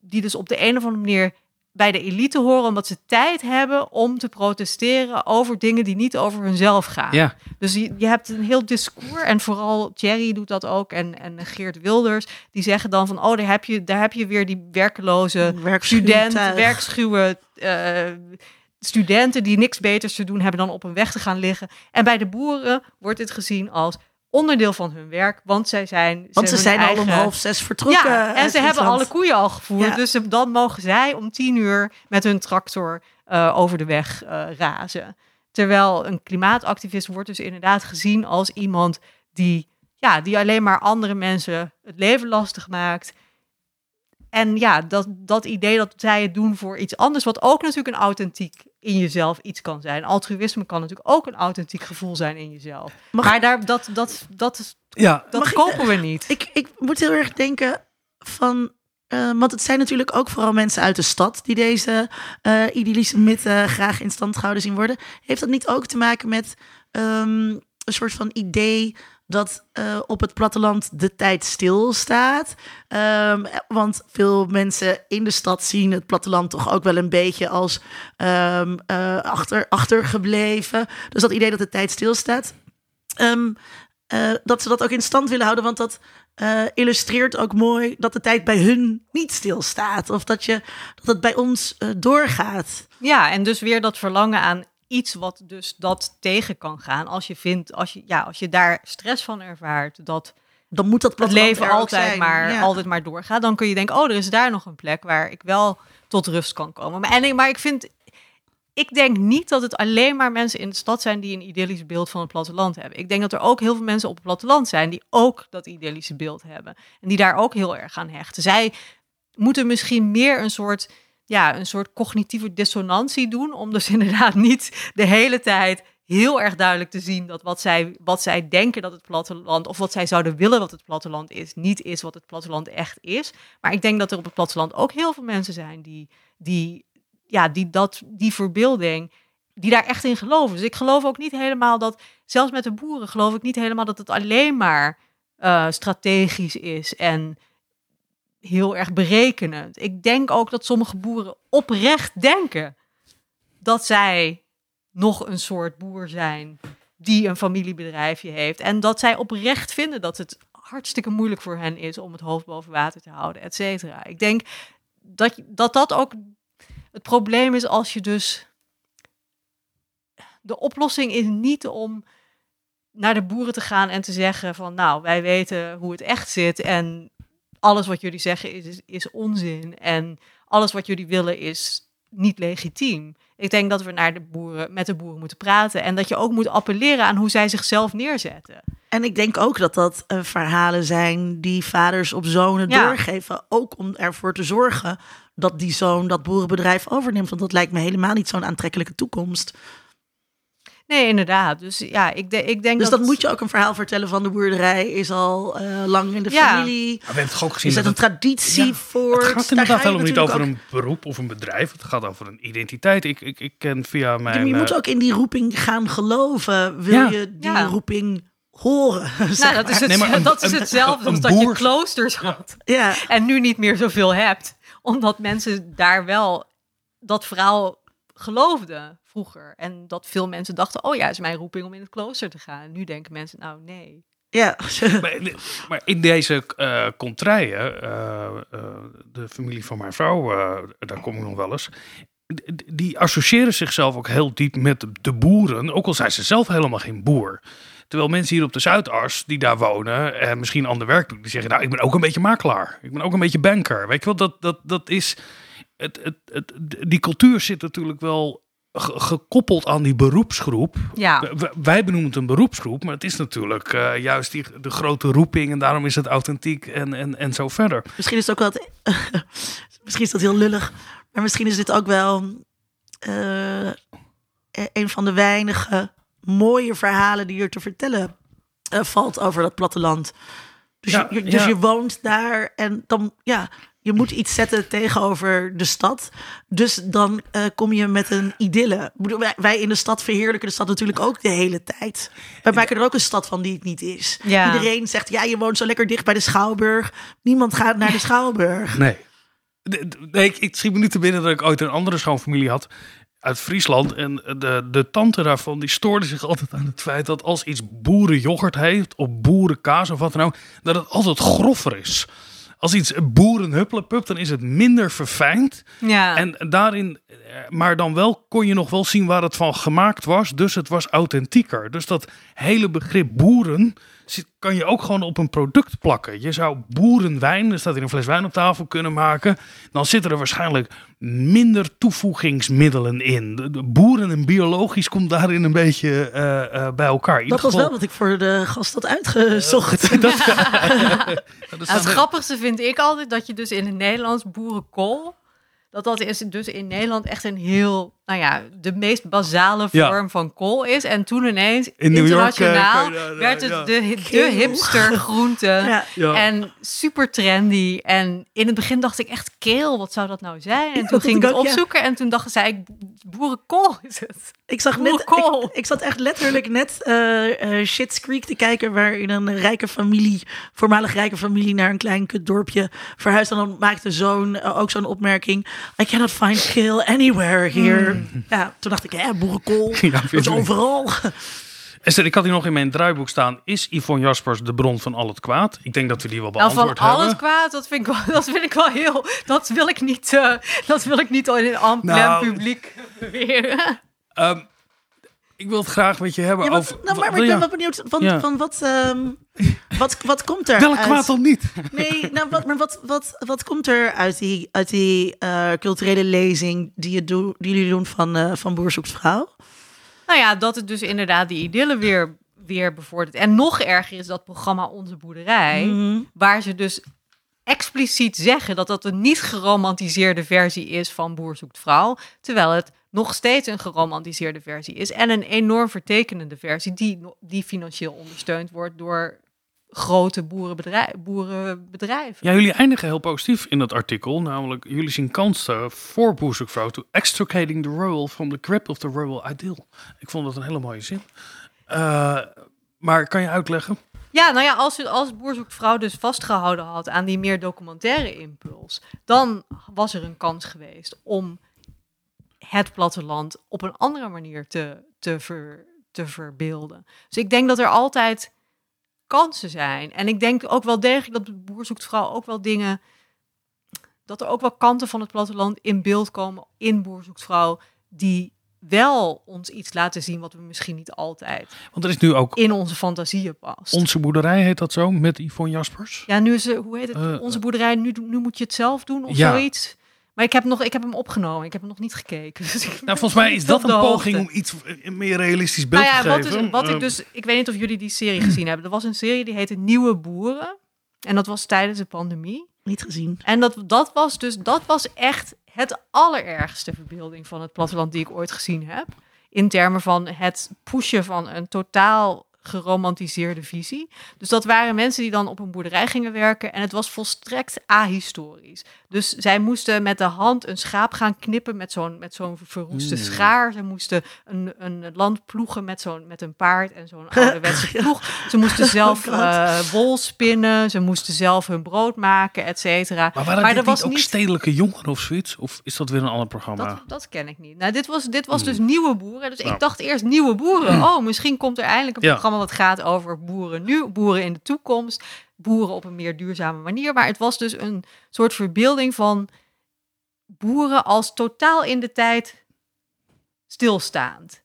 die dus op de een of andere manier bij de elite horen, omdat ze tijd hebben om te protesteren over dingen die niet over hunzelf gaan. Ja. Dus je, je hebt een heel discours, en vooral Thierry doet dat ook, en, en Geert Wilders, die zeggen dan van, oh, daar heb je, daar heb je weer die werkeloze werkschuw student, werkschuwe eh, studenten die niks beters te doen hebben dan op een weg te gaan liggen. En bij de boeren wordt dit gezien als onderdeel van hun werk, want zij zijn... Want ze zijn al om half zes vertrokken. Ja, en ze hebben alle koeien al gevoerd. Ja. Dus dan mogen zij om tien uur met hun tractor eh, over de weg eh, razen. Terwijl een klimaatactivist wordt dus inderdaad gezien als iemand die, ja, die alleen maar andere mensen het leven lastig maakt. En ja, dat, dat idee dat zij het doen voor iets anders, wat ook natuurlijk een authentiek in jezelf iets kan zijn. Altruïsme kan natuurlijk ook een authentiek gevoel zijn in jezelf. Mag- maar daar, dat, dat, dat, is- Ja, dat Mag ik- kopen we niet. Ik, ik moet heel erg denken van. eh, want het zijn natuurlijk ook vooral mensen uit de stad die deze eh idyllische mythe graag in stand gehouden zien worden. Heeft dat niet ook te maken met ehm, een soort van idee dat eh, op het platteland de tijd stilstaat? Ehm, want veel mensen in de stad zien het platteland toch ook wel een beetje als ehm, eh, achter, achtergebleven. Dus dat idee dat de tijd stilstaat. Eh, dat ze dat ook in stand willen houden. Want dat illustreert ook mooi dat de tijd bij hun niet stilstaat. Of dat, je, dat het bij ons doorgaat. Ja, en dus weer dat verlangen aan iets wat dus dat tegen kan gaan. Als je vindt, als je, ja, als je daar stress van ervaart, dat Dan moet dat het leven altijd zijn. maar, Ja. altijd maar doorgaat, dan kun je denken, oh, er is daar nog een plek waar ik wel tot rust kan komen. Maar, en, maar ik vind, ik denk niet dat het alleen maar mensen in de stad zijn die een idyllisch beeld van het platteland hebben. Ik denk dat er ook heel veel mensen op het platteland zijn die ook dat idyllische beeld hebben. En die daar ook heel erg aan hechten. Zij moeten misschien meer een soort, ja, een soort cognitieve dissonantie doen. Om dus inderdaad niet de hele tijd heel erg duidelijk te zien dat wat zij, wat zij denken dat het platteland, of wat zij zouden willen wat het platteland is, niet is wat het platteland echt is. Maar ik denk dat er op het platteland ook heel veel mensen zijn die, die, ja, die, dat, die verbeelding, die daar echt in geloven. Dus ik geloof ook niet helemaal dat, zelfs met de boeren, geloof ik niet helemaal dat het alleen maar eh, strategisch is en heel erg berekenend. Ik denk ook dat sommige boeren oprecht denken dat zij nog een soort boer zijn die een familiebedrijfje heeft. En dat zij oprecht vinden dat het hartstikke moeilijk voor hen is om het hoofd boven water te houden, et cetera. Ik denk dat, dat dat ook het probleem is als je dus... De oplossing is niet om naar de boeren te gaan en te zeggen van... nou, wij weten hoe het echt zit en alles wat jullie zeggen is, is, is onzin. En alles wat jullie willen is niet legitiem. Ik denk dat we naar de boeren, met de boeren moeten praten. En dat je ook moet appelleren aan hoe zij zichzelf neerzetten. En ik denk ook dat dat eh, verhalen zijn die vaders op zonen Ja. doorgeven. Ook om ervoor te zorgen dat die zoon dat boerenbedrijf overneemt. Want dat lijkt me helemaal niet zo'n aantrekkelijke toekomst. Nee, inderdaad. Dus ja, ik, de- ik denk Dus dat... moet je ook een verhaal vertellen van de boerderij is al eh, lang in de Ja. familie. we hebben toch ook gezien Is dat dat een het, traditie Ja, voor? het gaat inderdaad helemaal niet over Ook, een beroep of een bedrijf. Het gaat over een identiteit. Ik, ik, ik ken via Ja, mijn... maar je moet eh, ook in die roeping gaan geloven. Wil Ja. je die Ja. roeping horen? Nou, zeg dat is, het, Nee, maar een- dat is hetzelfde een als dat je kloosters had. Ja. En nu niet meer zoveel hebt. Omdat mensen daar wel dat verhaal geloofden vroeger. En dat veel mensen dachten, oh ja, het is mijn roeping om in het klooster te gaan. En nu denken mensen, nou nee. ja. Maar, maar in deze eh contraien, eh, eh, de familie van mijn vrouw, eh, daar kom ik nog wel eens. Die associëren zichzelf ook heel diep met de boeren, ook al zijn ze zelf helemaal geen boer. Terwijl mensen hier op de Zuidas, die daar wonen en misschien ander werk doen, die zeggen: Nou, ik ben ook een beetje makelaar. Ik ben ook een beetje banker. Weet je wel, dat, dat, dat is. Het, het, het, die cultuur zit natuurlijk wel gekoppeld aan die beroepsgroep. Ja, Wij benoemen het een beroepsgroep, maar het is natuurlijk eh, juist die, de grote roeping en daarom is het authentiek en, en, en zo verder. Misschien is het ook wel misschien is dat heel lullig. Maar misschien is dit ook wel eh, e- een van de weinige mooie verhalen die er te vertellen eh, valt over dat platteland. Dus, Ja, je, dus ja. je woont daar en dan, ja, je moet iets zetten tegenover de stad. Dus dan eh, kom je met een idylle. Wij, in de stad verheerlijken de stad natuurlijk ook de hele tijd. Wij maken er ook een stad van die het niet is. Ja. Iedereen zegt, ja, je woont zo lekker dicht bij de Schouwburg. Niemand gaat naar de Schouwburg. Nee. Nee ik, ik schiet me nu te binnen dat ik ooit een andere schoonfamilie had uit Friesland. En de, de tante daarvan die stoorde zich altijd aan het feit dat als iets boerenjoghurt heeft of boerenkaas of wat dan ook, dat het altijd groffer is. Als iets boerenhupplepup, dan is het minder verfijnd. Ja. En daarin, eh, maar dan wel kon je nog wel zien waar het van gemaakt was. Dus het was authentieker. Dus dat hele begrip boeren kan je ook gewoon op een product plakken. Je zou boerenwijn, er staat hier een fles wijn op tafel kunnen maken. Dan zitten er waarschijnlijk minder toevoegingsmiddelen in. De, de boeren en biologisch komt daarin een beetje eh, eh, bij elkaar. Dat was wel wat ik voor de gast had uitgezocht. dat, het er- grappigste vind ik altijd dat je dus in het Nederlands boerenkool. Dat dat is dus in Nederland echt een heel, nou ja, de meest basale Ja. vorm van kool is. En toen ineens, In New York, internationaal, eh, kan je daar, werd ja. het de, de hipster groente. Ja. Ja. En super trendy. En in het begin dacht ik echt, keel, wat zou dat nou zijn? En toen ging ik het ook, opzoeken. En toen dacht zei ik, boerenkool is het. Ik zag net, ik, ik zat echt letterlijk net eh eh Shit's Creek te kijken, waarin een rijke familie, voormalig rijke familie, naar een klein kutdorpje verhuisd. En dan maakte eh, ook zo'n opmerking: I cannot find kale anywhere here. Ja, toen dacht ik, ja, boerenkool, Ja, dat is overal. Esther, ik had hier nog in mijn draaiboek staan. Is Yvonne Jaspers de bron van al het kwaad? Ik denk dat we die wel Nou, van beantwoord al hebben. het kwaad, dat vind ik wel, dat vind ik wel heel... Dat wil ik niet, eh, dat wil ik niet in een en plein Nou. publiek beweren. Ehm, ik wil het graag met je hebben Ja, wat, over... nou, maar, wil ik ben wel benieuwd van, Ja. van wat, ehm, wat, wat komt er Welk uit- kwaad dan niet? Nee, nou, wat, maar wat, wat, wat komt er uit die, uit die eh, culturele lezing die, je doe, die jullie doen van, eh van Boer zoekt vrouw? Nou ja, dat het dus inderdaad die idylle weer, weer bevordert. En nog erger is dat programma Onze Boerderij, Mhm. waar ze dus expliciet zeggen dat dat een niet geromantiseerde versie is van Boer zoekt vrouw, terwijl het nog steeds een geromantiseerde versie is en een enorm vertekenende versie die, die financieel ondersteund wordt door grote boerenbedrijf, boerenbedrijven. Ja, jullie eindigen heel positief in dat artikel. Namelijk, jullie zien kansen voor boerzoekvrouw to extricating the rural from the grip of the rural ideal. Ik vond dat een hele mooie zin. Eh, maar kan je uitleggen? Ja, nou ja, als, als Boer zoekt vrouw dus vastgehouden had aan die meer documentaire impuls, dan was er een kans geweest om het platteland op een andere manier te, te, ver, te verbeelden. Dus ik denk dat er altijd kansen zijn. En ik denk ook wel degelijk dat de Boer zoekt vrouw ook wel dingen, dat er ook wel kanten van het platteland in beeld komen in Boer zoekt vrouw, die wel ons iets laten zien wat we misschien niet altijd Want er is nu ook in onze fantasieën past. Onze Boerderij, heet dat zo, met Yvonne Jaspers. Ja, nu is hoe heet het? Eh, Onze boerderij, nu, nu moet je het zelf doen of Ja. zoiets. Maar ik heb, nog, ik heb hem opgenomen, ik heb hem nog niet gekeken. Dus Nou, volgens mij is dat een poging hoogte. om iets een meer realistisch beeld Nou ja, te wat, geven. is, wat ik Eh, dus, ik weet niet of jullie die serie gezien hebben. Er was een serie die heette Nieuwe Boeren. En dat was tijdens de pandemie. Niet gezien. En dat, dat was dus, dat was echt het allerergste verbeelding van het platteland die ik ooit gezien heb. In termen van het pushen van een totaal geromantiseerde visie. Dus dat waren mensen die dan op een boerderij gingen werken en het was volstrekt ahistorisch. Dus zij moesten met de hand een schaap gaan knippen met zo'n met zo'n verroeste Hmm. schaar. Ze moesten een, een land ploegen met, zo'n met een paard en zo'n ouderwetse ploeg. Ze moesten zelf Oh eh, wol spinnen, ze moesten zelf hun brood maken, et cetera. Maar waren Maar er was niet ook niet- stedelijke jongeren of zoiets? Of is dat weer een ander programma? Dat, dat ken ik niet. Nou, dit was, dit was dus nieuwe boeren. Dus Nou. ik dacht eerst nieuwe boeren. Oh, misschien komt er eindelijk een Ja. programma wat gaat over boeren nu, boeren in de toekomst, boeren op een meer duurzame manier. Maar het was dus een soort verbeelding van boeren als totaal in de tijd stilstaand.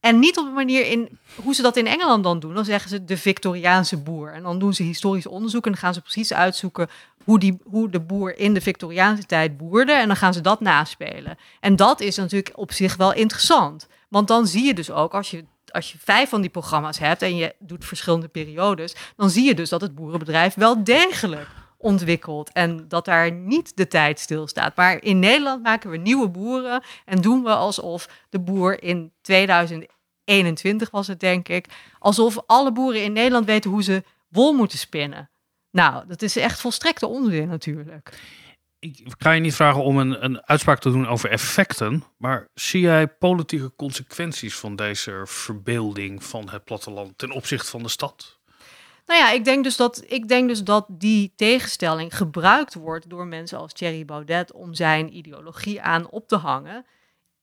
En niet op een manier in hoe ze dat in Engeland dan doen. Dan zeggen ze de Victoriaanse boer. En dan doen ze historisch onderzoek en dan gaan ze precies uitzoeken hoe, die, hoe de boer in de Victoriaanse tijd boerde. En dan gaan ze dat naspelen. En dat is natuurlijk op zich wel interessant. Want dan zie je dus ook, als je, als je vijf van die programma's hebt en je doet verschillende periodes, dan zie je dus dat het boerenbedrijf wel degelijk ontwikkelt en dat daar niet de tijd stilstaat. Maar in Nederland maken we nieuwe boeren en doen we alsof de boer in 2021 was het denk ik, alsof alle boeren in Nederland weten hoe ze wol moeten spinnen. Nou, dat is echt volstrekte onzin natuurlijk. Ik ga je niet vragen om een, een uitspraak te doen over effecten, maar zie jij politieke consequenties van deze verbeelding van het platteland ten opzichte van de stad? Nou ja, ik denk, dus dat, ik denk dus dat die tegenstelling gebruikt wordt door mensen als Thierry Baudet om zijn ideologie aan op te hangen.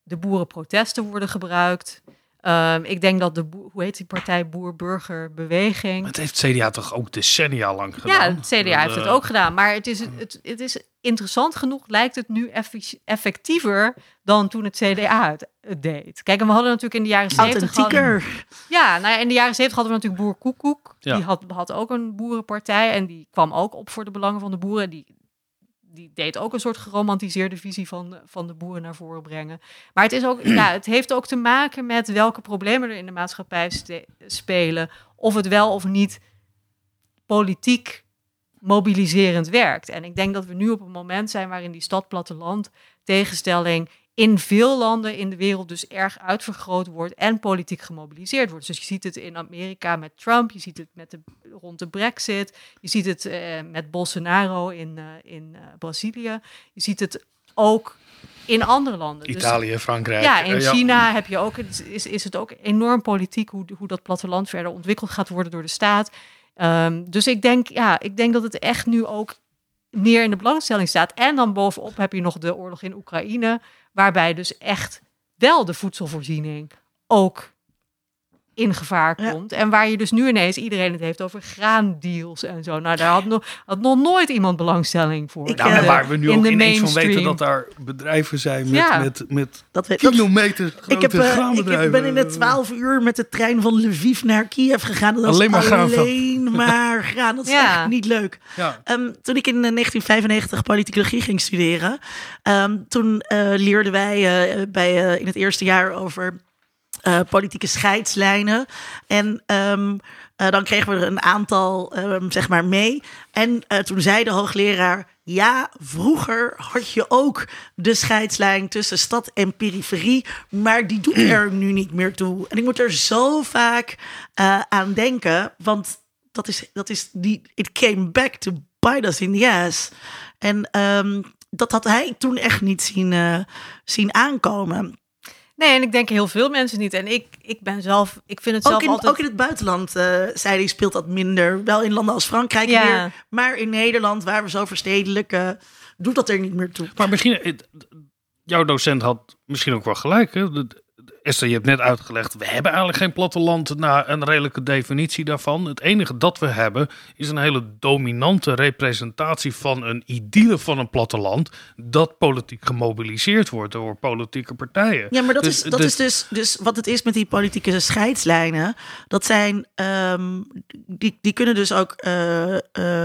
De boerenprotesten worden gebruikt. Um, ik denk dat de, hoe heet die partij, Boer-Burger-beweging. Het heeft CDA toch ook decennia lang gedaan? Ja, het CDA heeft het ook gedaan. Maar het is, het, het is interessant genoeg, lijkt het nu effectiever dan toen het CDA het, deed. Kijk, en we hadden natuurlijk in de jaren 70... Authentieker. Ja, nou ja, in de jaren 70 hadden we natuurlijk Boer Koekoek. Die had, had ook een boerenpartij en die kwam ook op voor de belangen van de boeren. Die, die deed ook een soort geromantiseerde visie van, van de boeren naar voren brengen. Maar het, is ook, ja, het heeft ook te maken met welke problemen er in de maatschappij spelen. Of het wel of niet politiek mobiliserend werkt. En ik denk dat we nu op een moment zijn waarin die stad-platteland tegenstelling in veel landen in de wereld dus erg uitvergroot wordt en politiek gemobiliseerd wordt. Dus je ziet het in Amerika met Trump, je ziet het met de, rond de Brexit, je ziet het uh, met Bolsonaro in, uh, in uh, Brazilië, je ziet het ook in andere landen. Dus Italië, dus, Frankrijk. Ja, in China heb je ook, is, is het ook enorm politiek hoe, hoe dat platteland verder ontwikkeld gaat worden door de staat. Um, dus ik denk, ja, ik denk dat het echt nu ook meer in de belangstelling staat. En dan bovenop heb je nog de oorlog in Oekraïne, waarbij dus echt wel de voedselvoorziening ook in gevaar komt. En waar je dus nu ineens iedereen het heeft over graandeals en zo. Nou, daar had nog, had nog nooit iemand belangstelling voor. Ik, nou, uh, waar we nu ook ineens van weten dat daar bedrijven zijn met, ja. met, met dat grote ik heb, uh, Ik ben in de twaalf uur met de trein van Lviv naar Kiev gegaan. Dat alleen maar graan. Alleen maar graan. Dat is ja. echt niet leuk. Ja. Um, toen ik in 1995 politicologie ging studeren, um, toen uh, leerden wij bij, in het eerste jaar over uh, politieke scheidslijnen. En um, uh, dan kregen we er een aantal, um, zeg maar, mee. En uh, toen zei de hoogleraar. Ja, vroeger had je ook de scheidslijn tussen stad en periferie, maar die doet er nu niet meer toe. En ik moet er zo vaak aan denken, want dat is, dat is die, it came back to bite us in the ass. En um, dat had hij toen echt niet zien, zien aankomen. Nee, en ik denk heel veel mensen niet. En ik, ik ben zelf, ik vind het zelf ook in, altijd... Ook in het buitenland, uh, zei hij, speelt dat minder. Wel in landen als Frankrijk ja. meer. Maar in Nederland, waar we zo verstedelijken, doet dat er niet meer toe. Maar misschien, jouw docent had misschien ook wel gelijk. Hè? Esther, je hebt net uitgelegd, we hebben eigenlijk geen platteland na een redelijke definitie daarvan. Het enige dat we hebben is een hele dominante representatie van een idylle van een platteland dat politiek gemobiliseerd wordt door politieke partijen. Ja, maar dat, dus, is, dat dus, is dus, dus wat het is met die politieke scheidslijnen. Dat zijn, um, die, die kunnen dus ook uh, uh,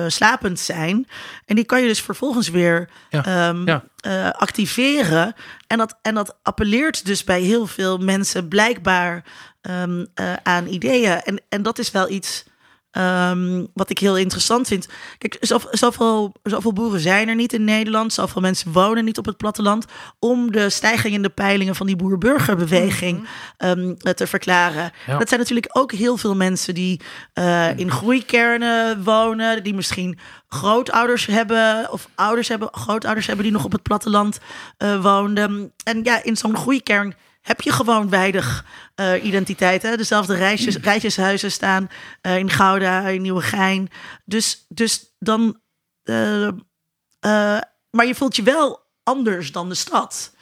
slapend zijn. En die kan je dus vervolgens weer ja, um, ja. Uh, activeren. En dat, en dat appelleert dus bij heel veel mensen blijkbaar um, uh, aan ideeën. En, en dat is wel iets um, wat ik heel interessant vind. Kijk, zoveel, zoveel boeren zijn er niet in Nederland. Zoveel mensen wonen niet op het platteland. Om de stijging in de peilingen van die boer-burgerbeweging -hmm. um, te verklaren. Ja. Dat zijn natuurlijk ook heel veel mensen die uh, in groeikernen wonen. Die misschien grootouders hebben of ouders hebben, grootouders hebben die nog op het platteland uh, woonden. En ja, in zo'n groeikern heb je gewoon weinig uh, identiteit. Hè? Dezelfde reisjes, mm. rijtjeshuizen staan uh, in Gouda, in Nieuwegein. Dus, dus dan... Uh, maar je voelt je wel anders dan de stad.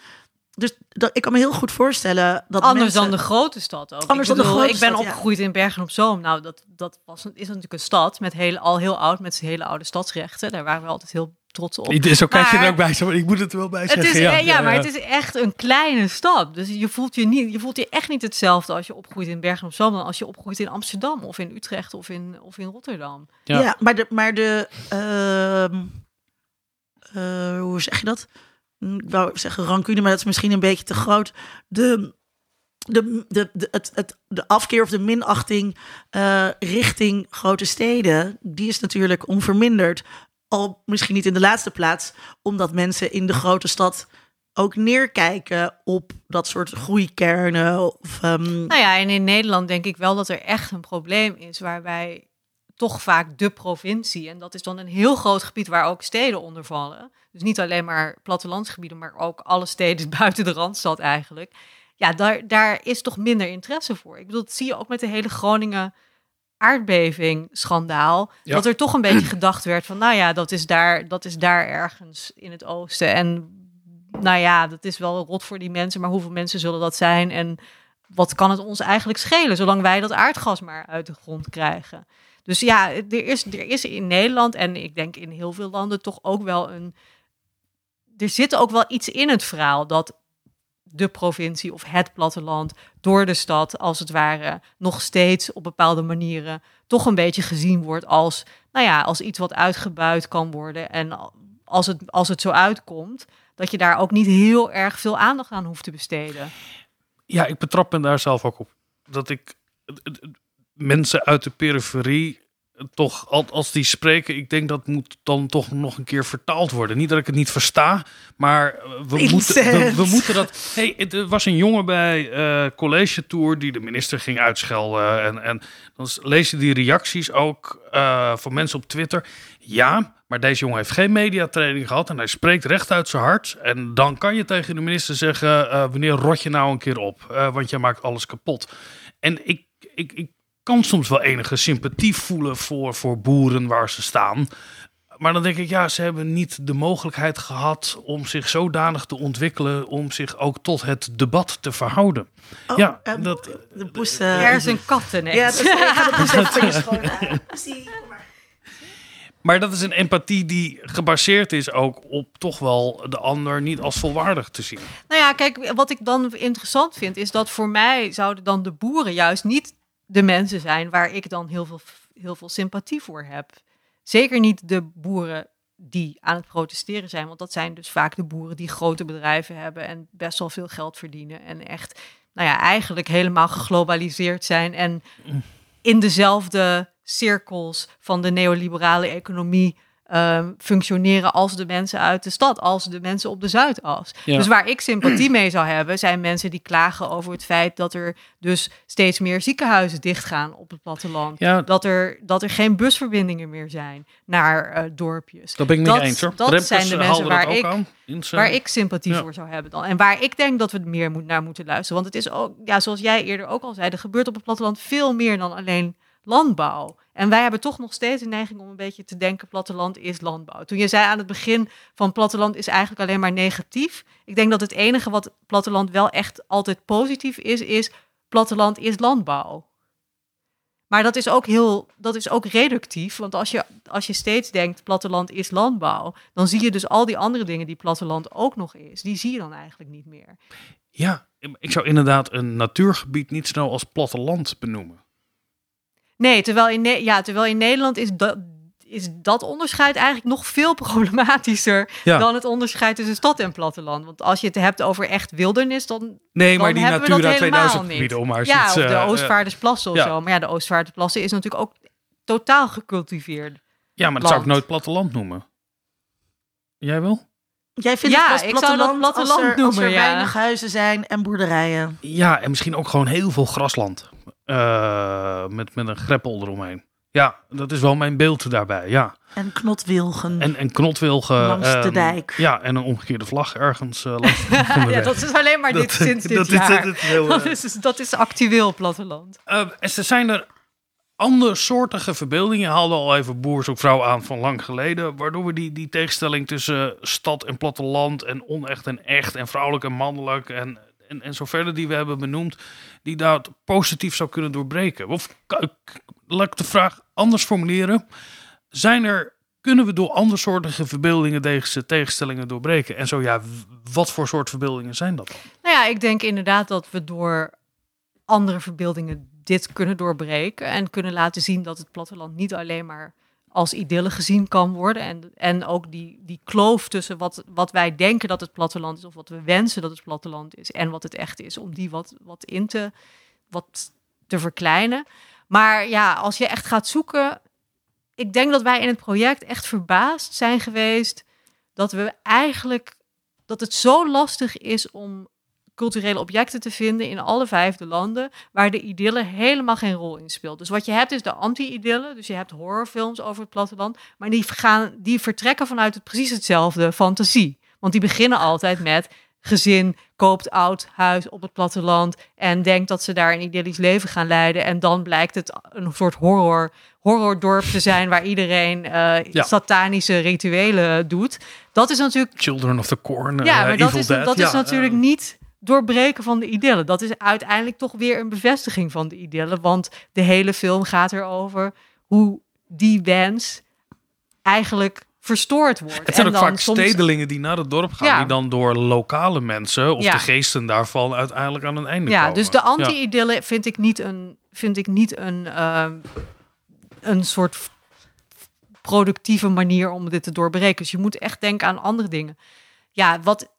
Dus dat, ik kan me heel goed voorstellen dat Anders mensen, dan de grote stad ook. Anders ik bedoel, dan de grote Ik ben opgegroeid in Bergen op Zoom. Nou, dat, dat was, is natuurlijk een stad met heel, al heel oud, met zijn hele oude stadsrechten. Daar waren we altijd heel trots op. Zo kijk je er ook bij, maar ik moet het er wel bij zeggen. Het is, ja, ja, ja, maar het is echt een kleine stad. Dus je voelt je, niet, je voelt je echt niet hetzelfde als je opgroeit in Bergen op Zoom... dan als je opgroeit in Amsterdam of in Utrecht of in, of in Rotterdam. Ja, ja maar de... Maar de uh, uh, hoe zeg je dat? Ik wou zeggen rancune, maar dat is misschien een beetje te groot. De... De, de, de, het, het, de afkeer of de minachting uh, richting grote steden, die is natuurlijk onverminderd al misschien niet in de laatste plaats, omdat mensen in de grote stad ook neerkijken op dat soort groeikernen. Of, um... Nou ja, en in Nederland denk ik wel dat er echt een probleem is waarbij toch vaak de provincie, en dat is dan een heel groot gebied waar ook steden onder vallen. Dus niet alleen maar plattelandsgebieden, maar ook alle steden buiten de Randstad eigenlijk. Ja, daar, daar is toch minder interesse voor. Ik bedoel, dat zie je ook met de hele Groningen aardbeving schandaal. Dat er toch een beetje gedacht werd van, nou ja, dat is daar, dat is daar ergens in het oosten. En nou ja, dat is wel rot voor die mensen, maar hoeveel mensen zullen dat zijn? En wat kan het ons eigenlijk schelen, zolang wij dat aardgas maar uit de grond krijgen? Dus ja, er is, er is in Nederland en ik denk in heel veel landen toch ook wel een. Er zit ook wel iets in het verhaal dat de provincie of het platteland door de stad, als het ware, nog steeds op bepaalde manieren toch een beetje gezien wordt als, nou ja, als iets wat uitgebuit kan worden. En als het, als het zo uitkomt, dat je daar ook niet heel erg veel aandacht aan hoeft te besteden. Ja, ik betrap me daar zelf ook op. Dat ik mensen uit de periferie toch, als die spreken, ik denk dat moet dan toch nog een keer vertaald worden. Niet dat ik het niet versta, maar we, moeten, we, moeten dat. Hey, er was een jongen bij uh, College Tour die de minister ging uitschelden. En, en dan lees je die reacties ook uh, van mensen op Twitter. Ja, maar deze jongen heeft geen mediatraining gehad en hij spreekt recht uit zijn hart. En dan kan je tegen de minister zeggen: uh, wanneer rot je nou een keer op? want jij maakt alles kapot. En ik, ik, ik kan soms wel enige sympathie voelen voor, voor boeren waar ze staan. Maar dan denk ik, ja, ze hebben niet de mogelijkheid gehad om zich zodanig te ontwikkelen om zich ook tot het debat te verhouden. Oh, ja, uh, dat, de poes. Uh, er is een kat Ja, dat is, de poes. Maar dat is een empathie die gebaseerd is ook op toch wel de ander niet als volwaardig te zien. Nou ja, kijk, wat ik dan interessant vind, is dat voor mij zouden dan de boeren juist niet de mensen zijn waar ik dan heel veel, heel veel sympathie voor heb. Zeker niet de boeren die aan het protesteren zijn, want dat zijn dus vaak de boeren die grote bedrijven hebben en best wel veel geld verdienen en echt, nou ja, eigenlijk helemaal geglobaliseerd zijn en in dezelfde cirkels van de neoliberale economie um, functioneren als de mensen uit de stad, als de mensen op de Zuidas. Dus waar ik sympathie mee zou hebben, zijn mensen die klagen over het feit dat er dus steeds meer ziekenhuizen dichtgaan op het platteland. Ja. Dat, er, dat er geen busverbindingen meer zijn naar uh, dorpjes. Dat ben ik niet dat, eens hoor. Dat zijn de mensen waar ik, waar ik sympathie voor zou hebben dan. En waar ik denk dat we meer moet, naar moeten luisteren. Want het is ook, ja, zoals jij eerder ook al zei, er gebeurt op het platteland veel meer dan alleen landbouw. En wij hebben toch nog steeds een neiging om een beetje te denken: platteland is landbouw. Toen je zei aan het begin van platteland is eigenlijk alleen maar negatief. Ik denk dat het enige wat platteland wel echt altijd positief is, is platteland is landbouw. Maar dat is ook heel, dat is ook reductief. Want als je, als je steeds denkt platteland is landbouw, dan zie je dus al die andere dingen die platteland ook nog is, die zie je dan eigenlijk niet meer. Ja, ik zou inderdaad een natuurgebied niet snel als platteland benoemen. Nee, terwijl in, ja, terwijl in Nederland is dat, is dat onderscheid eigenlijk nog veel problematischer dan het onderscheid tussen stad en platteland. Want als je het hebt over echt wildernis, dan. Nee, dan maar die hebben Natura we dat 2000 gebieden, om maar Ja, iets, of de uh, Oostvaardersplassen of ja. zo. Maar ja, de Oostvaardersplassen is natuurlijk ook totaal gecultiveerd. Ja, maar dat zou ik nooit platteland noemen. Jij wel? Jij vindt Ja, het pas ik zou dat platteland, als platteland er, als er noemen, ja. weinig huizen zijn en boerderijen. Ja, en misschien ook gewoon heel veel grasland. Eh, met, met een greppel eromheen. Ja, dat is wel mijn beeld daarbij, ja. En knotwilgen En, en knotwilgen. langs de ehm, dijk. Ja, en een omgekeerde vlag ergens eh, langs de, ja, dat is alleen maar dit Dat- sinds dit dat is- jaar. dat is heel, dat, eh, is, dat is actueel platteland. Eh, en er zijn er andere soortige verbeeldingen. Je haalde al even boer zoekt vrouw aan van lang geleden. Waardoor we die, die tegenstelling tussen stad en platteland en onecht en echt en vrouwelijk en mannelijk en, en, en zo verder die we hebben benoemd, die dat positief zou kunnen doorbreken. Of k- laat ik de vraag anders formuleren. Zijn er, kunnen we door andersoortige verbeeldingen deze tegenstellingen doorbreken? En zo ja, wat voor soort verbeeldingen zijn dat dan? Nou ja, ik denk inderdaad dat we door andere verbeeldingen dit kunnen doorbreken en kunnen laten zien dat het platteland niet alleen maar als idylle gezien kan worden. En, en ook die, die kloof tussen wat, wat wij denken dat het platteland is, of wat we wensen dat het platteland is, en wat het echt is, om die wat, wat in te, wat te verkleinen. Maar ja, als je echt gaat zoeken. ik denk dat wij in het project echt verbaasd zijn geweest dat we eigenlijk dat het zo lastig is om culturele objecten te vinden in alle vijfde landen waar de idylle helemaal geen rol in speelt. Dus wat je hebt is de anti-idylle, dus je hebt horrorfilms over het platteland, maar die, gaan, die vertrekken vanuit het precies hetzelfde fantasie. Want die beginnen altijd met gezin koopt oud huis op het platteland en denkt dat ze daar een idyllisch leven gaan leiden. En dan blijkt het een soort horror, horrordorp te zijn waar iedereen uh, Ja. satanische rituelen doet. Dat is natuurlijk Children of the Corn, ja, eh, maar dat is, Dead. dat Ja, is natuurlijk eh, niet doorbreken van de idylle. Dat is uiteindelijk toch weer een bevestiging van de idylle. Want de hele film gaat erover hoe die wens eigenlijk verstoord wordt. Het zijn En ook dan vaak soms- stedelingen die naar het dorp gaan, Ja. die dan door lokale mensen of Ja. de geesten daarvan uiteindelijk aan een einde Ja, komen. dus de Ja. anti-idylle vind ik niet een, vind ik niet een, ehm, een soort productieve manier om dit te doorbreken. Dus je moet echt denken aan andere dingen. Ja, wat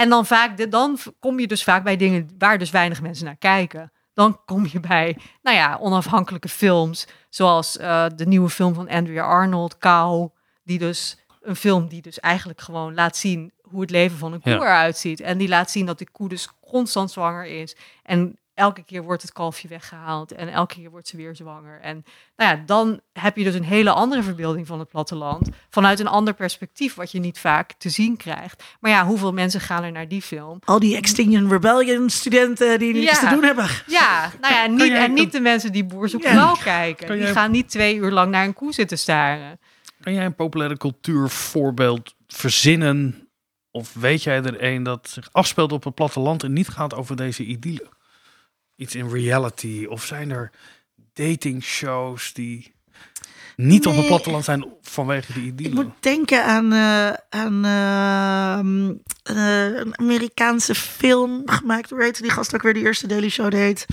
en dan vaak de- dan kom je dus vaak bij dingen waar dus weinig mensen naar kijken. Dan kom je bij, nou ja, onafhankelijke films, zoals eh, de nieuwe film van Andrea Arnold, Kou, die dus een film die dus eigenlijk gewoon laat zien hoe het leven van een koe Ja. eruit ziet. En die laat zien dat die koe dus constant zwanger is. En elke keer wordt het kalfje weggehaald en elke keer wordt ze weer zwanger. En nou ja, dan heb je dus een hele andere verbeelding van het platteland. Vanuit een ander perspectief, wat je niet vaak te zien krijgt. Maar ja, hoeveel mensen gaan er naar die film? Al die Extinction Rebellion studenten die niets Ja. te doen hebben. Ja, nou ja, niet, en niet de mensen die Boer zoekt Ja. vrouw kijken. Die gaan niet twee uur lang naar een koe zitten staren. Kan jij een populaire cultuurvoorbeeld verzinnen? Of weet jij er een dat zich afspeelt op het platteland en niet gaat over deze idylle? Iets in reality? Of zijn er datingshows die niet op het platteland zijn vanwege die Ik idylle? moet denken aan, eh, aan ehm, eh, een Amerikaanse film gemaakt hoe heet die gast ook weer, die eerste Daily Show deed.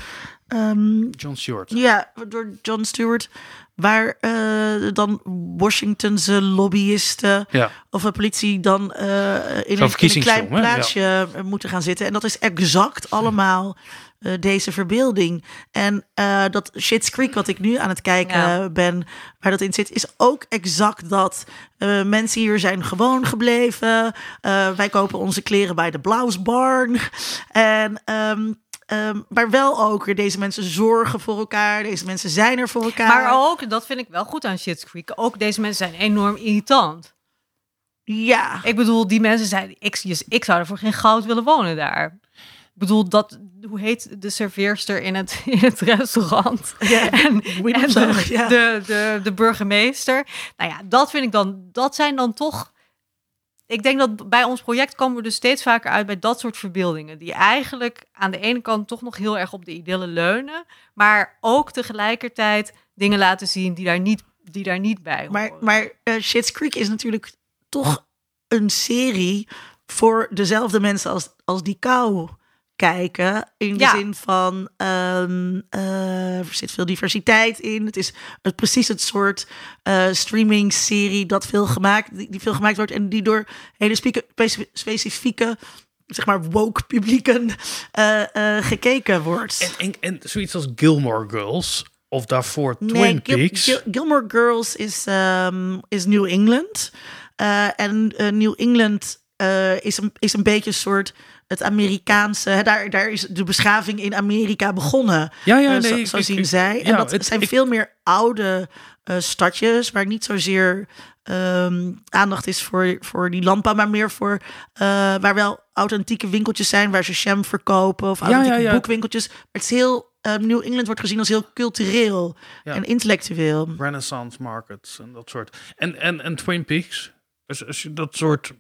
Ehm, John Stewart. ja, door John Stewart. Waar eh, dan Washingtonse lobbyisten Ja. of de politie dan in, een, in een klein? Ja. plaatsje moeten gaan zitten. En dat is exact allemaal eh, deze verbeelding. En eh, dat Shit's Creek, wat ik nu aan het kijken Ja. ben, waar dat in zit, is ook exact dat. Eh, mensen hier zijn gewoon gebleven. Wij kopen onze kleren bij de Blausbarn. En... ehm, ehm, maar wel ook deze mensen zorgen voor elkaar. Deze mensen zijn er voor elkaar. Maar ook, dat vind ik wel goed aan Shit's Creek, ook deze mensen zijn enorm irritant. Ja. Ik bedoel, die mensen zijn, ik, ik zou er voor geen goud willen wonen daar. Ik bedoel, dat, hoe heet de serveerster in het, in het restaurant? En, en de, de, de, de burgemeester. Nou ja, dat vind ik dan, dat zijn dan toch. Ik denk dat bij ons project komen we dus steeds vaker uit bij dat soort verbeeldingen. Die eigenlijk aan de ene kant toch nog heel erg op de idylle leunen. Maar ook tegelijkertijd dingen laten zien die daar niet, die daar niet bij Maar, horen. maar eh Shit's Creek is natuurlijk toch een serie voor dezelfde mensen als, als die kou kijken. In de Ja. zin van, ehm, eh, er zit veel diversiteit in. Het is het, precies het soort eh streaming serie dat veel gemaakt, die, die veel gemaakt wordt. En die door hele specifieke, zeg maar, woke publieken eh, eh, gekeken wordt. En, en, en zoiets als Gilmore Girls of daarvoor Nee, Twin Gil- Peaks. Gil- Gilmore Girls is, ehm, is New England. Eh, en New England eh, is, een, is een beetje een soort het Amerikaanse. Hè, daar, daar is de beschaving in Amerika begonnen. ja, ja, Eh, nee, zo, ik- zo ik- zien ik- zij. En ja, dat het- zijn ik- veel meer oude eh, stadjes, waar niet zozeer ehm, aandacht is voor, voor die landbouw, maar meer voor eh, waar wel authentieke winkeltjes zijn, waar ze jam verkopen of authentieke ja, ja. boekwinkeltjes. Maar het is heel, eh, New England wordt gezien als heel cultureel Ja. en intellectueel. Renaissance markets en dat soort. En, en, en Twin Peaks. Als, als je dat soort.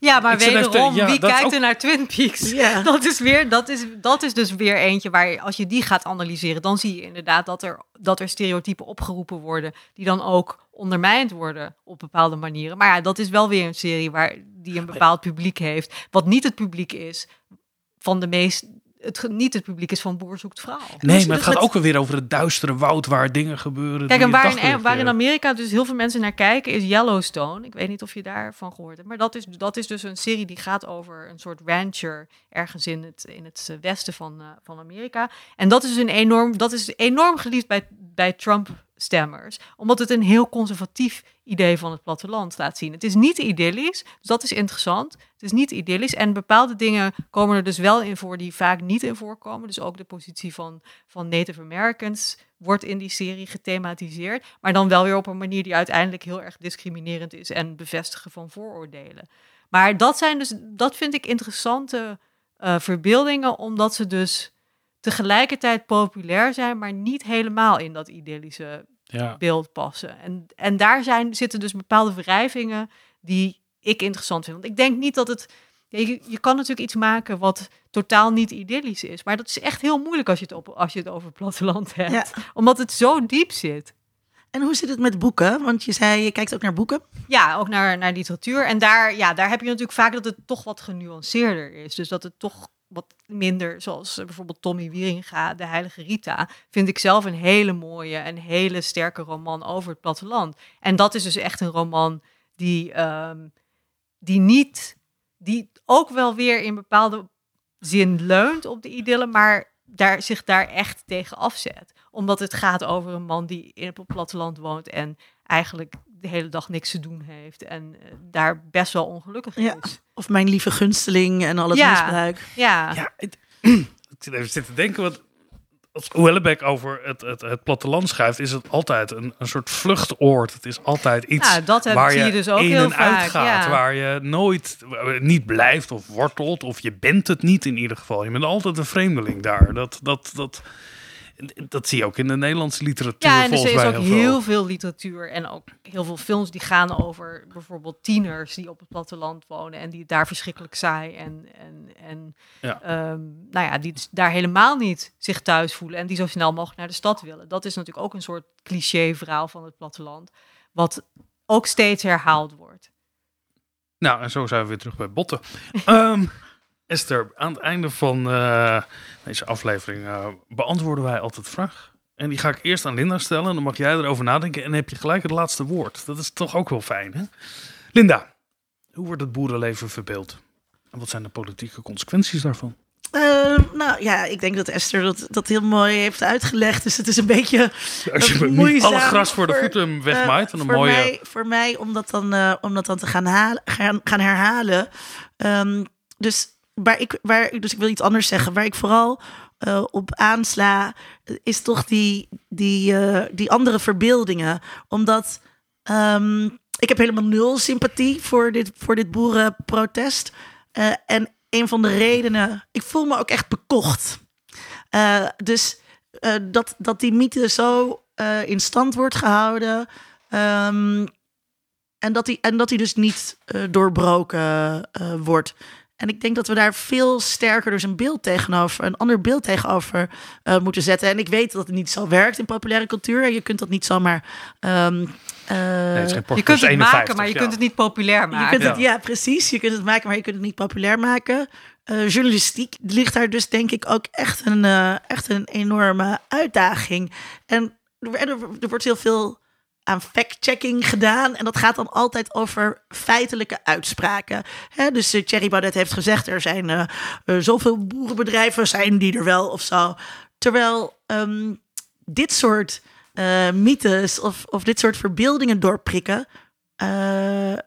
Ja, maar wederom, ja, wie kijkt ook- er naar Twin Peaks? Ja. Dat, is weer, dat, is, dat is dus weer eentje waar als je die gaat analyseren, dan zie je inderdaad dat er, dat er stereotypen opgeroepen worden, die dan ook ondermijnd worden op bepaalde manieren. Maar ja, dat is wel weer een serie waar die een bepaald publiek heeft, wat niet het publiek is van de meest, het, niet het publiek is van Boer zoekt vrouw. Nee, dus maar het gaat ook weer over het duistere woud waar dingen gebeuren. Kijk, en waar in, waar in Amerika dus heel veel mensen naar kijken, is Yellowstone. Ik weet niet of je daarvan gehoord hebt. Maar dat is, dat is dus een serie die gaat over een soort rancher ergens in het, in het eh, westen van, eh, van Amerika. En dat is een enorm, dat is enorm geliefd bij, bij Trump stemmers, omdat het een heel conservatief idee van het platteland laat zien. Het is niet idyllisch, dus dat is interessant. Het is niet idyllisch en bepaalde dingen komen er dus wel in voor die vaak niet in voorkomen. Dus ook de positie van, van Native Americans wordt in die serie gethematiseerd, maar dan wel weer op een manier die uiteindelijk heel erg discriminerend is en bevestigen van vooroordelen. Maar dat zijn dus, dat vind ik interessante uh, verbeeldingen, omdat ze dus tegelijkertijd populair zijn, maar niet helemaal in dat idyllische ja. beeld passen. En, en daar zijn, zitten dus bepaalde wrijvingen die ik interessant vind. Want ik denk niet dat het. Je, je kan natuurlijk iets maken wat totaal niet idyllisch is. Maar dat is echt heel moeilijk als je het, op, als je het over het platteland hebt. Omdat het zo diep zit. En hoe zit het met boeken? Want je zei, je kijkt ook naar boeken. Ja, ook naar, naar literatuur. En daar, ja, daar heb je natuurlijk vaak dat het toch wat genuanceerder is. Dus dat het toch wat minder, zoals bijvoorbeeld Tommy Wieringa, De Heilige Rita, vind ik zelf een hele mooie en hele sterke roman over het platteland. En dat is dus echt een roman die, ehm, die niet, die ook wel weer in bepaalde zin leunt op de idylle, maar daar, zich daar echt tegen afzet. Omdat het gaat over een man die in het platteland woont en eigenlijk de hele dag niks te doen heeft en uh, daar best wel ongelukkig is. Of mijn lieve gunsteling en al het ja. misbruik. Ja, ja ik zit even zitten denken, wat als Houellebecq over het, het, het platteland schrijft, is het altijd een, een soort vluchtoord. Het is altijd iets ja, dat waar je, je dus ook in heel en vaak, uit gaat. ja. Waar je nooit niet blijft of wortelt. Of je bent het niet in ieder geval. Je bent altijd een vreemdeling daar. Dat, dat, dat, dat zie je ook in de Nederlandse literatuur. Ja, en er is ook heel veel literatuur en ook heel veel films die gaan over bijvoorbeeld tieners die op het platteland wonen en die daar verschrikkelijk saai en, en, en Ja. ehm, nou ja, die dus daar helemaal niet zich thuis voelen en die zo snel mogelijk naar de stad willen. Dat is natuurlijk ook een soort cliché verhaal van het platteland, wat ook steeds herhaald wordt. Nou, en zo zijn we weer terug bij Botten. Ehm, Esther, aan het einde van eh, deze aflevering eh, beantwoorden wij altijd de vraag. En die ga ik eerst aan Linda stellen. Dan mag jij erover nadenken. En heb je gelijk het laatste woord. Dat is toch ook wel fijn, hè? Linda, hoe wordt het boerenleven verbeeld? En wat zijn de politieke consequenties daarvan? Eh, nou ja, ik denk dat Esther dat, dat heel mooi heeft uitgelegd. Dus het is een beetje Als je niet alle gras voor de voeten wegmaait. van een voor, mooie... mij, voor mij om dat dan, om dat dan te gaan, halen, gaan, gaan herhalen. Ehm, dus, waar ik, waar, dus ik wil iets anders zeggen. Waar ik vooral eh, op aansla, is toch die, die, eh, die andere verbeeldingen. Omdat ehm, ik heb helemaal nul sympathie voor dit, voor dit boerenprotest. Eh, en een van de redenen, ik voel me ook echt bekocht. Dus dat, dat die mythe zo in stand wordt gehouden. ehm, en, dat die, en dat die dus niet doorbroken wordt. En ik denk dat we daar veel sterker dus een beeld tegenover, een ander beeld tegenover eh, moeten zetten. En ik weet dat het niet zo werkt in populaire cultuur. Je kunt dat niet zomaar. ehm, eh, Nee, het is geen Je kunt het 51, maken, maar je ja. kunt het niet populair je maken. kunt het, ja. precies. Je kunt het maken, maar je kunt het niet populair maken. Eh, journalistiek ligt daar dus denk ik ook echt een, eh, echt een enorme uitdaging. En er, er, er wordt heel veel aan fact-checking gedaan. En dat gaat dan altijd over feitelijke uitspraken. Hè, dus eh, Thierry Baudet heeft gezegd... er zijn eh, zoveel boerenbedrijven, zijn die er wel of zo. Terwijl ehm, dit soort mythes of, of dit soort verbeeldingen doorprikken...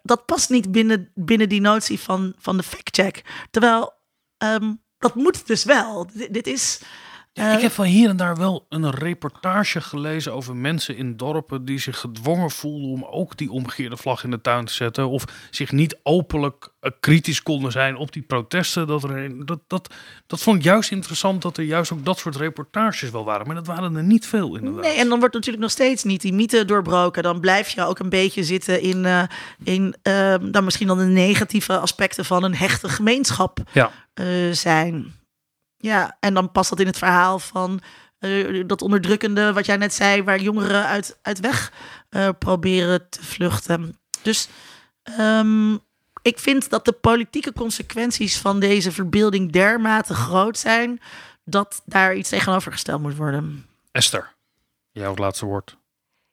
dat past niet binnen, binnen die notie van, van de fact-check. Terwijl ehm, dat moet dus wel. Dit is... Ja, ik heb van hier en daar wel een reportage gelezen over mensen in dorpen die zich gedwongen voelden om ook die omgekeerde vlag in de tuin te zetten. Of zich niet openlijk eh, kritisch konden zijn op die protesten. Dat, er, dat, dat, dat vond ik juist interessant dat er juist ook dat soort reportages wel waren. Maar dat waren er niet veel inderdaad. Nee, en dan wordt natuurlijk nog steeds niet die mythe doorbroken. Dan blijf je ook een beetje zitten in, eh, in ehm, dan misschien dan de negatieve aspecten van een hechte gemeenschap Ja. eh, zijn. Ja, en dan past dat in het verhaal van eh, dat onderdrukkende, wat jij net zei, waar jongeren uit, uit weg eh, proberen te vluchten. Dus ehm, ik vind dat de politieke consequenties van deze verbeelding dermate groot zijn dat daar iets tegenover gesteld moet worden. Esther, jouw laatste woord.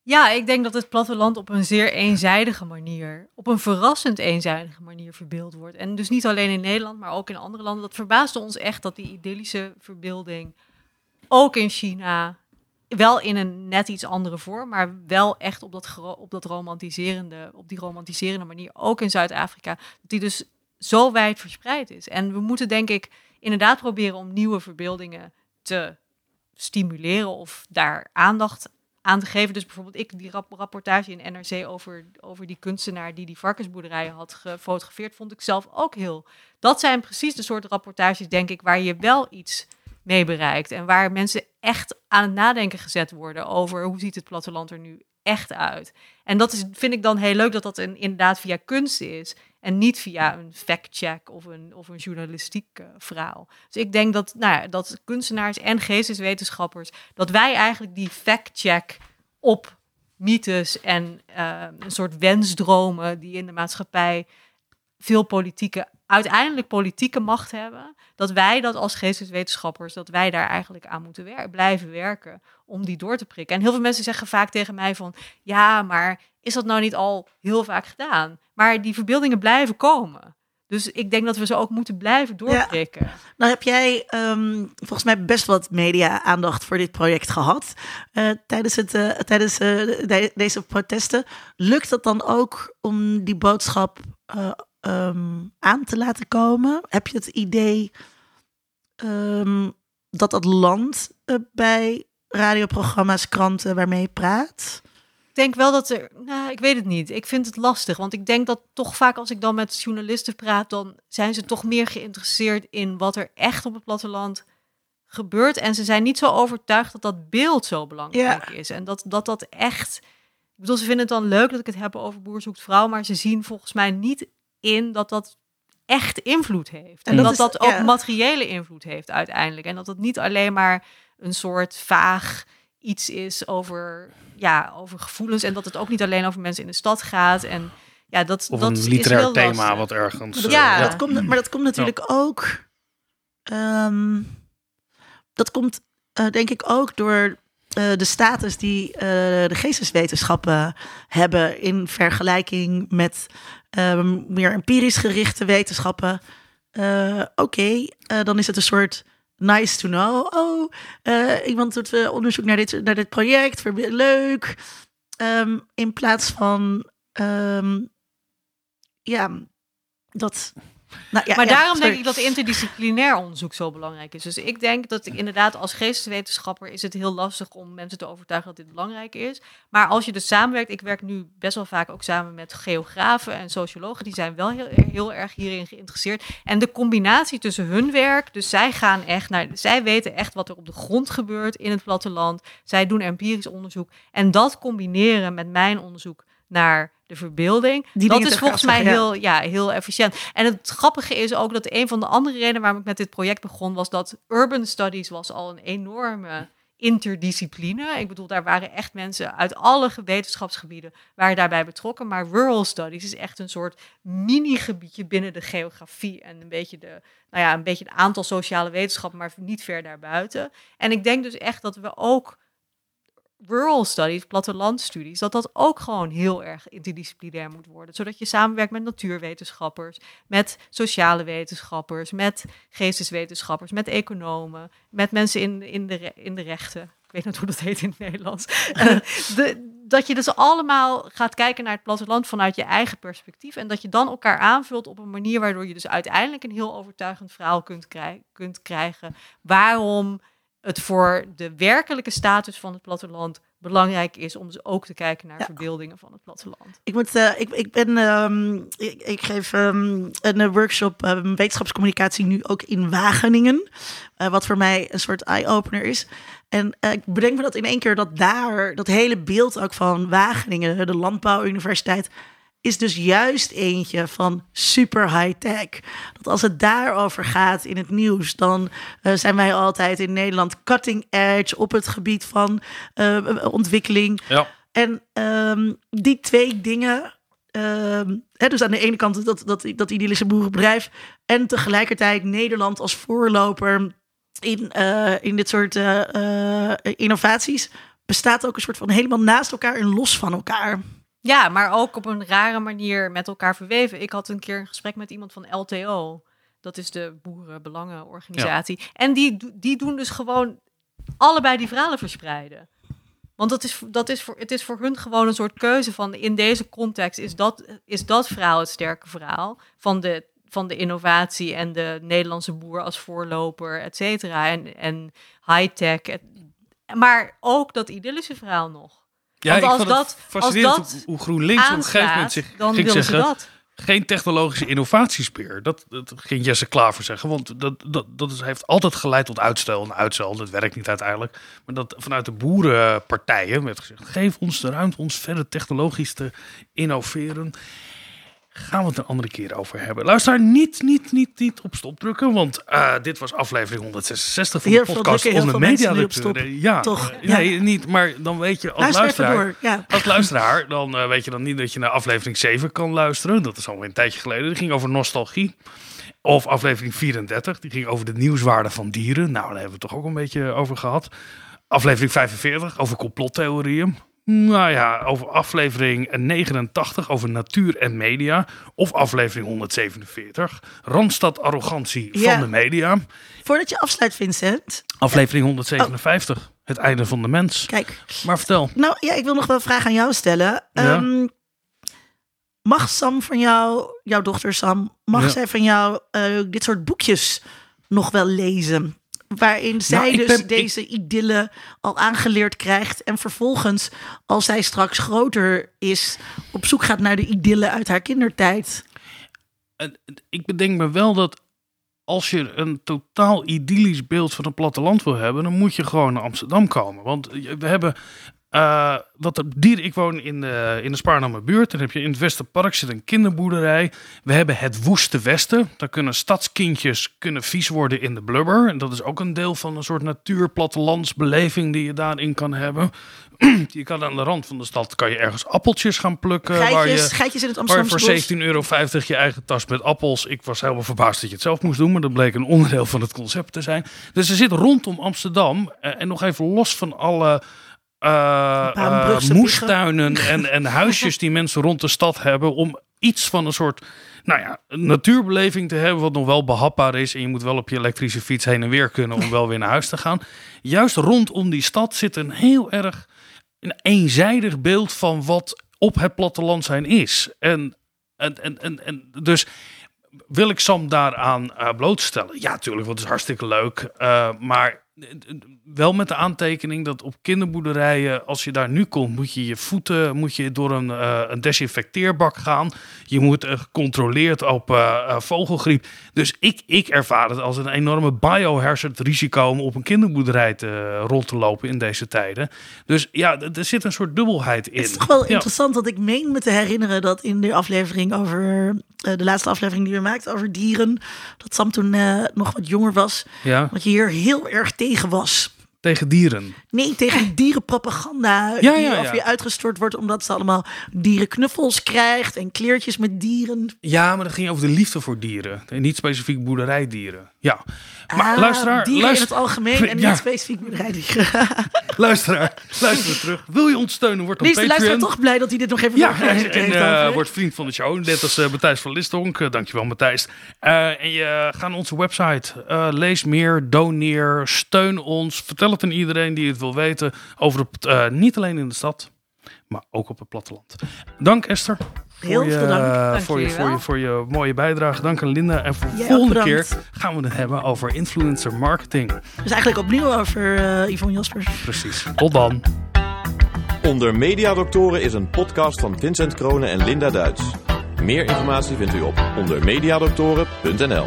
Ja, ik denk dat het platteland op een zeer eenzijdige manier, op een verrassend eenzijdige manier verbeeld wordt. En dus niet alleen in Nederland, maar ook in andere landen. Dat verbaasde ons echt dat die idyllische verbeelding ook in China wel in een net iets andere vorm, maar wel echt op dat, op dat romantiserende, op die romantiserende manier, ook in Zuid-Afrika, dat die dus zo wijd verspreid is. En we moeten denk ik inderdaad proberen om nieuwe verbeeldingen te stimuleren of daar aandacht aan te geven. Dus bijvoorbeeld ik, die rap- rapportage in NRC over, over die kunstenaar die die varkensboerderij had gefotografeerd, vond ik zelf ook heel. Dat zijn precies de soort rapportages, denk ik, waar je wel iets mee bereikt. En waar mensen echt aan het nadenken gezet worden over hoe ziet het platteland er nu echt uit. En dat is, vind ik dan heel leuk dat dat een, inderdaad via kunst is. En niet via een fact-check of een, of een journalistiek eh, verhaal. Dus ik denk dat, nou ja, dat kunstenaars en geesteswetenschappers, dat wij eigenlijk die fact-check op mythes en eh, een soort wensdromen die in de maatschappij veel politieke, uiteindelijk politieke macht hebben, dat wij dat als geesteswetenschappers, dat wij daar eigenlijk aan moeten wer blijven werken om die door te prikken. En heel veel mensen zeggen vaak tegen mij van, ja, maar is dat nou niet al heel vaak gedaan? Maar die verbeeldingen blijven komen. Dus ik denk dat we ze ook moeten blijven doorprikken. Nou heb jij ehm, volgens mij best wat media-aandacht voor dit project gehad eh, tijdens, het, eh, tijdens eh, de- deze protesten. Lukt het dan ook om die boodschap eh, ehm, aan te laten komen? Heb je het idee ehm, dat dat land eh, bij radioprogramma's, kranten waarmee je praat? Ik denk wel dat er, nou, ik weet het niet. Ik vind het lastig, want ik denk dat toch vaak als ik dan met journalisten praat, dan zijn ze toch meer geïnteresseerd in wat er echt op het platteland gebeurt. En ze zijn niet zo overtuigd dat dat beeld zo belangrijk is. En dat, dat dat echt, ik bedoel, ze vinden het dan leuk dat ik het heb over boer zoekt vrouw, maar ze zien volgens mij niet in dat dat echt invloed heeft. En En, dat dat is- dat ook ja. materiële invloed heeft uiteindelijk. En dat het niet alleen maar een soort vaag iets is over, ja, over gevoelens. En dat het ook niet alleen over mensen in de stad gaat. En ja, dat, Of dat een is literair thema lastig. wat ergens... Maar dat, Ja. eh, dat komt, maar dat komt natuurlijk ook. ehm, dat komt eh, denk ik ook door eh, de status die eh, de geesteswetenschappen hebben in vergelijking met meer empirisch gerichte wetenschappen. Eh, Oké, eh, dan is het een soort nice to know. Oh, eh, iemand doet onderzoek naar dit, naar dit project, leuk. Ehm, in plaats van, ehm, ja, dat. Nou, ja, maar ja, daarom sorry. denk ik dat interdisciplinair onderzoek zo belangrijk is. Dus ik denk dat ik inderdaad als geesteswetenschapper is het heel lastig om mensen te overtuigen dat dit belangrijk is. Maar als je dus samenwerkt, ik werk nu best wel vaak ook samen met geografen en sociologen, die zijn wel heel, heel erg hierin geïnteresseerd. En de combinatie tussen hun werk, dus zij gaan echt naar, zij weten echt wat er op de grond gebeurt in het platteland. Zij doen empirisch onderzoek. En dat combineren met mijn onderzoek naar de verbeelding. Die dat is volgens mij heel, ja, heel efficiënt. En het grappige is ook dat een van de andere redenen waarom ik met dit project begon, was dat urban studies was al een enorme interdiscipline. Ik bedoel, daar waren echt mensen uit alle wetenschapsgebieden waren daarbij betrokken. Maar rural studies is echt een soort mini-gebiedje binnen de geografie en een beetje de, nou ja, een beetje het aantal sociale wetenschappen, maar niet ver daarbuiten. En ik denk dus echt dat we ook rural studies, plattelandstudies, dat dat ook gewoon heel erg interdisciplinair moet worden. Zodat je samenwerkt met natuurwetenschappers, met sociale wetenschappers, met geesteswetenschappers, met economen, met mensen in, in, de, in de rechten. Ik weet niet hoe dat heet in het Nederlands. Eh, de, dat je dus allemaal gaat kijken naar het platteland vanuit je eigen perspectief. En dat je dan elkaar aanvult op een manier waardoor je dus uiteindelijk een heel overtuigend verhaal kunt, krij- kunt krijgen. Waarom het voor de werkelijke status van het platteland belangrijk is om dus ook te kijken naar Ja. verbeeldingen van het platteland. Ik, moet, eh, ik, ik ben, ehm, ik, ik geef ehm, een eh, workshop ehm, wetenschapscommunicatie nu ook in Wageningen. eh, wat voor mij een soort eye-opener is. En ik bedenk me dat in één keer dat daar, dat hele beeld ook van Wageningen, de landbouwuniversiteit, is dus juist eentje van super high-tech. Dat als het daarover gaat in het nieuws, dan eh, zijn wij altijd in Nederland cutting edge op het gebied van eh, ontwikkeling. Ja. En ehm, die twee dingen, ehm, hè, dus aan de ene kant dat, dat, dat idyllische boerenbedrijf en tegelijkertijd Nederland als voorloper in, eh, in dit soort innovaties, bestaat ook een soort van helemaal naast elkaar en los van elkaar. Ja, maar ook op een rare manier met elkaar verweven. Ik had een keer een gesprek met iemand van LTO. Dat is de Boerenbelangenorganisatie. En die, die doen dus gewoon allebei die verhalen verspreiden. Want dat is, dat is voor, het is voor hun gewoon een soort keuze van in deze context is dat, is dat verhaal het sterke verhaal van de, van de innovatie en de Nederlandse boer als voorloper, et cetera. En, en high-tech. Maar ook dat idyllische verhaal nog. Ja, Want ik als vond dat- fascinerend als dat hoe- GroenLinks op een gegeven moment zich dan ging zeggen... ze dat. geen technologische innovatiespeer. Dat, dat ging Jesse Klaver zeggen. Want dat, dat, dat is, heeft altijd geleid tot uitstel en uitstel. Dat werkt niet uiteindelijk. Maar dat vanuit de boerenpartijen werd gezegd... geef ons de ruimte ons verder technologisch te innoveren. Gaan we het een andere keer over hebben. Luister niet, niet, niet, niet op stop drukken. Want eh, dit was aflevering 166 van de podcast onder media. nu op stop. Ja, Toch? eh, Ja. Nee, niet. Maar dan weet je als Luister luisteraar... Ja. Als luisteraar, dan eh, weet je dan niet dat je naar aflevering 7 kan luisteren. Dat is alweer een tijdje geleden. Die ging over nostalgie. Of aflevering 34, die ging over de nieuwswaarde van dieren. Nou, daar hebben we het toch ook een beetje over gehad. Aflevering 45 over complottheorieën. Nou ja, over aflevering 89 over natuur en media. Of aflevering 147, Randstad arrogantie Ja. van de media. Voordat je afsluit, Vincent. Aflevering 157, het einde van de mens. Kijk, Maar vertel. nou ja, ik wil nog wel een vraag aan jou stellen. Ja. Ehm, mag Sam van jou, jouw dochter Sam, mag Ja. zij van jou eh, dit soort boekjes nog wel lezen? Waarin zij Nou, ik dus ben- ik- deze idylle al aangeleerd krijgt. En vervolgens, als zij straks groter is, op zoek gaat naar de idylle uit haar kindertijd. Ik bedenk me wel dat als je een totaal idyllisch beeld van een platteland wil hebben, dan moet je gewoon naar Amsterdam komen. Want we hebben. Eh wat er dieren, ik woon in de, in de Spaarnamer buurt. Dan heb je in het Westerpark zit een kinderboerderij. We hebben het Woeste Westen. Daar kunnen stadskindjes kunnen vies worden in de blubber. En dat is ook een deel van een soort natuurplattelandsbeleving die je daarin kan hebben. je kan aan de rand van de stad kan je ergens appeltjes gaan plukken. waar je, Geitjes, geitjes in het Waar je Amsterdamse voor bos. 17,50 euro je eigen tas met appels. Ik was helemaal verbaasd dat je het zelf moest doen. Maar dat bleek een onderdeel van het concept te zijn. Dus er zit rondom Amsterdam. eh, en nog even los van alle. Eh, moestuinen en, en huisjes die mensen rond de stad hebben. Om iets van een soort nou ja, een natuurbeleving te hebben. Wat nog wel behapbaar is. En je moet wel op je elektrische fiets heen en weer kunnen. Om wel weer naar huis te gaan. Juist rondom die stad zit een heel erg een eenzijdig beeld van wat op het platteland zijn is. En, en, en, en, en dus wil ik Sam daaraan eh, blootstellen? Ja, natuurlijk, want het is hartstikke leuk. Maar wel met de aantekening dat op kinderboerderijen, als je daar nu komt, moet je je voeten moet je door een, eh, een desinfecteerbak gaan. Je moet eh, gecontroleerd op eh, vogelgriep. Dus ik, ik ervaar het als een enorme biohazard risico om op een kinderboerderij te, rond te lopen in deze tijden. Dus ja, er zit een soort dubbelheid in. Het is toch wel Ja. interessant, want ik meen me te herinneren dat in de aflevering over de laatste aflevering die we maakten over dieren, dat Sam toen eh, nog wat jonger was, Ja, dat je hier heel erg tegen was. tegen dieren. Nee, tegen dierenpropaganda Ja, die ja, ja. je uitgestort wordt omdat ze allemaal dierenknuffels krijgt en kleertjes met dieren. Ja, maar dat ging over de liefde voor dieren. En niet specifiek boerderijdieren. Ja. Maar Ah, luisteraar, dieren luister, in het algemeen en niet specifiek boerderijdieren. luisteraar, luister terug. Wil je ons steunen? Word dan luisteraar Patreon. toch blij dat hij dit nog even Ja, en heeft eh wordt vriend van de show. Net als eh, Matthijs van Listonk. Eh, dankjewel Matthijs. En je ga naar onze website. Lees meer, doneer, steun ons. Vertel het aan iedereen die het wil weten. Over het, eh, niet alleen in de stad, maar ook op het platteland. Dank Esther. Heel voor je, veel dank. eh, Dank voor, je, voor, je, voor je mooie bijdrage. Dank aan Linda. En voor de volgende keer gaan we het hebben over influencer marketing. Dus eigenlijk opnieuw over eh Yvonne Jaspers. Precies. Tot dan. Onder Mediadoktoren is een podcast van Vincent Kronen en Linda Duits. Meer informatie vindt u op ondermediadoktoren.nl.